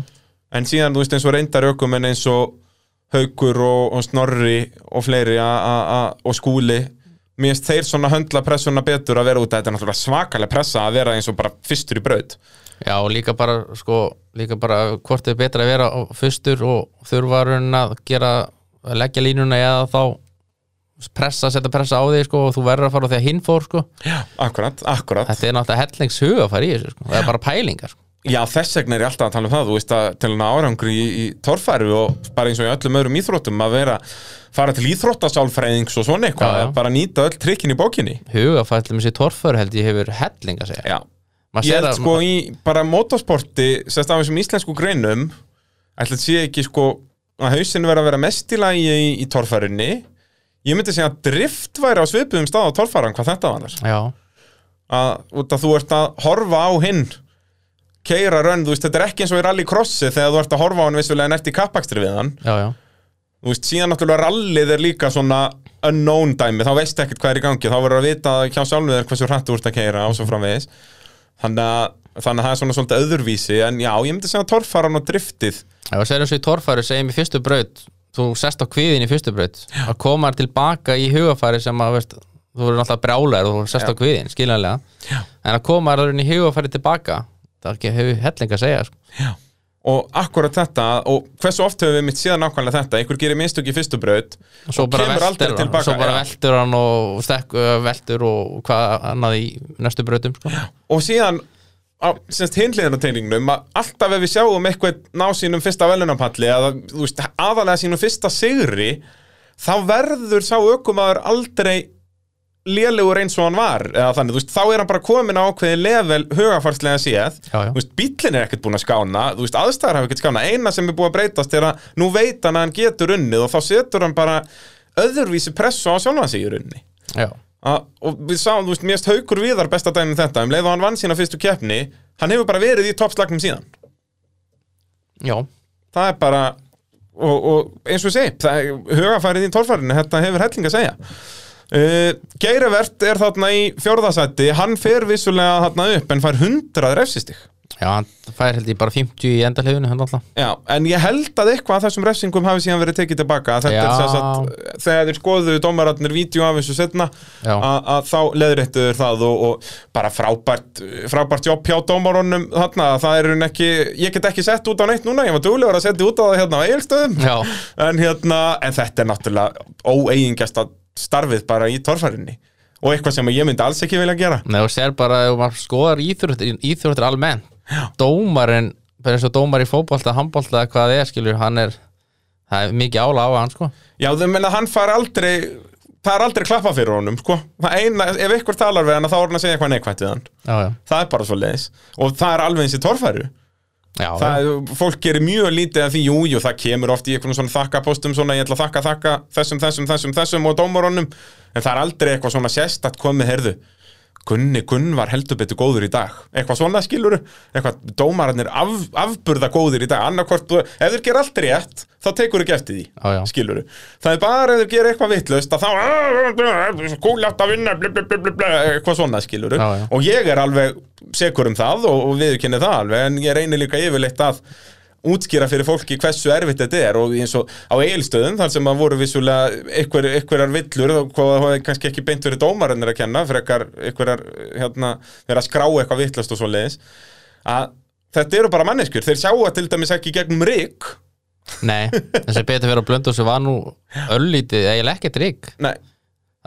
Speaker 1: En síðan, þú veist, eins og reyndar ökumenn eins og Haukur og, og Snorri og fleiri a, a, a, og Skúli mér finnst þeir svona höndla pressuna betur að vera út að þetta er náttúrulega svakalega pressa að vera eins og bara fyrstur í braut
Speaker 2: Já, og líka bara, sko, líka bara hvort er betra að vera fyrstur og þurfa raunin að gera að leggja línuna eða þá pressa, setja pressa á því, sko, og þú verður að fara því að hinn fór, sko.
Speaker 1: Já, akkurat, akkurat
Speaker 2: Þetta er náttúrulega hellings huga að fara í þessu, sko. Það er bara pælingar, sko.
Speaker 1: Já, þess vegna er ég alltaf að tala um það, þú veist að til að ná árangri í, í torfæru og bara eins og í öllum öðrum íþróttum að vera fara til íþróttasálfræðings og svona eitthvað,
Speaker 2: Já, já.
Speaker 1: bara nýta öll trikkin í bókinni
Speaker 2: Hugafællum þessi torfur held ég hefur helling að segja.
Speaker 1: Ég
Speaker 2: sér
Speaker 1: held
Speaker 2: að-
Speaker 1: sko í bara motorsporti, sérst af þessum íslensku greinum ætla að sé ekki sko að hausin vera að vera mest í lagi í, í torfærunni ég myndi segja að drift væri á svipuðum stað á torfæran hvað þetta var að, þú ert að horfa á hinn keira rönn, þú veist, þetta er ekki eins og í rallycrossi þegar þú ert að horfa á hann vissulega nert í kappakstri við hann
Speaker 2: já, já.
Speaker 1: Þú veist, síðan náttúrulega rallið er líka svona unknown dæmi, þá veistu ekkert hvað er í gangi þá verður að vita hjá sjálfum þér hversu hrætt þú ert að keira og svo framvegis. Þannig að, þannig að það er svona svolítið öðruvísi en já, ég myndi segja að torfaran og driftið
Speaker 2: Já, og sér eins og í torfæru segjum í fyrstu braut þú sest á kviðin í fyrstu braut að koma þér tilbaka í hugafæri sem að veist, þú verður náttúrulega brjálæður og þú sest á kviðin, skiljanlega.
Speaker 1: Já.
Speaker 2: en að koma þér hefur
Speaker 1: og akkurat þetta og hversu oft höfum við mitt síðan nákvæmlega þetta einhver gerir mistök í fyrstu braut
Speaker 2: og
Speaker 1: og kemur aldrei
Speaker 2: hann
Speaker 1: tilbaka
Speaker 2: svo bara
Speaker 1: já.
Speaker 2: veltur hann og stekk, veltur og hvað annað í næstu brautum sko.
Speaker 1: og síðan á semst hinliðanategningnum að alltaf ef við sjáum eitthvað ná sínum fyrsta velunapalli eða aðalega sínum fyrsta sigri þá verður sá ökumaður aldrei lélegur eins og hann var þannig, veist, þá er hann bara komin á ákveði level hugafarslega séð. Bíllinn er ekkert búin að skána veist, aðstæðar hafa ekkert skána, eina sem er búin að breytast er að nú veit hann að hann getur unnið og þá setur hann bara öðruvísi pressu á sjálfan sig í runni og við sáum, þú veist, mérst haukur viðar besta dæmi um þetta, um leið og hann vann sína fyrstu keppni hann hefur bara verið í toppslagnum síðan.
Speaker 2: Já,
Speaker 1: það er bara og, og eins og er hugafærið í tólfærinu, þetta hefur helling að segja uh, Geirivert er þarna í fjórðasætti, hann fer vissulega þarna upp en fær 100 refsistig.
Speaker 2: Já, hann fær held ég bara 50 í alltaf.
Speaker 1: Já, en ég held að eitthvað af þessum refsingum hafi síðan verið tekið tilbaka þetta
Speaker 2: Já.
Speaker 1: er þess að þegar þeir skoðuðu dómararnir vídeo af þessu setna að þá leðréttuður það og, og bara frábært frábært jobb hjá dómarunum þarna. Það er hún ekki, ég get ekki sett út á neitt núna ég var duglegur að setja út á það hérna á eigilstöðum
Speaker 2: Já,
Speaker 1: en hérna, en þetta er náttúrulega óeigingjast starfið bara í torfærinni og eitthvað sem ég myndi alls ekki vilja gera.
Speaker 2: Nei, og sér bara ef maður skoðar íþróttir, íþróttir almennt dómarinn, bara eins og dómar í fótbolta handbolta eða hvað það er, skilur, hann er það er mikið ála á hann, sko.
Speaker 1: Já, þau menna hann fær aldrei það er aldrei klappa fyrir honum, sko. Eina, ef ykkur talar við hann, þá er hann að segja eitthvað neikvætt við hann,
Speaker 2: Já, já,
Speaker 1: það er bara svo leiðis og það er alveg eins í torfæru
Speaker 2: já,
Speaker 1: það, er- fólk gerir mjög lítið af því, jú, jú, það kemur oft í eitthvað svona þakkapostum, svona ég ætla að þakka, þakka þessum, þessum, þessum, þessum og dómarunum. En það er aldrei eitthvað svona sérstætt komið, heyrðu Gunni Gunn var heldur betur góður í dag. Eitthvað svona skiluru eitthvað dómararnir af, afburða góður í dag. Annarkvort, ef þeir gera allt rétt þá tekur ekki eftir því,
Speaker 2: já.
Speaker 1: skiluru það er bara ef þeir gera eitthvað vitlaust að þá skúlátt að vinna bli, bli, bli, eitthvað svona skiluru
Speaker 2: já.
Speaker 1: og ég er alveg sekur um það og, og viðurkenni það alveg en ég reynir líka yfirleitt að útskýra fyrir fólki hversu erfitt þetta er og eins og á eigilstöðum þar sem að voru vissulega einhver, einhverjar villur og hvað það hefði kannski ekki beint verið dómarannir að kenna frekar einhverjar hérna verið að skrá eitthvað vittlast og svo leiðis að þetta eru bara manneskjur. Þeir sjá að til dæmis ekki gegnum rík
Speaker 2: Nei, þessi betur fyrir að blöndu sem var nú öllítið, eiginlega ekkert rík
Speaker 1: Nei,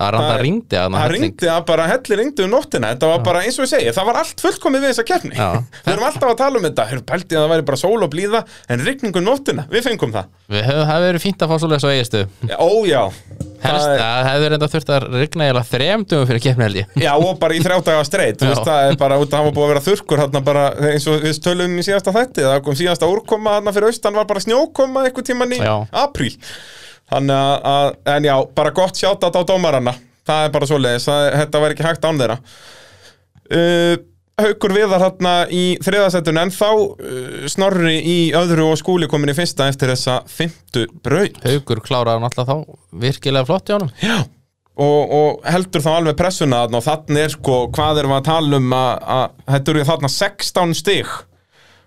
Speaker 2: Það
Speaker 1: Það-
Speaker 2: ringdi að
Speaker 1: það ringdi að bara helli ringdi um nóttina. Þetta var bara eins og ég segi, það var allt fullkomið við þessa keppni.
Speaker 2: Já. *laughs*
Speaker 1: við erum alltaf að tala um þetta. Heyrðu, pældi að það væri bara sól og blíða en rigning um nóttina, við fengum það.
Speaker 2: Við höfum, það hefur verið fínt að fá svoleiðis á eigistu
Speaker 1: ójá
Speaker 2: Helst,
Speaker 1: Það
Speaker 2: það hefur reynda þurft að rigna eiginlega þrem dugum fyrir keppni held ég.
Speaker 1: Já, og bara í þrjá daga streit
Speaker 2: Já.
Speaker 1: það er bara út að hafa búið að vera þurrkur þarna bara, eins og við tölum í síðasta þætti. Það kom síðasta úrkoma þarna fyrir austan var bara snjókoma eitthvað tíman í
Speaker 2: Já.
Speaker 1: apríl Þannig að, að, en já, bara gott sjátt á dómarana. Það er bara svoleiðis, það, þetta var ekki hægt án þeirra. Uh, Haukur viðar þarna í þriðasettun en þá uh, snorri í öðru og skúli komin í fyrsta eftir þessa fymtu braut.
Speaker 2: Haugur kláraði hann alltaf þá virkilega flott í honum.
Speaker 1: Já Og, og heldur þá alveg pressuna þarna og þannig er sko, hvað erum við að tala um að, að þetta eru þarna 16 stig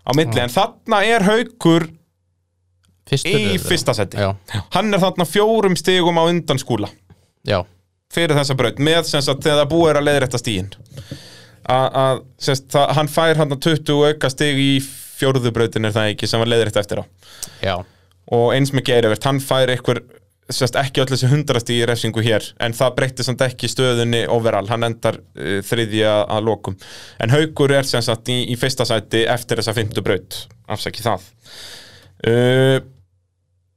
Speaker 1: á milli, en þarna er haukur
Speaker 2: Fyrstur,
Speaker 1: í fyrsta seti
Speaker 2: Já,
Speaker 1: hann er þarna fjórum stigum á undan skúla.
Speaker 2: Já,
Speaker 1: fyrir þessa braut, með sem sagt þegar það búið er að leiðrétta stígin að sem sagt, það, hann fær hann 20 auka stig í fjórðu brautin er það ekki sem var leiðrétt eftir á.
Speaker 2: Já.
Speaker 1: Og eins með Geirivert, hann fær einhver sérst ekki öll þessi hundrasti í refsingu hér en það breytti samt ekki stöðunni overall, hann endar uh, þriðja að lokum. En Haugur er sem sagt í, í fyrsta sæti eftir þessa fymtu braut. Afsaki það. Uh,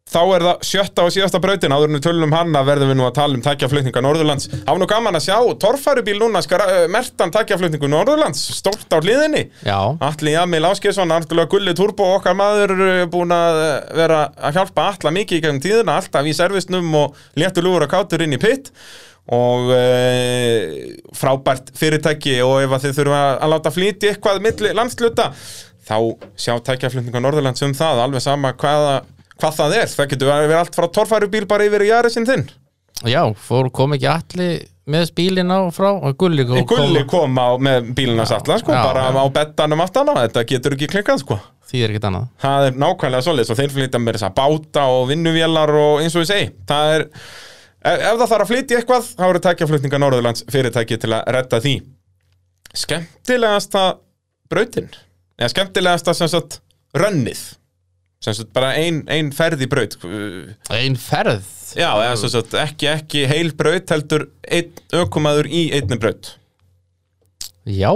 Speaker 1: þá er það sjötta og síðasta brautin áður en við tölum um hana verðum við nú að tala um tækjaflutninga Norðurlands. Var nú gaman að sjá, torfærubíl núna skar, uh, mertan tækjaflutningu Norðurlands stórt á hliðinni.
Speaker 2: Já,
Speaker 1: Atli Jamil Áskjesson, náttúrulega gulli turbo okkar maður uh, búin að uh, vera að hjálpa Atla mikið í gegnum tíðina alltaf í servisnum og léttur lúur að kátur inn í pitt. Og e, frábært fyrirtæki og ef að þið þurfa að láta flýti eitthvað milli landsluta þá sjá tækjaflutninga Norðurlands um það alveg sama hvaða, hvað það er. Það getur verið allt frá torfærubíl bara yfir í jarisinn þinn.
Speaker 2: Já, fór kom ekki allir með bílinn á frá? Og Gulli kom,
Speaker 1: Gulli kom á, með bílina sattla sko,
Speaker 2: Já,
Speaker 1: bara
Speaker 2: já.
Speaker 1: á bettanum aftan á þetta getur ekki klikkað sko.
Speaker 2: Því er ekkert annað.
Speaker 1: Það er nákvæmlega svoleiðis og þeir flytja með þess að báta og vinnuvélar og eins og ég segi. Það er, ef, ef það þarf að flytja eitthvað þá eru tækjaflutninga Norðurlands fyrirtæki til að redda því. Skemmtilegasta brautin eða skemmtilegasta sem sagt rönnið sagt bara ein, ein ferð í braut.
Speaker 2: Ein ferð?
Speaker 1: Já, eða sagt ekki, ekki heil braut heldur einn ökumaður í einni braut.
Speaker 2: Já,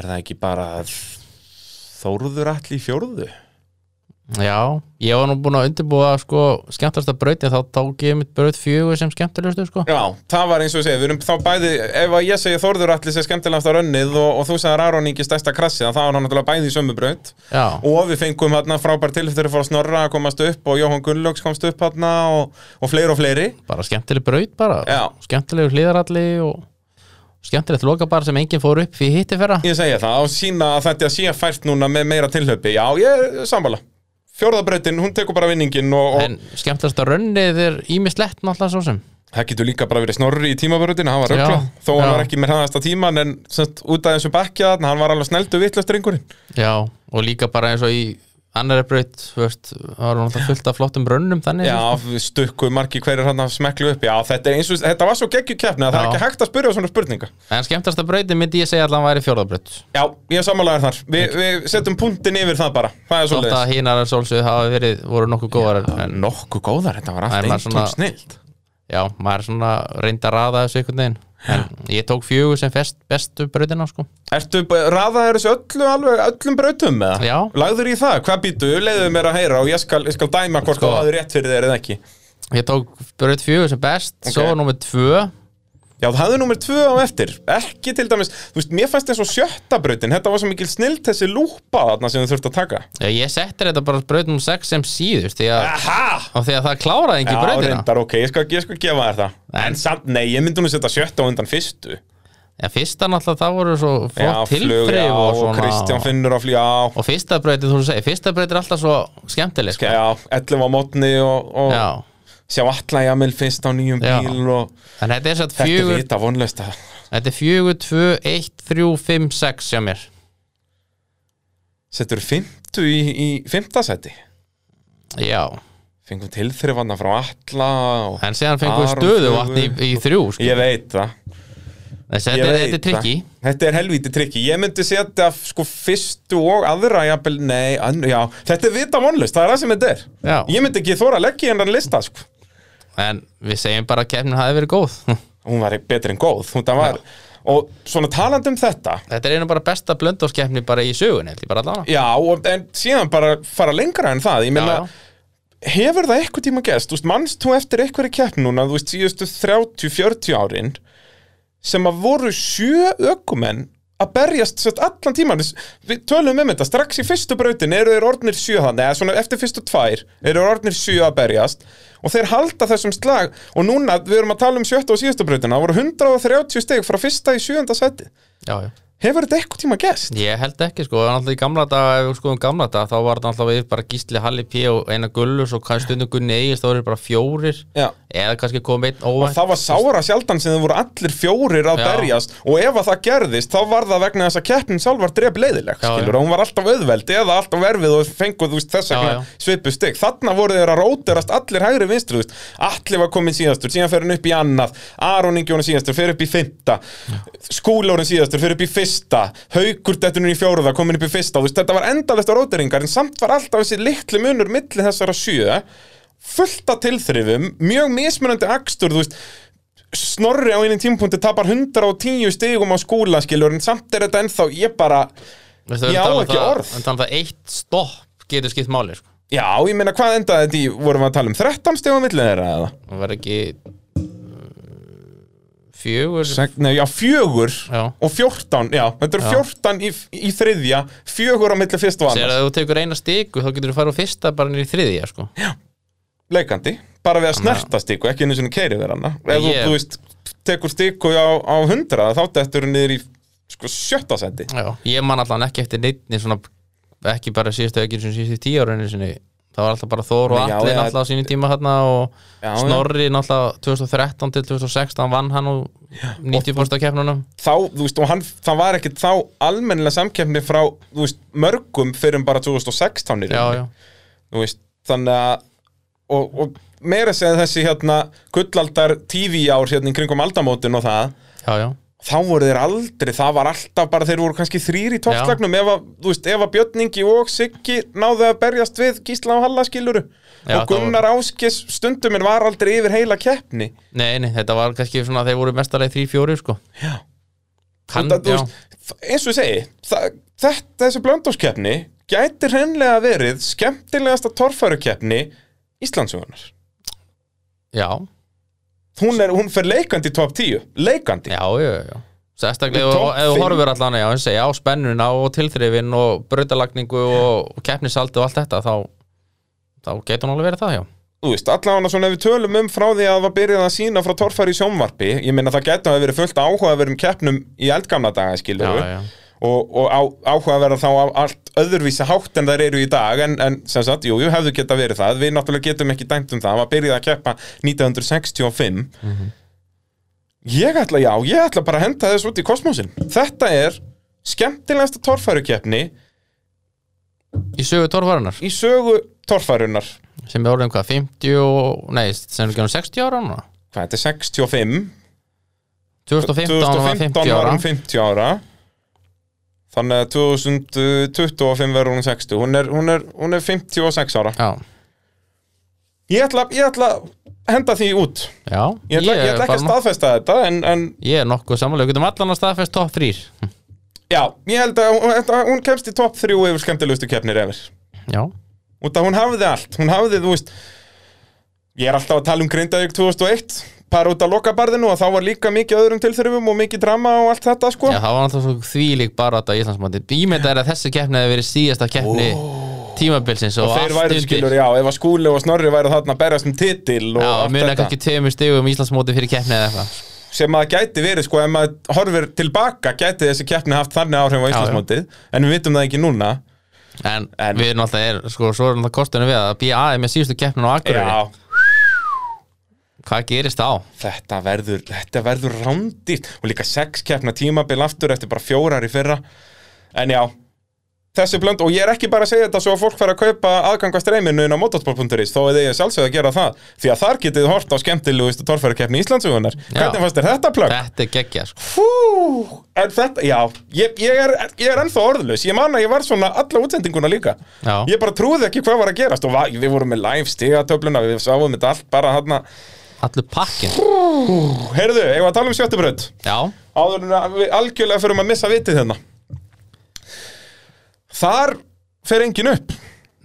Speaker 1: Er það ekki bara Þórður allir í fjórðu?
Speaker 2: Já Ég var nú búin að undirbúa sko skemmtasta brautin þá tók ég mitt braut fjögur sem skemmtilegustu sko.
Speaker 1: Já, það var eins og ég segi, við erum þá bæði, ef að ég segi Þórður allir sé skemmtilegast á rönnið og, og þú sagðir Aron Ingi stærsta krassi, þá var hann náttúrulega bæði í sömu braut.
Speaker 2: Já,
Speaker 1: og við fengum hérna frábær tilfættur fyrir að snorra að komast upp og Jóhann Gunnlaugs komst upp hérna og, og fleiri og fleiri.
Speaker 2: Bara skemmtileg braut bara. Skemmtilegur hlýðaralli og skemmtilegt loka bara sem enginn fór upp fyrir hitti fyrra.
Speaker 1: Ég segi það, og sína að þetta sé fært núna með meira tilhlaupi, já, ég sammála Fjórðabrautin, hún tekur bara vinningin og, og
Speaker 2: En skemmtilegasta rönnið er ímislegt náttúrulega svo sem.
Speaker 1: Það getur líka bara verið snorri í tímabrautin, hann var
Speaker 2: Já,
Speaker 1: röggla þó hann
Speaker 2: já.
Speaker 1: var ekki með hraðasta tíman en semst, út af þessu þarna, hann var alveg sneldu vittlust ringurinn
Speaker 2: Já, og líka bara eins og í annari braut, þú veist, það var náttúrulega fullt af flottum rönnum þannig
Speaker 1: Já, stukku margi hverjir hann að smeklu upp. Já, þetta, er eins og, þetta var svo geggju keppni að það er
Speaker 2: Já.
Speaker 1: ekki hægt að spyrja svona spurninga.
Speaker 2: En skemmtasta brautin myndi ég segja allan væri fjórðabraut
Speaker 1: Já, ég er sammálaður þar. Vi, Við setjum punktin yfir það bara. Það er svo
Speaker 2: Þótt að hínar að sólsögðu hafa verið, voru nokkuð góðar en, en
Speaker 1: Nokkuð góðar, þetta var
Speaker 2: En
Speaker 1: allt
Speaker 2: maður
Speaker 1: eintóm
Speaker 2: svona-
Speaker 1: snilt.
Speaker 2: Já, maður er svona reynd að raða þessu einhvern veginn ég tók fjögur sem fest, bestu brautina sko
Speaker 1: Ertu raðaður þessu öllu alveg, öllum brautum með það?
Speaker 2: Já.
Speaker 1: Lagður í það, hvað býtu, leiðu mér að heyra og ég skal, ég skal dæma hvort
Speaker 2: Sko.
Speaker 1: það er rétt fyrir þér eða ekki
Speaker 2: Ég tók braut fjögur sem best, svo
Speaker 1: Ok.
Speaker 2: var númer tvö
Speaker 1: Já, það hafði nummer tvö á eftir. Ekki til dæmis, þú veist, mér fannst eins og sjötta brautin Þetta var svo mikil snilt þessi lúpa þarna sem þau þurft að taka.
Speaker 2: Já, Ég settir þetta bara braut númer sex sem síðust því að, og því að það kláraði ekki
Speaker 1: Já,
Speaker 2: brautina.
Speaker 1: reyndar, ok, ég skal, ég skal gefa þér það.
Speaker 2: En-
Speaker 1: En samt, nei, ég myndi nú setja sjötta á undan fyrstu.
Speaker 2: Já, fyrsta náttúrulega það voru svo
Speaker 1: Já,
Speaker 2: flott
Speaker 1: já,
Speaker 2: tilþrif og
Speaker 1: og
Speaker 2: svona.
Speaker 1: Kristján finnur á flug, já.
Speaker 2: Og fyrsta brautið, þú segir, fyrsta brautið er alltaf svo skemmtileg sko.
Speaker 1: Já, 11 á mótni og, og
Speaker 2: Já,
Speaker 1: sjá alla jamil fyrst á nýjum
Speaker 2: Já.
Speaker 1: bíl og
Speaker 2: en þetta er satt
Speaker 1: þetta er
Speaker 2: fjögur
Speaker 1: vita vonlöst að
Speaker 2: Þetta er fjögur, tvö, eitt, þrjú, fimm, sex hjá mér
Speaker 1: settur fymtu í, í fymtasæti
Speaker 2: Já,
Speaker 1: fengum tilþrifanna frá alla og
Speaker 2: en síðan fengum við
Speaker 1: Aron
Speaker 2: stöðu vatni í,
Speaker 1: Flugu.
Speaker 2: í þrjú sko.
Speaker 1: ég veit það
Speaker 2: Þessi,
Speaker 1: Ég
Speaker 2: þetta, er-
Speaker 1: veit
Speaker 2: þetta er trikki
Speaker 1: það. Þetta er helvíti trikki Ég myndi setja sko fyrstu og aðra jafnvel, nei, an, já Þetta er vita vonlust, það er það sem þetta er
Speaker 2: Já.
Speaker 1: Ég myndi ekki þóra að leggja í hennan lista sko.
Speaker 2: En við segjum bara að keppnin hafi verið góð. *laughs*
Speaker 1: Hún var betri en góð. Var, Og svona talandi um þetta
Speaker 2: Þetta er einu bara besta blöndóskeppni bara í allavega.
Speaker 1: Já, og, en síðan bara fara lengra en það. Ég meina,
Speaker 2: Já,
Speaker 1: hefur það eitthvað tíma gæst mannst þú eftir eitthvað í keppn núna Þú veist, síðustu 30-40 árin Sem að voru sjö ökumenn að berjast sett, allan tíman við tölum um þetta, strax í fyrstu brautin eru þeir orðnir sjö þannig, eða svona eftir fyrstu tvær eru þeir orðnir sjö að berjast og þeir halda þessum slag. Og núna, við erum að tala um sjötta og síðustu brautina það voru 130 steg frá fyrsta í sjöunda seti hefur þetta eitthvað tíma gæst?
Speaker 2: Ég held ekki sko, en alltaf í gamla daga ef við skoðum gamla daga, þá var þetta alltaf við bara Gísli Halli P og eina Gullus og stundum Gunni Egils, þá voru bara fjórir.
Speaker 1: Já
Speaker 2: eða kannski komið
Speaker 1: og það var sára sjaldan sem þau voru allir fjórir að
Speaker 2: Já.
Speaker 1: berjast. Og ef að það gerðist þá var það vegna þess að keppnin sjálf var dref leiðileg skilur, og hún var alltaf auðveld eða alltaf erfið og fenguð veist, þess
Speaker 2: já.
Speaker 1: svipu stygg þarna voru þeir að róterast allir hægri vinstri veist. allir var komin síðastur, síðan fer hann upp í annað. Aron Ingjónu síðastur, fer upp í fymta Skúlórin síðastur, fer upp í fyrsta. Haukur dettunum í fjóruða, komin upp í fyrsta. Þetta var endalegt á róteringar en samt var alltaf þessi litli munur milli þessara sjö fullt af tilþrifum, mjög mismunandi akstur, þú veist Snorri á einum tímapunkti tapar 110 stigum á skúla skilur en samt er þetta ennþá, ég bara Ég á
Speaker 2: um
Speaker 1: ekki
Speaker 2: það-
Speaker 1: orð.
Speaker 2: tala um það eitt stopp getur skipt máli sko.
Speaker 1: Já, ég meina hvað endaði þetta í, vorum við að tala um 13 stigum á millið þeirra eða?
Speaker 2: það var ekki uh, fjögur
Speaker 1: Sek, nei, já, fjögur
Speaker 2: Já.
Speaker 1: og 14, já, þetta er
Speaker 2: Já.
Speaker 1: 14 í, í þriðja, fjögur á milli fyrst og annars,
Speaker 2: að ef þú tekur eina stiku þá getur þú farið á fyrsta bara niður í þriðja sko.
Speaker 1: Leikandi bara við að snerta stiku, ekki einu sinni keiri við hana. Ef þú,
Speaker 2: Ég-
Speaker 1: þú veist, tekur stiku á, á 100, þá dettur hún niður í sko, sjötta
Speaker 2: Já, ég man allan ekki eftir neittni svona, ekki bara síðustu ekki sem síðustu tíu ára það var alltaf bara Þór og
Speaker 1: já.
Speaker 2: náttúrulega á sínum tíma hérna og
Speaker 1: Já.
Speaker 2: Snorri náttúrulega 2013 til 2016 vann hann og 90% af keppnunum
Speaker 1: þá, þú veist, og hann, það var ekkit þá almennilega samkeppni frá, þú veist, mörgum fyrir bara 2016 í
Speaker 2: Já, já,
Speaker 1: þú veist, þannig að og, og meira segja þessi hérna gullaldar TV-ár hérna í kringum aldamótin og það
Speaker 2: já, já.
Speaker 1: þá voru þeir aldrei, það var alltaf bara þeir voru kannski þrýr í toppslagnum ef að, veist, ef að Björningi og Siggi náðu að berjast við Gísla og Halla skiluru
Speaker 2: Já,
Speaker 1: og Gunnar Áskis stunduminn var aldrei yfir heila keppni.
Speaker 2: Nei, nei, þetta var kannski svona þeir voru mestarlega 3-4 sko.
Speaker 1: Já. Þú
Speaker 2: já,
Speaker 1: veist, eins og ég segi það, þetta, þessi blöndóskeppni gæti hreinlega verið skemmtilegasta torfærukeppni Íslandsugunar
Speaker 2: já,
Speaker 1: hún, er, hún fer leikandi í top 10 leikandi.
Speaker 2: Já, já, já. Sérstaklega ef þú horfur allan já, segja, á spennuna og tilþrifin og brautalagningu og, og keppnisaldi og allt þetta þá, þá getur hún alveg verið það, já.
Speaker 1: Þú veist, allavega svona ef við tölum um frá því að það var byrjað að sína frá torfæri í sjónvarpi ég meina það gæti að hafa verið fullt áhuga að vera um keppnum í eldgamla daga skilur
Speaker 2: Já, já,
Speaker 1: og, og á, áhuga að vera þá á allt öðruvísi hátt en þær eru í dag. En, en sem sagt, jú, jú, hefðu geta verið það. Við náttúrulega getum ekki dæmt um það, var byrjað að keppa 1965 ég ætla, já, ég ætla bara að henda þess út í kosmosin þetta er skemmtilegasta torfærukeppni
Speaker 2: Í sögu torfarinnar
Speaker 1: í sögu torfærunar
Speaker 2: sem er orðin hvað, 50 og, nei, sem er ekki 60 ára núna?
Speaker 1: Hvað, þetta er 65
Speaker 2: 2015 var 50
Speaker 1: var
Speaker 2: ára.
Speaker 1: Hún 50 ára þannig að 2025 verður hún 60 hún er, hún er, hún er 56 ára.
Speaker 2: Já,
Speaker 1: ég ætla, ég ætla að henda því út.
Speaker 2: Já.
Speaker 1: Ég ætla, ég ætla ekki að staðfesta þetta en, en
Speaker 2: Ég er nokkuð samanlega, við getum allan að staðfest top 3
Speaker 1: já, ég held að hún, þetta- hún kemst í topp 3 yfir skemmtilegustu keppnir yfir
Speaker 2: Já,
Speaker 1: út að hún hafði allt, hún hafði, þú veist ég er alltaf að tala um Grindavík 2001 bara út af lokabarðinu og þá var líka mikið öðrum tilþrifum og mikið drama og allt þetta sko.
Speaker 2: Já það var alltaf svo þvílík bara þetta í Íslandsmóti Ímynda er að þessi keppni hefði verið síðasta keppni tímabilsins og,
Speaker 1: og þeir væri skilur, já, ef að skúli og snorri væri þarna að berjast um titil og
Speaker 2: Já,
Speaker 1: allt þetta.
Speaker 2: kannski tveimur stigum Íslandsmóti fyrir keppni eða eitthvað.
Speaker 1: Sem að gæti verið, sko, ef maður horfir tilbaka gæti þessi keppni haft þannig áhrif á
Speaker 2: já.
Speaker 1: Íslandsmótið, en við ekki
Speaker 2: erum alltaf, er, sko, svo er alltaf kostunum við að BA er með síðustu keppnin á Akureyri.
Speaker 1: Já,
Speaker 2: Hvað gerist þá?
Speaker 1: þetta verður, þetta verður rándýrt og líka sex keppna tímabil aftur eftir bara fjórar í fyrra en já, þessi blönd og ég er ekki bara að segja þetta svo að fólk fara að kaupa aðgang að streyminu inn á motorsport.is þó er ég sjálfsögð að gera það því að þar getið hort á skemmtilegustu torfærakeppni Íslandsugunar hvernig fannst þér þetta plögg?
Speaker 2: Þetta er geggja sko.
Speaker 1: En þetta, já, ég, ég, er, ég er ennþá orðlaus, ég man að ég var svona alla útsendinguna líka
Speaker 2: Já.
Speaker 1: Ég bara trúði ekki hvað var að gerast og við vorum með live stigatöfluna, við sáum þetta allt bara hann
Speaker 2: Allur pakkin
Speaker 1: Heyrðu, ég var að tala um sjöttubraut
Speaker 2: Já,
Speaker 1: áður en að við algjörlega fyrir að missa vitið hérna. Þar fer engin upp.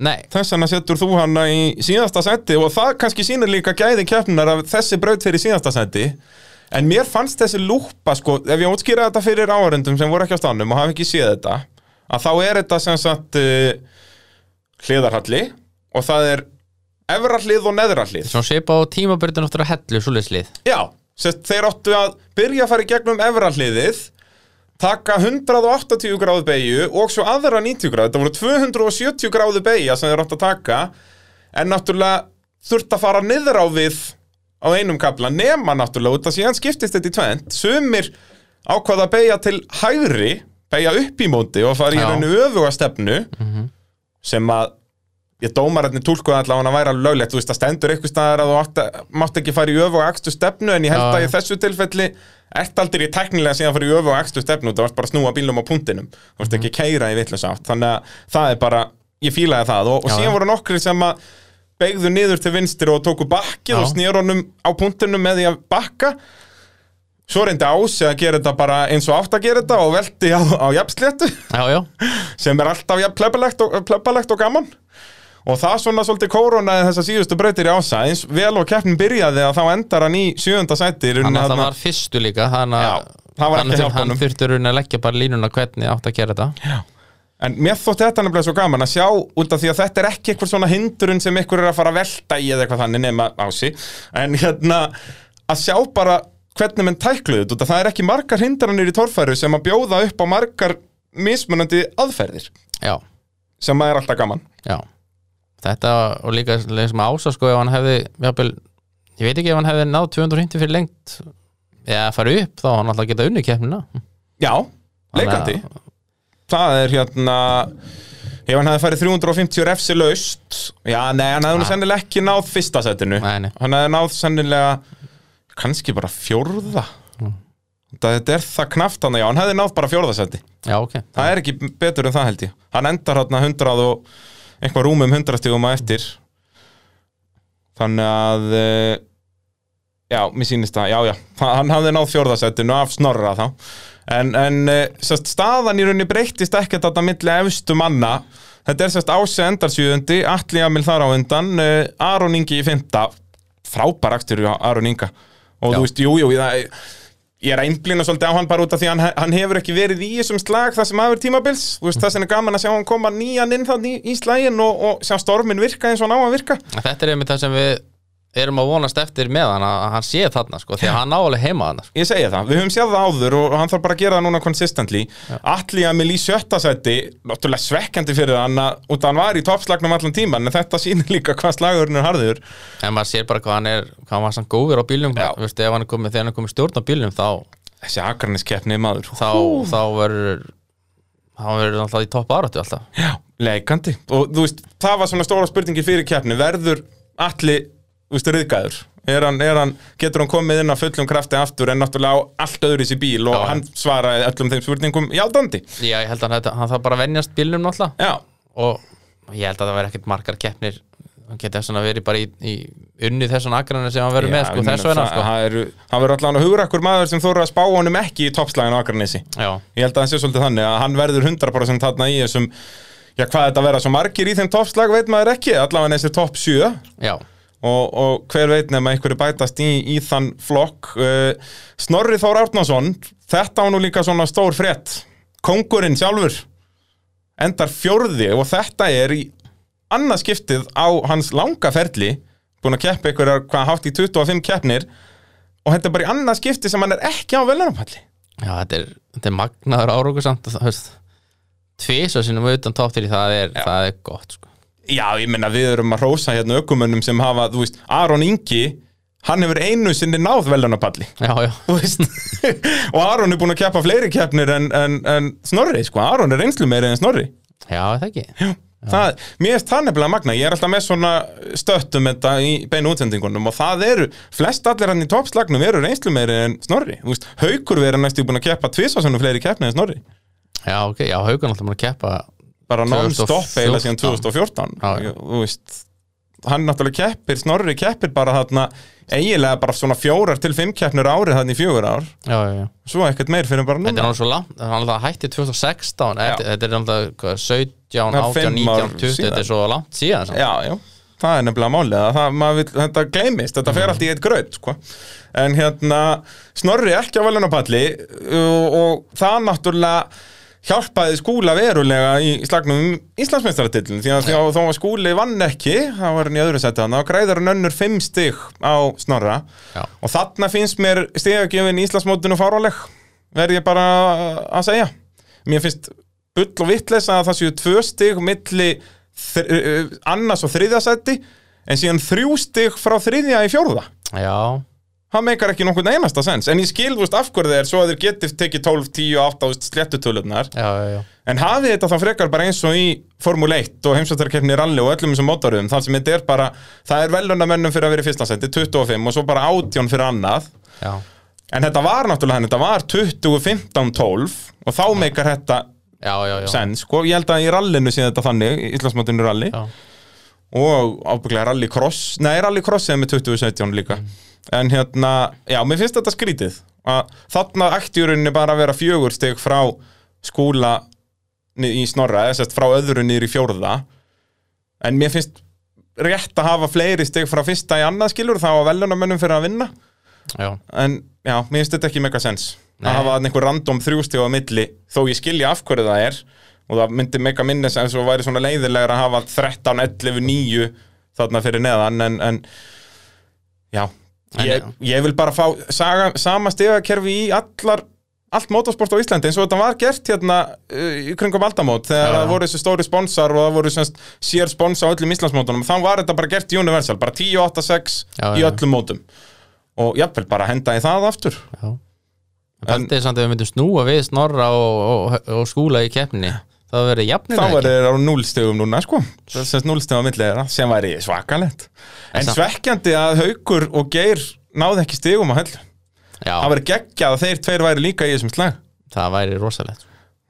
Speaker 2: Nei,
Speaker 1: Þess vegna setur þú hana í síðasta seti og það kannski sýnir líka gæði keppnunar að þessi braut fyrir síðasta seti En mér fannst þessi lúpa, sko, ef ég útskýra þetta fyrir áhörendum sem voru ekki á stannum og hafa ekki séð þetta að þá er þetta sem sagt uh, hliðarhalli og það er efra hlið og neðra hlið
Speaker 2: svona svipa á tímabyrðin áttur að hellu svoleiðslið
Speaker 1: Já, sest, þeir áttu að byrja að fara í gegnum efra hliðið taka 180 gráðu beigju og svo aðra 90 gráðu. Þetta voru 270 gráðu beigja sem þeir áttu að taka en náttúrulega þurft að fara niður á við á einum kapla nema náttúrulega út að síðan skiptist þetta í tvent sumir ákvaða að beigja til hægri beigja upp í móti og fara í
Speaker 2: Já.
Speaker 1: rauninu öfuga stefnu sem að ég dómararnir tólkuði allavega að væra löglegt, þú veist að stendur eitthvað staðar að þú átt, mátt ekki fara í öfu og akstu stefnu en ég held að í þessu tilfelli ert aldrei í teknilega síðan fara í öfu og akstu stefnu. Þú varst bara að snúa bílum á punktinum þú varst ekki að keira í vitlega sátt þannig að það er bara, ég fílaði það. Og, og síðan voru nokkri sem að beigðu niður til vinstri og tóku bakkið
Speaker 2: Já.
Speaker 1: og snýr honum á punktinum með því að bakka. Svo reyndi ási að gera þetta bara eins og átt að gera þetta og velti á, á jafnsléttu. *laughs* Sem er alltaf jafn plebbalegt og, og gaman og það svona svolítið kóronaði þessa síðustu breytir í ása. Eins vel og keppnin byrjaði að þá endar hann í sjöunda sæti
Speaker 2: hann að það var fyrstu líka. Þannig
Speaker 1: Já,
Speaker 2: að hann,
Speaker 1: að
Speaker 2: raunin að leggja bara línuna hvernig átt að gera þetta.
Speaker 1: En mér þótt þetta nefnilega svo gaman að sjá af því að þetta er ekki eitthvað svona hindurun sem ykkur er að fara að velta í eða eitthvað þannig nema ási. En hérna að sjá bara hvernig menn tækluðu þetta það er ekki margar hindranir í torfæru sem að bjóða upp á margar mismunandi aðferðir.
Speaker 2: Já,
Speaker 1: sem að er alltaf gaman.
Speaker 2: Já Þetta og líka sem ása sko ef hann hefði jafnvel, ég veit ekki ef hann hefði náð 250 fyrir lengt eða farið upp þá hann alltaf geta unni keppnina.
Speaker 1: Já, leikandi. Það er hérna Ef hann hefði farið 350 refsi laust Já, nei, hann hefði
Speaker 2: Ah.
Speaker 1: sennilega ekki náð fyrsta setinu.
Speaker 2: Nei, nei.
Speaker 1: Hann hefði náð sennilega kannski bara fjórða.
Speaker 2: Mm.
Speaker 1: Þetta er það knaft hann Já, hann hefði náð bara fjórða seti.
Speaker 2: Já, ok.
Speaker 1: Það er ekki betur en það held ég. Hann endar hérna 100 og eitthvað rúmum 100 stigum að eftir. Þannig að eh, Já, mér sýnist það, já, já. Hann hafði náð fjórðasettinu af snorra þá. En, en eh, sest, staðan í rauninni breyttist ekkert þetta milli efstu manna. Þetta er sérst Ási endarsjöðundi Atli Jamil þar á undan eh, Aron Ingi í fymta Frábær akstur hjá Aron Inga. Og
Speaker 2: Já.
Speaker 1: þú veist, jú, jú, ég, ég er að einblina svolítið á hann bara út af því hann, hann hefur ekki verið í þessum slag það sem hafur tímabils. Þú veist, það sem er gaman að sjá hann koma nýjan inn þannig í, slaginn og, og sjá stormin virka eins og hann á að virka.
Speaker 2: Þetta er einmitt það sem við erum að vonast eftir með hann að hann sé þarna sko því að hann alveg heima hann
Speaker 1: Ég segja það, við höfum séð það áður og hann þarf bara að gera það núna consistently. Atli Jamil í sjötta seti náttúrulega svekkjandi fyrir hann að, út að hann var í toppslagnum allan tíman en þetta sýnir líka hvað slagurinn er harður.
Speaker 2: En maður sér bara hvað hann er hvað hann var sann góður á veist, ef hann er komið, þegar hann komið stjórn á bílnum þá,
Speaker 1: Þessi akarniskeppni maður.
Speaker 2: þá, þá verður þá verður alltaf í topp áratu alltaf.
Speaker 1: Já, leikandi. Og þú veist, það var svona stóra spurningi fyrir keppni. Verður Atli, veist, riðgæður. Er hann, er hann, getur hann komið inn á fullum krafti aftur en náttúrulega á allt öðru í sér bíl og
Speaker 2: Já.
Speaker 1: hann svaraði öllum þeim spurningum játandi
Speaker 2: Já, ég held að hann, hann þarf bara að venjast bílnum náttúrulega.
Speaker 1: Já,
Speaker 2: og ég held að það verður ekkert margar keppnir. Hann geti svona verið bara í, í unni þessum agrana sem hann verður með sko, þess vegna
Speaker 1: það-
Speaker 2: sko.
Speaker 1: það hann verður allan að hugra akkur maður sem þóra að spá honum ekki í toppslæginu
Speaker 2: Já,
Speaker 1: Ég held að það sé svolítið þannig að hann verður 100% þarna í þessum Já, hvað þetta verða svo margir í þeim toppslag veit maður ekki, allavega þessi topp 7
Speaker 2: já,
Speaker 1: og, og hver veit nema einhverju bætast í, í þann flokk. Uh, Snorri Þór Árnason þetta á nú líka svona stór frétt. Kongurinn sjálfur endar fjórði og þetta er í annað skiptið á hans langa ferli búin að keppa einhverjar hvað hátt í 25 keppnir. Og þetta er bara í annað skipti sem hann er ekki á velunarpalli.
Speaker 2: Já þetta, er, þetta er magnaður árókur samt þú veist, tvisa sinum utan topp til það er, það er gott sko.
Speaker 1: Já, ég meina við erum að rósa hérna ökumönnum sem hafa, þú veist, Aron Ingi hann hefur einu sinni náð
Speaker 2: Já, já,
Speaker 1: veist *laughs* og Aron er búin að keppa fleiri keppnir en, en, en Snorri, sko, Aron er reynslu meiri en Snorri.
Speaker 2: Já, er það ekki?
Speaker 1: Það, mér finnst það nefnilega magna, ég er alltaf með svona stöttum þetta í beinu útsendingunum og það eru, flest allir hann í toppslagnum eru reynslu meiri en Snorri. Haukur verið næstu búin að keppa tvisvarsanum fleiri keppni en Snorri.
Speaker 2: Já, ok, já, haugun alltaf maður að keppa
Speaker 1: bara non-stop
Speaker 2: 2014.
Speaker 1: eiginlega síðan 2014
Speaker 2: Já, já.
Speaker 1: þú veist hann náttúrulega keppir, Snorri keppir bara þarna eiginlega bara svona fjórar til fimm keppnur árið þarna í fjögur ár
Speaker 2: Já, já, já
Speaker 1: svo ekkert meir fyrir bara
Speaker 2: Þetta er
Speaker 1: núna
Speaker 2: náttúrulega svo langt, það er alltaf hætti 2016 Þetta er alltaf hvað, 17,
Speaker 1: Það er
Speaker 2: 18,
Speaker 1: fimm
Speaker 2: 19,
Speaker 1: ár
Speaker 2: 20 Þetta er svo langt síðan samt.
Speaker 1: já, já, það er nefnilega málið að það, maður vill, þetta gleymist, þetta fer allt í eitt graut sko. en hérna Snorri ekki á velunapalli og, og það náttúrulega hjálpaði skúla verulega í slagnum um Íslandsmeistaratillin því að þó að skúli vann ekki það var hann í öðru seti hann, þá græður hann önnur fimm stig á Snorra.
Speaker 2: Já.
Speaker 1: og þarna finnst mér stigagjöfin í Íslandsmótinu fáráleg verð ég bara að segja. Mér finnst bull og vittleis að það séu tvö stig milli uh, annars og þriðja seti en síðan þrjú stig frá þriðja í fjórða.
Speaker 2: Já,
Speaker 1: það meikar ekki nokkurn einasta sens. En ég skil þú veist af hverju þeir svo að þeir geti tekið 12, 10 og 8 ást sléttutölunar
Speaker 2: já, já, já.
Speaker 1: En hafið þetta þá frekar bara eins og í Formule 1 og heimsvættarkeppni rally og öllum þessum mótaröðum þar sem þetta er bara það er velunamönnum fyrir að vera í fyrsta seti 25 og svo bara 18 fyrir annað.
Speaker 2: Já,
Speaker 1: en þetta var náttúrulega hann, þetta var 20, 15, 12 og þá meikar þetta
Speaker 2: já, já, já.
Speaker 1: sens. Sko, ég held að í rallinu sé þetta þannig, í Íslandsmótinu rally.
Speaker 2: Já.
Speaker 1: og ábygglega rally cross nei, rally cross er með 2017 líka en hérna, já, mér finnst þetta skrítið að þarna rauninni bara að vera fjögur steg frá skúla í snorra, eða sérst frá öðru niður í fjórða en mér finnst rétt að hafa fleiri steg frá fyrsta í annað skilur þá að velunamönnum fyrir að vinna
Speaker 2: já.
Speaker 1: en já, mér finnst þetta ekki mega sens
Speaker 2: Nei.
Speaker 1: að hafa einhver random þrjústíð á milli þó ég skilja af hverju það er og það myndi mega minni sem svo væri svona leiðilegur að hafa 13, 11, 9 þarna fyrir neðan en, en já ég, ég vil bara fá saga, sama stegakerfi í allar allt motorsport á Íslandi eins og þetta var gert hérna uh, í kringum aldamót þegar
Speaker 2: Já.
Speaker 1: það voru þessi stóri sponsor og það voru semst, sér sponsa á öllum Íslandsmótunum. Þá var þetta bara gert universal, bara 10, 8, 6
Speaker 2: Já,
Speaker 1: í öllum mótum. Og jafnvel bara henda í það aftur.
Speaker 2: Þetta er samt að við myndum snúa við snorra og, og, og skúla í keppni Það verður jafnir
Speaker 1: þá var þeir á núlstegum núna sko. Þess núlstegum á milli þeirra sem væri svakalett en svekkjandi að Haukur og Geir náði ekki stegum á
Speaker 2: Já,
Speaker 1: það verið geggjað að þeir tveir væri líka í þessum slag.
Speaker 2: Það væri rosalegt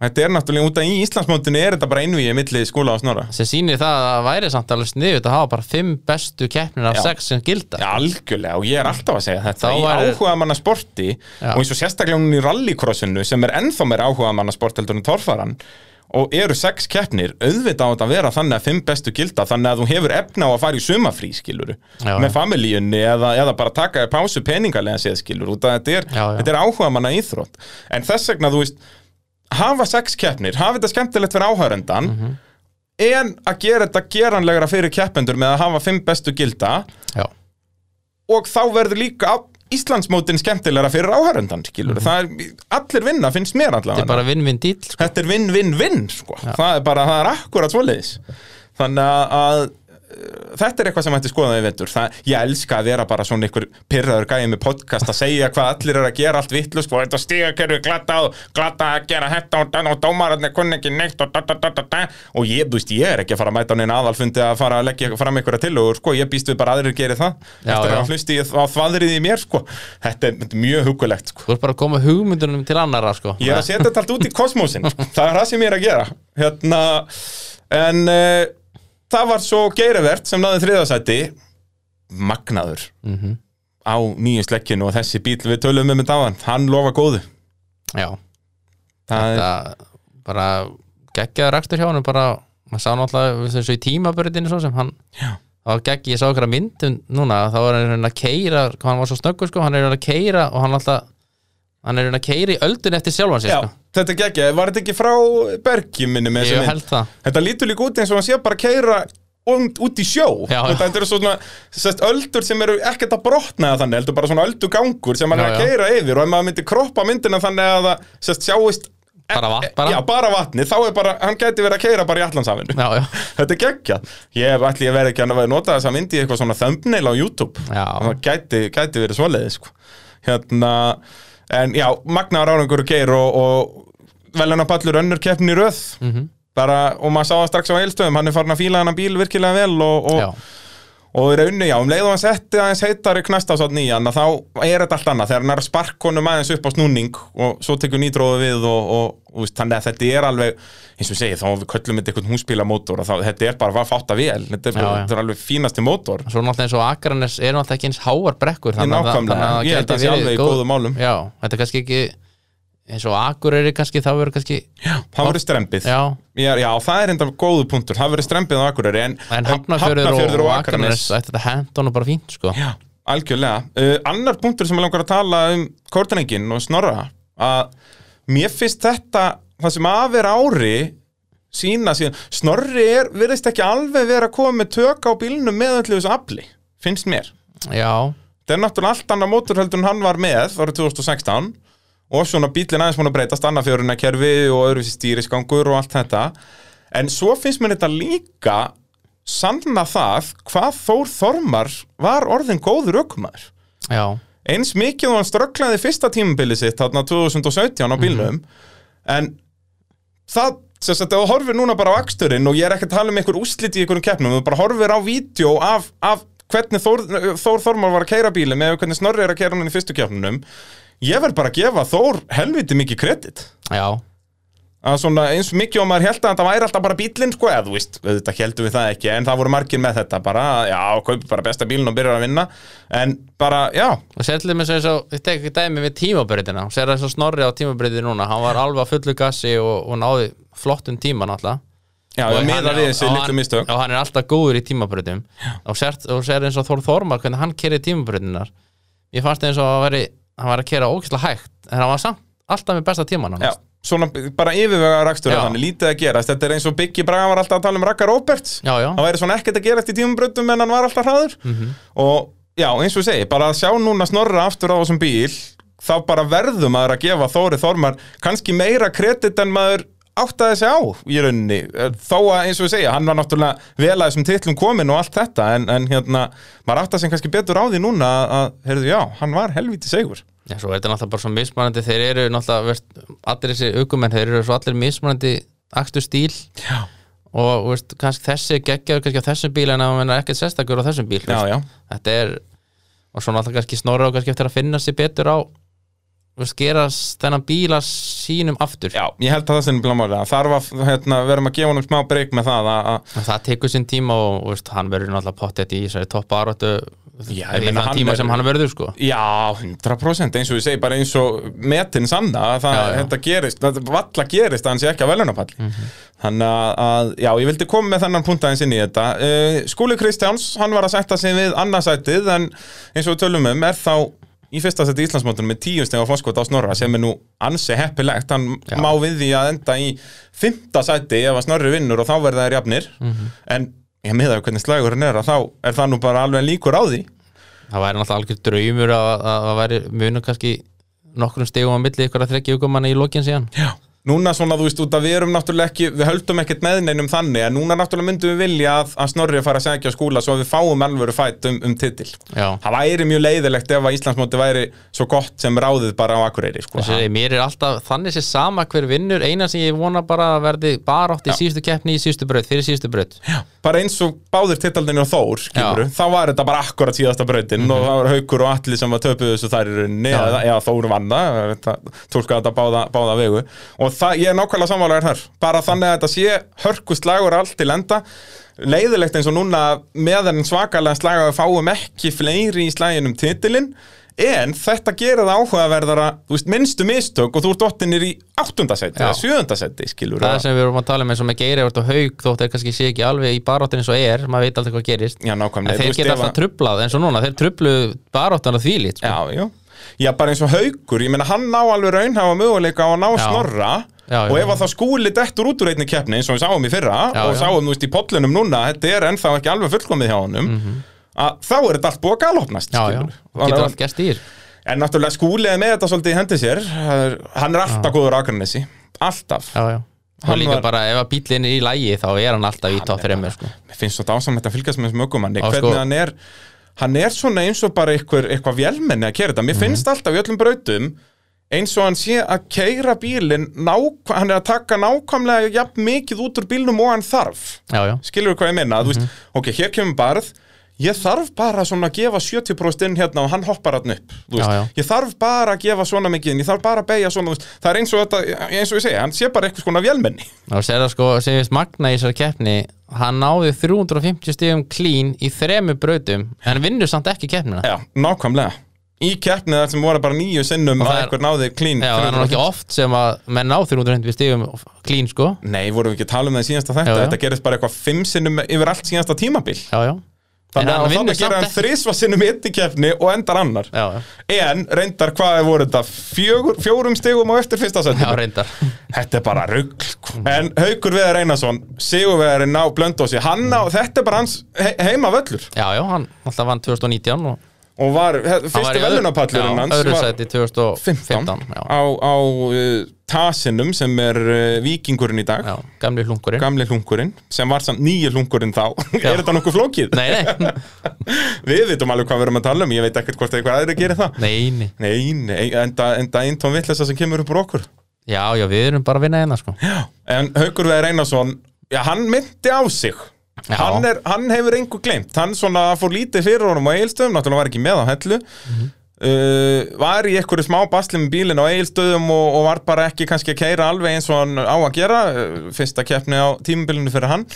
Speaker 1: þetta er náttúrulega út af í Íslandsmótinu er þetta bara einvíi milli skóla og snorra.
Speaker 2: Sem sýnir það að það væri samt alveg sniðut að hafa bara fimm bestu keppnir af sex sem gilda.
Speaker 1: Já, algjörlega, og ég er alltaf að segja þetta
Speaker 2: Þá
Speaker 1: í
Speaker 2: væri-
Speaker 1: áhuga manna sporti
Speaker 2: Já.
Speaker 1: og eins og sérstaklega hún í rallycrossinu sem er ennþá meir áhuga manna sport heldur en torfaran og eru sex keppnir, auðvitað á þetta að vera þannig að fimm bestu gilda, þannig að þú hefur efna á að fara í sumafrí, skiluru
Speaker 2: Já,
Speaker 1: með familíunni eða, eða bara taka þér pásu peningalega séð, að þetta er, er áhuga manna íþrótt. En þess vegna, þú veist hafa sex keppnir, hafa þetta skemmtilegt fyrir áhærendan
Speaker 2: Mhm.
Speaker 1: en að gera þetta geranlegra fyrir keppendur með að hafa fimm bestu gilda
Speaker 2: Já,
Speaker 1: og þá verður líka Íslandsmótin skemmtilegra fyrir áhærendan skilur það er, allir vinna finnst mér
Speaker 2: Mhm. þetta er
Speaker 1: allavega
Speaker 2: bara vinn-vinn dýl sko.
Speaker 1: þetta er vinn-vinn-vinn sko. það er bara, það er akkurat svoleiðis þannig að, að þetta er eitthvað sem ætti skoða í vetur það, ég elska að vera bara svona ykkur pyrraður gæði með podcast að segja hvað allir er að gera allt vittlust og þetta stigakerfi glata og glata að gera þetta og, og dómararnir kunni ekki neitt og, da, da, da, og ég, þú veist, ég er ekki að fara að mæta á neina aðalfundi að fara að leggja fram einhverja tillögur sko, ég býst við bara aðrir geri það
Speaker 2: Já,
Speaker 1: eftir
Speaker 2: já.
Speaker 1: að hlusti á þvaðrið í mér sko. þetta er, mjög hugulegt sko.
Speaker 2: Þú ert bara að koma hugmyndunum til annara sko.
Speaker 1: Ég er að setja þetta allt út í kosmosin. *laughs* Það er það sem ég er að gera hérna, En uh, það var svo geirivert sem náði þriðasætti Magnaður
Speaker 2: Mhm.
Speaker 1: Á nýju slekkinu og þessi bíl við tölum um þetta áðan Hann lofa góðu
Speaker 2: Já,
Speaker 1: Það er,
Speaker 2: þetta bara geggjaður rekstur hjá hann bara, maður sá náttúrulega og í tímabörðinu svo sem hann
Speaker 1: Já.
Speaker 2: var gegg, ég sá okkar myndum núna þá var hann að keira, hann var svo snöggur sko, hann er að keira og hann alltaf hann er að keira í öldun eftir sjálfan sig
Speaker 1: já,
Speaker 2: sko.
Speaker 1: Þetta er geggja Var þetta ekki frá Bergi minni með þessu
Speaker 2: ég
Speaker 1: mynd?
Speaker 2: held það
Speaker 1: Þetta lítur líka út eins og hann sé bara að keira út, út í sjó
Speaker 2: Já, já.
Speaker 1: Þetta eru svona sest, öldur sem eru ekkert að brotna þannig heldur bara svona öldugangur sem hann er að keira yfir og ef maður myndi kroppa myndina þannig að það sest, sjáist
Speaker 2: Bara vatn, bara.
Speaker 1: Já, bara vatni, þá er bara, hann gæti verið að keira bara í
Speaker 2: já,
Speaker 1: Þetta er geggjað Ég ætli ég verið ekki að nota þessa myndi í eitthvað svona thumbnail á YouTube. Það gæti, gæti verið svoleiði sko. Hérna En já, veljan að pallur önnur keppni í röð
Speaker 2: Mhm.
Speaker 1: bara, og maður sá það strax á eilstöðum hann er farin að fíla hennar bíl virkilega vel og, og, og í rauninni, já, um leið og hann setti aðeins heitari knastását nýjan að þá er þetta allt annað, þegar hann er að spark honum aðeins upp á snúning og svo tekur nýtróðu við og, og, þannig að þetta er alveg eins og ég segi, þá við köllum þetta eitthvað húsbílamótor og þá, þetta er bara að fátta vel þetta er,
Speaker 2: Já, já.
Speaker 1: þetta er alveg fínasti mótor
Speaker 2: svo náttúrulega eins og Akranes er náttúrulega ekki eins háar brekkur þannig að- þannig að
Speaker 1: að.
Speaker 2: Já, þetta er kannski ekki eins og Akureyri kannski, þá verður kannski
Speaker 1: það verður strempið
Speaker 2: Já,
Speaker 1: já, já, það er enda góðu punktur, það verður strempið á Akureyri en,
Speaker 2: en Hafnarfjörður og, og Akranes þetta hent honum bara fínt sko.
Speaker 1: Já, algjörlega. Uh, annar punktur sem ég langar að tala um Kortanengin og Snorra að mér finnst þetta það sem af er ári sína síðan, Snorri er virðist ekki alveg vera að koma með tök á bílnum með öllu þessu afli, finnst mér.
Speaker 2: Já,
Speaker 1: þetta er náttúrulega allt annað mótorhöldur en hann var með árið 2016 og svona bílinn aðeins múin að breytast annarfjöruna kerfi og öðruvísi stýrisgangur og allt þetta. En svo finnst mér þetta líka sanna það hvað Þór Þormar var orðin góður ökumæður
Speaker 2: já,
Speaker 1: eins mikið og hann strögglaði fyrsta tímabili sitt þarna 2017 á bílnum. En það sagt, ef þú horfir núna bara á aksturinn og ég er ekki að tala um einhver úslit í einhverjum keppnum, þú bara horfir á vídeo af, af hvernig Þór, Þór Þormar var að keira bílum eða hvernig Snorri er að keira hann í fyrstu keppnunum ég verð bara að gefa Þór helviti mikið kredit.
Speaker 2: Já.
Speaker 1: Að svona eins mikið og maður held að þetta væri alltaf bara bílinn sko, eða þú veist, auðvitað heldum við það ekki en það voru margir með þetta bara, já, kaupi bara besta bílinn og byrjar að vinna. En bara, já,
Speaker 2: Og sér til þeim eins og, ég tek ekki dæmi við tímabreytina Sér og Snorri á tímabreytina núna Hann var alveg á fullu gassi og, og náði flottum tíma náttúrulega.
Speaker 1: Já,
Speaker 2: Og hann og hann- Og hann er alltaf góður í tímabreytum og og sér eins og Þór Þormar hvernig hann kerið tímabreytinar Ég fannst eins og að veri, hann var að kera ókvæslega hægt En hann var samt alltaf með besta tíman
Speaker 1: Já, svona bara yfirvega rakstur
Speaker 2: Já.
Speaker 1: þannig, lítið að gerast, þetta er eins og Biggi Braga var alltaf að tala um Raka Roberts.
Speaker 2: Já, já,
Speaker 1: það væri svona ekkert að gerast í tímumbröndum en hann var alltaf hraður.
Speaker 2: Mhm.
Speaker 1: og já, eins og ég segi, bara að sjá núna snorra aftur á þessum bíl þá bara verður maður að gefa Þóri Þormar kannski meira kredit en maður áttaði sig á í rauninni. Þó að eins og ég segja, hann var náttúrulega vel að þessum titlum komin og allt þetta en, en hérna, maður áttaði sig kannski betur á því núna að, að heyrðu, já, hann var helviti segur
Speaker 2: Já, svo er þetta náttúrulega bara svo mismunandi þeir eru náttúrulega, allir þessi aukumenn þeir eru svo allir mismunandi akstu stíl.
Speaker 1: Já,
Speaker 2: og veist, kannski þessi geggjaður kannski á þessum bíl en að hann er ekkert sérstakur á þessum bíl
Speaker 1: já, já,
Speaker 2: þetta er og svo náttúrulega kannski snorra og kannski eftir að finna sér betur á gera þennan bíla sínum aftur.
Speaker 1: Já, ég held að það sem blámáli að þarf að, hérna, verðum að gefa honum smá breyk með það að, að
Speaker 2: Og það tekur sinn tíma og veist, hann verður náttúrulega pottet í þessari topp árættu
Speaker 1: Já,
Speaker 2: er
Speaker 1: meina,
Speaker 2: þann
Speaker 1: hann
Speaker 2: tíma
Speaker 1: er-
Speaker 2: sem hann verður sko.
Speaker 1: Já, 100% eins og ég segi bara eins og metin sanna að það,
Speaker 2: Já, já.
Speaker 1: gerist, þetta valla gerist að hann sé ekki á velunapall þannig að, að, já, ég vildi koma með þennan punkt aðeins inn í þetta. Uh, Skúli Kristjáns, hann var að setja sig við annarsætið en eins og við tölum um er þá í fyrsta seti Íslandsmótunum með tíu steg á fórskot á Snorra sem er nú ansi heppilegt. Hann
Speaker 2: Já.
Speaker 1: má við því að enda í fymta sæti. Ef að Snorri vinnur og þá verða þær jafnir. En ég með það hvernig slagurinn er að þá er það nú bara alveg líkur á því.
Speaker 2: Það væri náttúrulega algjör draumur að að það væri munu kannski nokkrum stegum á milli ykkur að þrekja aukumanna í lokin síðan.
Speaker 1: Já. Núna svona, þú veist, út að við erum náttúrulega ekki, við höldum ekkert með neinum þannig, en núna náttúrulega myndum við vilja að, að Snorri fara að segja skúla svo að við fáum alvöru fætt um, um titil.
Speaker 2: Já,
Speaker 1: Það væri mjög leiðilegt ef að Íslandsmóti væri svo gott sem ráðið bara á Akureyri, sko.
Speaker 2: Þessi, mér er alltaf þannig sér sama hver vinnur eina sem ég vona bara að verði bara átt í síðustu keppni í síðustu braut, fyrir síðustu braut
Speaker 1: Já. Bara eins og báðir titaldinni og Þór, skilur, þá var þetta bara akkurat síðasta brautin og það var Haukur og Alli sem var töpuð þessu þær í rauninni, eða, eða Þór vann það, þetta tólka þetta báða, báða vegu. Og það, ég er nákvæmlega sammálaður þar, bara þannig að þetta sé hörkust lagur allt til enda. Leiðilegt eins og núna með en svakalega slag að við fáum ekki fleiri í slæginum titilinn en þetta gerir það áhugaverðara þú veist, minnstu mistök og þú ert dottinir í áttundasæti eða sjöðundasæti, skilur
Speaker 2: Það er sem við vorum að tala um eins og með Geiri og Haug þótt þeir kannski sé ekki alveg í baráttin eins og er maður veit aldrei hvað gerist.
Speaker 1: Já,
Speaker 2: en þeir geta
Speaker 1: ef að-
Speaker 2: alltaf trublað eins og núna þeir trublu baráttan að þvílít sko.
Speaker 1: Já, já. Já, bara eins og haukur, ég meina hann ná alveg raunhafa möguleika á að ná snorra
Speaker 2: Já,
Speaker 1: og ef að það skúli dettur út úr einni keppni eins og við sáum í fyrra
Speaker 2: Já,
Speaker 1: og sáum, þú veist, í pollunum núna þetta er ennþá ekki alveg fullkomið hjá honum að þá er þetta allt búið að galopnast
Speaker 2: Mhm. getur allt ír
Speaker 1: að- En náttúrulega skúli er með þetta svolítið í hendi sér. Hann er alltaf góður á Akranesi. Alltaf.
Speaker 2: Já, já.
Speaker 1: Hann
Speaker 2: líka
Speaker 1: var-
Speaker 2: bara ef að bílinn er í lægi þá er hann alltaf í top 3 sko.
Speaker 1: Mér finnst svo dásamlegt að fylgjast með þessum ökumanni. Hvernig
Speaker 2: sko.
Speaker 1: hann er hann er svona eins og bara eitthvað, eitthvað vélmenni að kera þetta.
Speaker 2: Mhm.
Speaker 1: mér finnst alltaf í öllum brautum eins og hann sé að keira bílinn hann er að taka nákvæmlega jafn mikið út úr bílnum og hann þarf.
Speaker 2: Já, já,
Speaker 1: skilur hvað ég minna, þú veist, ok, hér kemur barð ég þarf bara svona að gefa 70% inn hérna og hann hoppar hann upp
Speaker 2: Já, já.
Speaker 1: ég þarf bara að gefa svona mikið inn ég þarf bara að beigja svona, það er eins og þetta eins og ég segja, hann sé bara eitthvað svona vélmenni.
Speaker 2: Og sér það sko, segist Magna í þessari keppni hann náði 350 stigum clean í þremu brautum en vinnur samt ekki keppnina.
Speaker 1: Já, nákvæmlega. Í keppnið þar sem voru bara nýju sinnum að
Speaker 2: er-
Speaker 1: einhver náði clean
Speaker 2: Já, það er nú ekki oft sem að menn ná 350 stigum clean sko.
Speaker 1: Nei, vorum við ekki að tala um það í síðasta þetta
Speaker 2: Já, já.
Speaker 1: Þetta gerist bara eitthvað fimm sinnum yfir allt síðasta tímabil.
Speaker 2: Já, já
Speaker 1: Þannig að þannig gera hann
Speaker 2: ekki.
Speaker 1: þrísva sinnum í einni keppni og endar annar.
Speaker 2: Já, já,
Speaker 1: En reyndar hvað er voru þetta? Fjögur, fjórum stigum á eftir fyrsta
Speaker 2: já
Speaker 1: setinu
Speaker 2: reyndar.
Speaker 1: Þetta er bara rugl sko. En Haukur Viðar Einarsson, Sigurvegarinn á Blöndósi Hann á, þetta er bara hans he heima völlur
Speaker 2: Já, já, hann alltaf vann 2019 og
Speaker 1: Og var, fyrsti
Speaker 2: Já,
Speaker 1: hans
Speaker 2: öðru sæti 2015
Speaker 1: 15
Speaker 2: já,
Speaker 1: á, á uh, Tasinum sem er uh, vikingurinn í dag.
Speaker 2: Já, gamli hlungurinn
Speaker 1: Gamli hlungurinn, sem var samt nýju hlungurinn þá. *laughs* Er þetta nokkuð flókið?
Speaker 2: Nei, nei, *laughs*
Speaker 1: Við vitum alveg hvað við erum að tala um, ég veit ekkert hvort eitthvað aðri gerir það.
Speaker 2: Nei, nei.
Speaker 1: Nei, nei, enda, enda eintón vittlesa sem kemur upp úr okkur.
Speaker 2: Já, já, við erum bara að vinna hérna sko.
Speaker 1: En Haukur Veður Einarsson, já, hann myndi á sig.
Speaker 2: Já.
Speaker 1: Hann, er, hann hefur engu glemt Hann svona fór lítið fyrir honum á Egilstöðum Náttúrulega var ekki með á hellu.
Speaker 2: Mhm.
Speaker 1: uh, Var í einhverju smá basli með bílinn á Egilstöðum og, og var bara ekki kannski að keira alveg eins og hann á að gera uh, Fyrsta keppni á tímabilinu fyrir hann.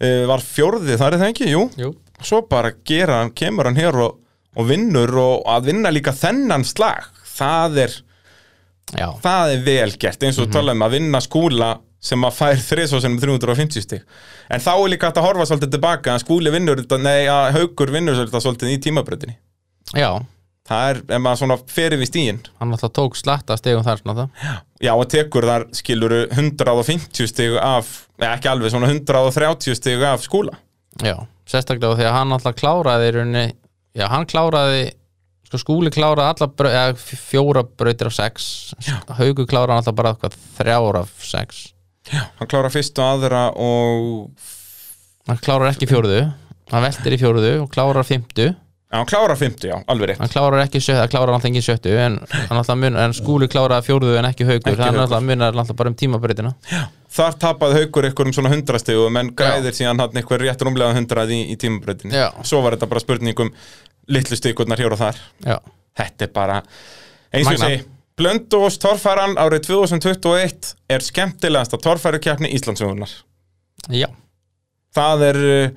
Speaker 1: Uh, Var fjórði, það er það ekki, jú.
Speaker 2: Jú.
Speaker 1: Svo bara gera, kemur hann hér og, og vinnur og að vinna líka þennan slag. Það er,
Speaker 2: Já,
Speaker 1: það er vel gert eins og mm -hmm. um að vinna skúla sem að fær þriðsvásinum 350 stig. En þá er líka hægt að horfa svolítið tilbaka að skúli vinnur þetta, nei að haugur vinnur svolítið í tímabröndinni
Speaker 2: já,
Speaker 1: það er, ef maður svona ferir við stíin
Speaker 2: hann alltaf tók slatta stegum þar svona það.
Speaker 1: Já og tekur þar skiluru 150 stig af, ekki alveg svona 130 stig af skúla.
Speaker 2: Já, sérstaklega því að hann alltaf kláraði í rauninni, já, hann kláraði sko skúli kláraði alla brau, eða, fjóra brautir af sex. Haugu kláraði alltaf bara hvað, þrjár af sex
Speaker 1: hann klára fyrstu aðra og
Speaker 2: hann klárar ekki fjóruðu hann veltir í fjóruðu og klárar fymtu
Speaker 1: já, hann klára 50, já, alveg rétt.
Speaker 2: Hann klárar ekki sjöttu, hann klárar alltaf engin sjöttu en, hann mun, en skúli kláraði fjóruðu en ekki haugur, þannig
Speaker 1: Haukur.
Speaker 2: alltaf munar alltaf bara um tímabrautina
Speaker 1: Þar tapaði haukur einhverjum svona hundrastegum en græðir síðan hann einhver rétt rúmlega hundrað í, í tímabröðinni.
Speaker 2: Já.
Speaker 1: Svo var þetta bara spurningum litlu stikurnar hér og þar.
Speaker 2: Já,
Speaker 1: Þetta er bara, eins og ég segi, Blöndós torfæran árið 2021 er skemmtilegasta torfærukeppni Íslandsögunar.
Speaker 2: já,
Speaker 1: Það er, uh,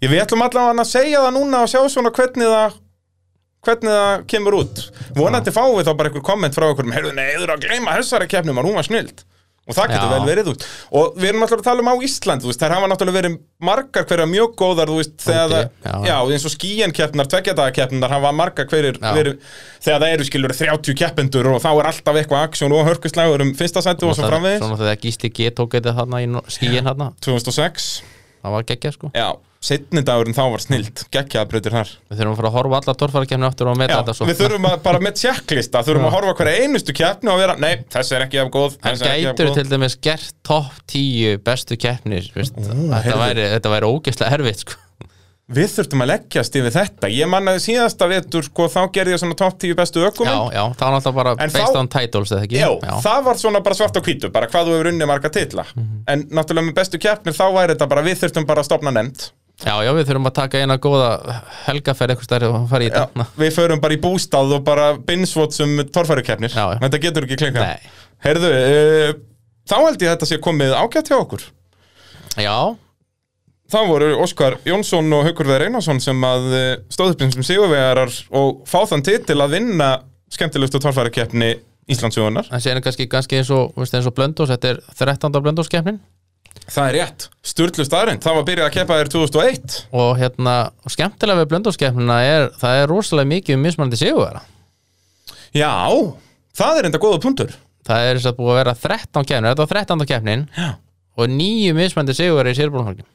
Speaker 1: ég við ætlum allavega að segja það núna og sjá svona hvernig það hvernig það kemur út. Vonandi fáum við þá bara einhver komment frá okkur heyrðu, nei, þú eru að gleyma þessari keppnum að hún var snild og það getur vel verið út og við erum náttúrulega að tala um á Ísland veist, þær hafa náttúrulega verið margar hverja mjög góðar veist, þegar
Speaker 2: Úti,
Speaker 1: það,
Speaker 2: já.
Speaker 1: já, eins og skíenkeppnar tveggjadagakeppnar hafa margar hverjir verið, þegar það eru skilur 30 keppendur og þá er alltaf eitthvað aksjón og hörkuslægur um fyrsta sæti og svo framvegis.
Speaker 2: Svona þegar Gísli G tók þetta þarna í skíin þarna.
Speaker 1: 2006,
Speaker 2: Það var geggjað sko.
Speaker 1: Já, setni dagurinn þá var snild, geggjaðbreytir þar.
Speaker 2: Við þurfum að fara að horfa alla torfærakefni aftur og meta
Speaker 1: Já,
Speaker 2: þetta svo.
Speaker 1: við þurfum að, bara með checklista þurfum að horfa hverja einustu keppni og vera nei, þessi er ekki af góð af
Speaker 2: gætur til dæmis gert topp 10 bestu veist, þetta, væri, þetta væri ógeðslega erfitt sko.
Speaker 1: Við þurftum að leggjast yfir þetta. Ég mannaði síðasta vetur, sko, þá gerði ég svona top 10 bestu
Speaker 2: Já,
Speaker 1: ökuminn
Speaker 2: já, það var náttúrulega bara
Speaker 1: En
Speaker 2: based
Speaker 1: þá-
Speaker 2: on titles eða ekki?
Speaker 1: Já, það var svona bara svart á hvítu bara hvað þú hefur unnið marga titla.
Speaker 2: Mhm.
Speaker 1: En náttúrulega með bestu keppnir þá væri þetta bara Við þurftum bara að stopna nefnd
Speaker 2: já, já, við þurfum að taka eina góða helgaferð eitthvað stærri og fara í
Speaker 1: Já,
Speaker 2: þetta
Speaker 1: Við förum bara í bústað og bara binsvotsum
Speaker 2: já.
Speaker 1: Þetta getur ekki klikkað
Speaker 2: Nei.
Speaker 1: Heyrðu, uh, þá held ég þetta sé komið ágætt hjá okkur
Speaker 2: Já,
Speaker 1: Það voru Óskar Jónsson og Haukur Veður Einarsson sem að stóðu upp sem sigurvegarar og fá þann titil að vinna skemmtilegustu torfærakeppni Íslandsjóðunar.
Speaker 2: en séðan kannski, kannski eins og, og Blöndós, þetta er 13. Blöndóskeppnin
Speaker 1: Það er rétt. Sturlu staðrind. Það var byrjað að keppa þér 2001.
Speaker 2: og hérna, skemmtilega við Blöndóskeppnina er, það er rosalega mikið um mismunandi sigurvera
Speaker 1: Já, það er enda góða puntur.
Speaker 2: Það er þess að búið að vera 13 keppnir, þetta var 13. keppnin
Speaker 1: Já.
Speaker 2: og nýju mismunandi sigurvera í sérbúlflokkin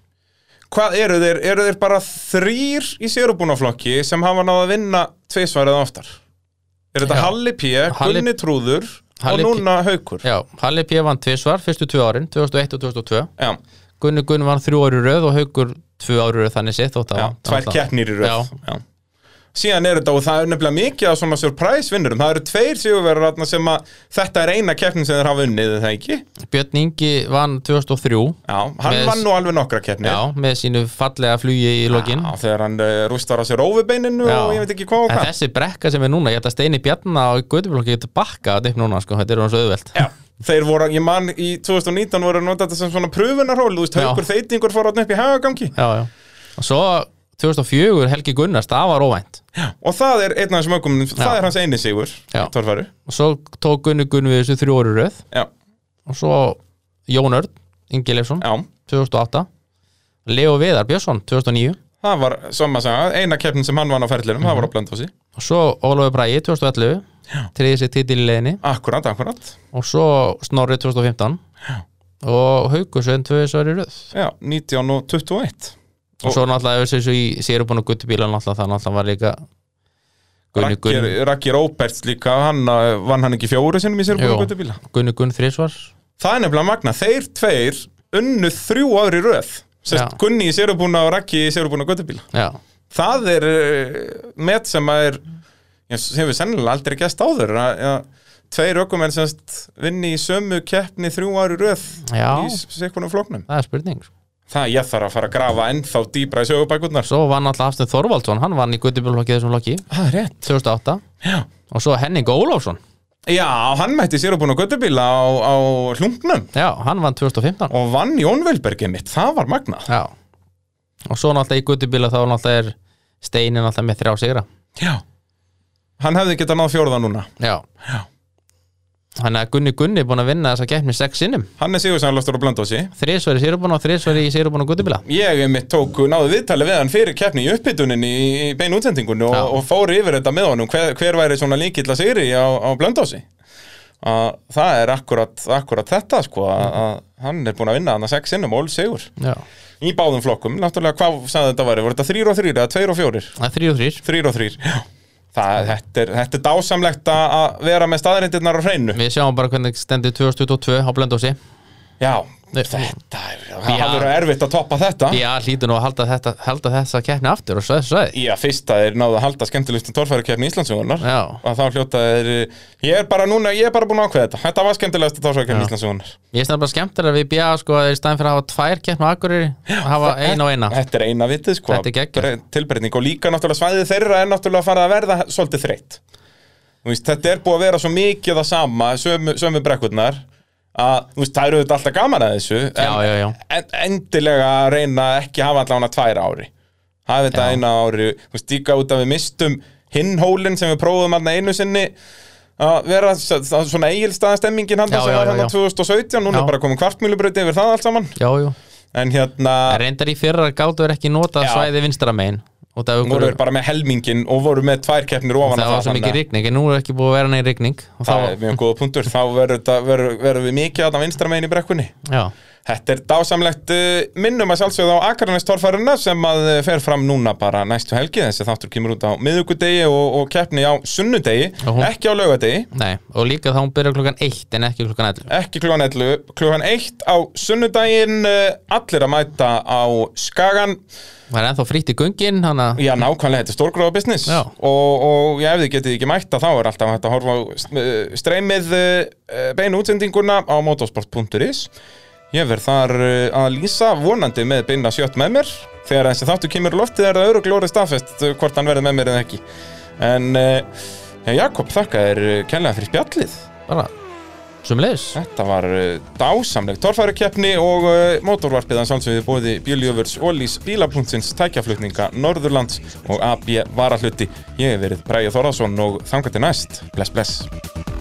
Speaker 1: Hvað eru þeir? Eru þeir bara þrýr í sérubúnaflokki sem hafa náða að vinna tveisvarað oftar? Er þetta
Speaker 2: Já.
Speaker 1: Halli P,
Speaker 2: Halli-
Speaker 1: Gunni Trúður og núna Haukur?
Speaker 2: Já, Halli P. vann tvisvar, fyrstu tvö árin 2001 og 2002
Speaker 1: Já,
Speaker 2: Gunni Gunni vann þrjú ári röð og Haugur tvö ári röð þannig sitt
Speaker 1: tvær keppnir í röð.
Speaker 2: Já.
Speaker 1: Síðan er þetta og það er nefnilega mikið af svona surprise vinnurum, það eru tveir sigurverðar sem að þetta er eina keppnin sem þeir hafa unnið, er það ekki?
Speaker 2: Björn Ingi vann 2003
Speaker 1: Já, hann vann nú alveg nokkra keppnir.
Speaker 2: Já, með sínu fallega flugi í lokin.
Speaker 1: Já, þegar hann uh, rústar á sér óvibeininu og ég veit ekki hvað og hvað.
Speaker 2: þessi brekka sem er núna, ég held að Steini Bjarna og Guðbjörn getur bakka þetta upp núna, sko, þetta er hann svo auðvelt.
Speaker 1: Já, þeir voru, ég man í 2019 voru að nota þetta sem svona pröfunarhól, þú veist,
Speaker 2: Já.
Speaker 1: haukur þeitingur fór átn upp í hagagangi.
Speaker 2: Já, já. Og svo 2004 Helgi Gunnars, það var óvænt.
Speaker 1: Og það er einn af þessum ökum, það
Speaker 2: Já.
Speaker 1: er hans eini sigur
Speaker 2: Já. Og svo tók Gunni Gunn við þessu þrjú orðu röð.
Speaker 1: Já,
Speaker 2: Og svo Jón Leifsson,
Speaker 1: já.
Speaker 2: 2008 Leo Viðar Björnsson, 2009
Speaker 1: Það var, som að segja, eina keppnin sem hann vann á ferlinum, það
Speaker 2: Mhm.
Speaker 1: var á Blöndósi
Speaker 2: Og svo Ólafur Bræði, 2011 Triði sér leiðinni
Speaker 1: Akkurat, akkurat.
Speaker 2: Og svo Snorri 2015 Og Haukur Svein 2 svar í röð.
Speaker 1: Já, 19 og 21
Speaker 2: Og svo náttúrulega þessu í sérubun og guttubíla náttúrulega það náttúrulega var líka Gunni Gunn,
Speaker 1: Raggi Róberts líka, hann uh, vann hann ekki fjóru sinnum í sér
Speaker 2: Jú.
Speaker 1: búin bíla
Speaker 2: Gunni Gunn þrísvar
Speaker 1: Það er nefnilega magna, þeir tveir unnu þrjú ári röð Sest. Gunni í sérubúna og Raggi í sérubúna göttubíla
Speaker 2: Já,
Speaker 1: Það er uh, met sem að er sem hefur sennilega aldrei gæst áður tveir ökumenn semst vinni í sömu keppni þrjú ári röð
Speaker 2: Já.
Speaker 1: í sikkunum flóknum
Speaker 2: það er spurning
Speaker 1: Það ég þarf að fara að grafa ennþá dýbra í sögubækurnar.
Speaker 2: Svo vann alltaf Afstin Þorvaldsson, hann vann í guttubílflokki þessum flokki.
Speaker 1: Það er rétt
Speaker 2: 2008
Speaker 1: Já,
Speaker 2: Og svo Henning Ólafsson.
Speaker 1: Já hann mætti sérubúna göttubíla á, á hlungnum.
Speaker 2: Já, hann vann 2015
Speaker 1: og vann Jón Velbergið mitt, það var magnað.
Speaker 2: Já. Og svo náttúrulega í guttubíla þá náttúrulega er Steinin náttúrulega með þrjá sigra.
Speaker 1: Já. Hann hefði getað náð fjórða núna.
Speaker 2: Já.
Speaker 1: Já.
Speaker 2: Þannig að Gunni Gunni er búin að vinna þessa keppni sex sinnum.
Speaker 1: Hann er sigursænlastur á Blöndósi
Speaker 2: Þrísvar í sérubun og þrísvar í sérubun og guttubíla
Speaker 1: Ég mitt tók, náðu viðtali við hann fyrir keppni í upphituninni í, beinu útsendingunni og, og fór yfir þetta með honum. Hver, hver væri svona líkill að sigri á, á Blöndósi að það er akkurat, akkurat þetta sko að, að hann er búin að vinna hann að sex sinnum ól sigur.
Speaker 2: Já.
Speaker 1: Í báðum flokkum, náttúrulega hvað sagði þetta væri? Voru þetta þrýr og þrýr eða tveir og fjórir?
Speaker 2: Er þrjú og þrýr
Speaker 1: þrýr og þrýr, já Það, þetta, er, þetta er dásamlegt að vera með staðrindirnar á hreinu.
Speaker 2: Við sjáum bara hvernig stendur 2022 á Blöndósi
Speaker 1: Já. Þetta er, það hafði verið erfitt að toppa þetta.
Speaker 2: Já, hlýtur nú að halda, þetta, halda þessa keppni aftur og sveið, sveið
Speaker 1: Já, fyrst að þeir náðu að halda skemmtilegustum torfærikefni Íslandsugunar
Speaker 2: Já.
Speaker 1: og þá hljóta þeir ég er bara núna, ég er bara búin að ákveða þetta. Þetta var skemmtilegast torfærikefni
Speaker 2: Já.
Speaker 1: Íslandsugunar
Speaker 2: Ég er bara skemmtilega við bjá sko að í staðin fyrir að hafa tvær keppni á Akureyri að hafa eina og eina.
Speaker 1: Þetta er eina vitið sko.
Speaker 2: Er
Speaker 1: tilbreyting. Og líka náttúrulega svæðið þeirra er að að veist, er að það að eru alltaf gaman að þessu en,
Speaker 2: Já, já, já.
Speaker 1: en endilega að reyna að ekki hafa allavega tvær ári. Hafa þetta eina ári líka út að við mistum hinn hólinn sem við prófum aðna einu sinni að vera svona eigilstaða stemmingin hann sem var hann
Speaker 2: já.
Speaker 1: 2017 núna er bara komið kvartmjölubröti yfir það allt saman. En hérna
Speaker 2: Reyndar í fyrra gátur ekki nota svæði vinstra megin. og það,
Speaker 1: voru bara með helmingin og voru með tvær keppnir ofan
Speaker 2: það var svo mikið rigning en nú er ekki búið að vera neinn rigning. Og
Speaker 1: það
Speaker 2: þá,
Speaker 1: er mjög góða punktur. Þá verður við mikið að það vinstra megin í brekkunni.
Speaker 2: Já,
Speaker 1: Þetta er dásamlegt uh, minnum að sjálfsögða á Akarnæstorfæruna sem að uh, fer fram núna bara næstu helgi. Þessi þáttur kemur út á miðugudegi og, og keppni á sunnudegi,
Speaker 2: hún-
Speaker 1: ekki á laugadegi
Speaker 2: nei, og líka þá hún byrja klukkan 1 en ekki klukkan 11
Speaker 1: ekki klukkan 11, klukkan 1 á sunnudaginn uh, allir að mæta á Skagan
Speaker 2: Það er ennþá frítt í gungin hann að,
Speaker 1: Já, nákvæmlega, þetta er stórgróða business. Og, og já, ef þið getið ekki mætta þá er alltaf hægt að horfa uh, streymið uh, beinu útsendinguna á motorsport.is Ég verð þar að lýsa vonandi með beina sjött með mér. Þegar þessi þáttu kemur loftið er það öru glórið staðfest hvort hann verði með mér eða ekki. En Jakob, þakka uh, kærlega fyrir spjallið.
Speaker 2: Bara, sumleis
Speaker 1: Þetta var uh, dásamleg torfærukeppni og uh, mótorvarpið að sjálfsögðu bóði Bíljöfurs Ólís Bílapunktsins tækjaflutninga Norðurlands og AB Varahluti. Ég hef verið Bræði Þorðarsson og þangar til næst. Bless, bless.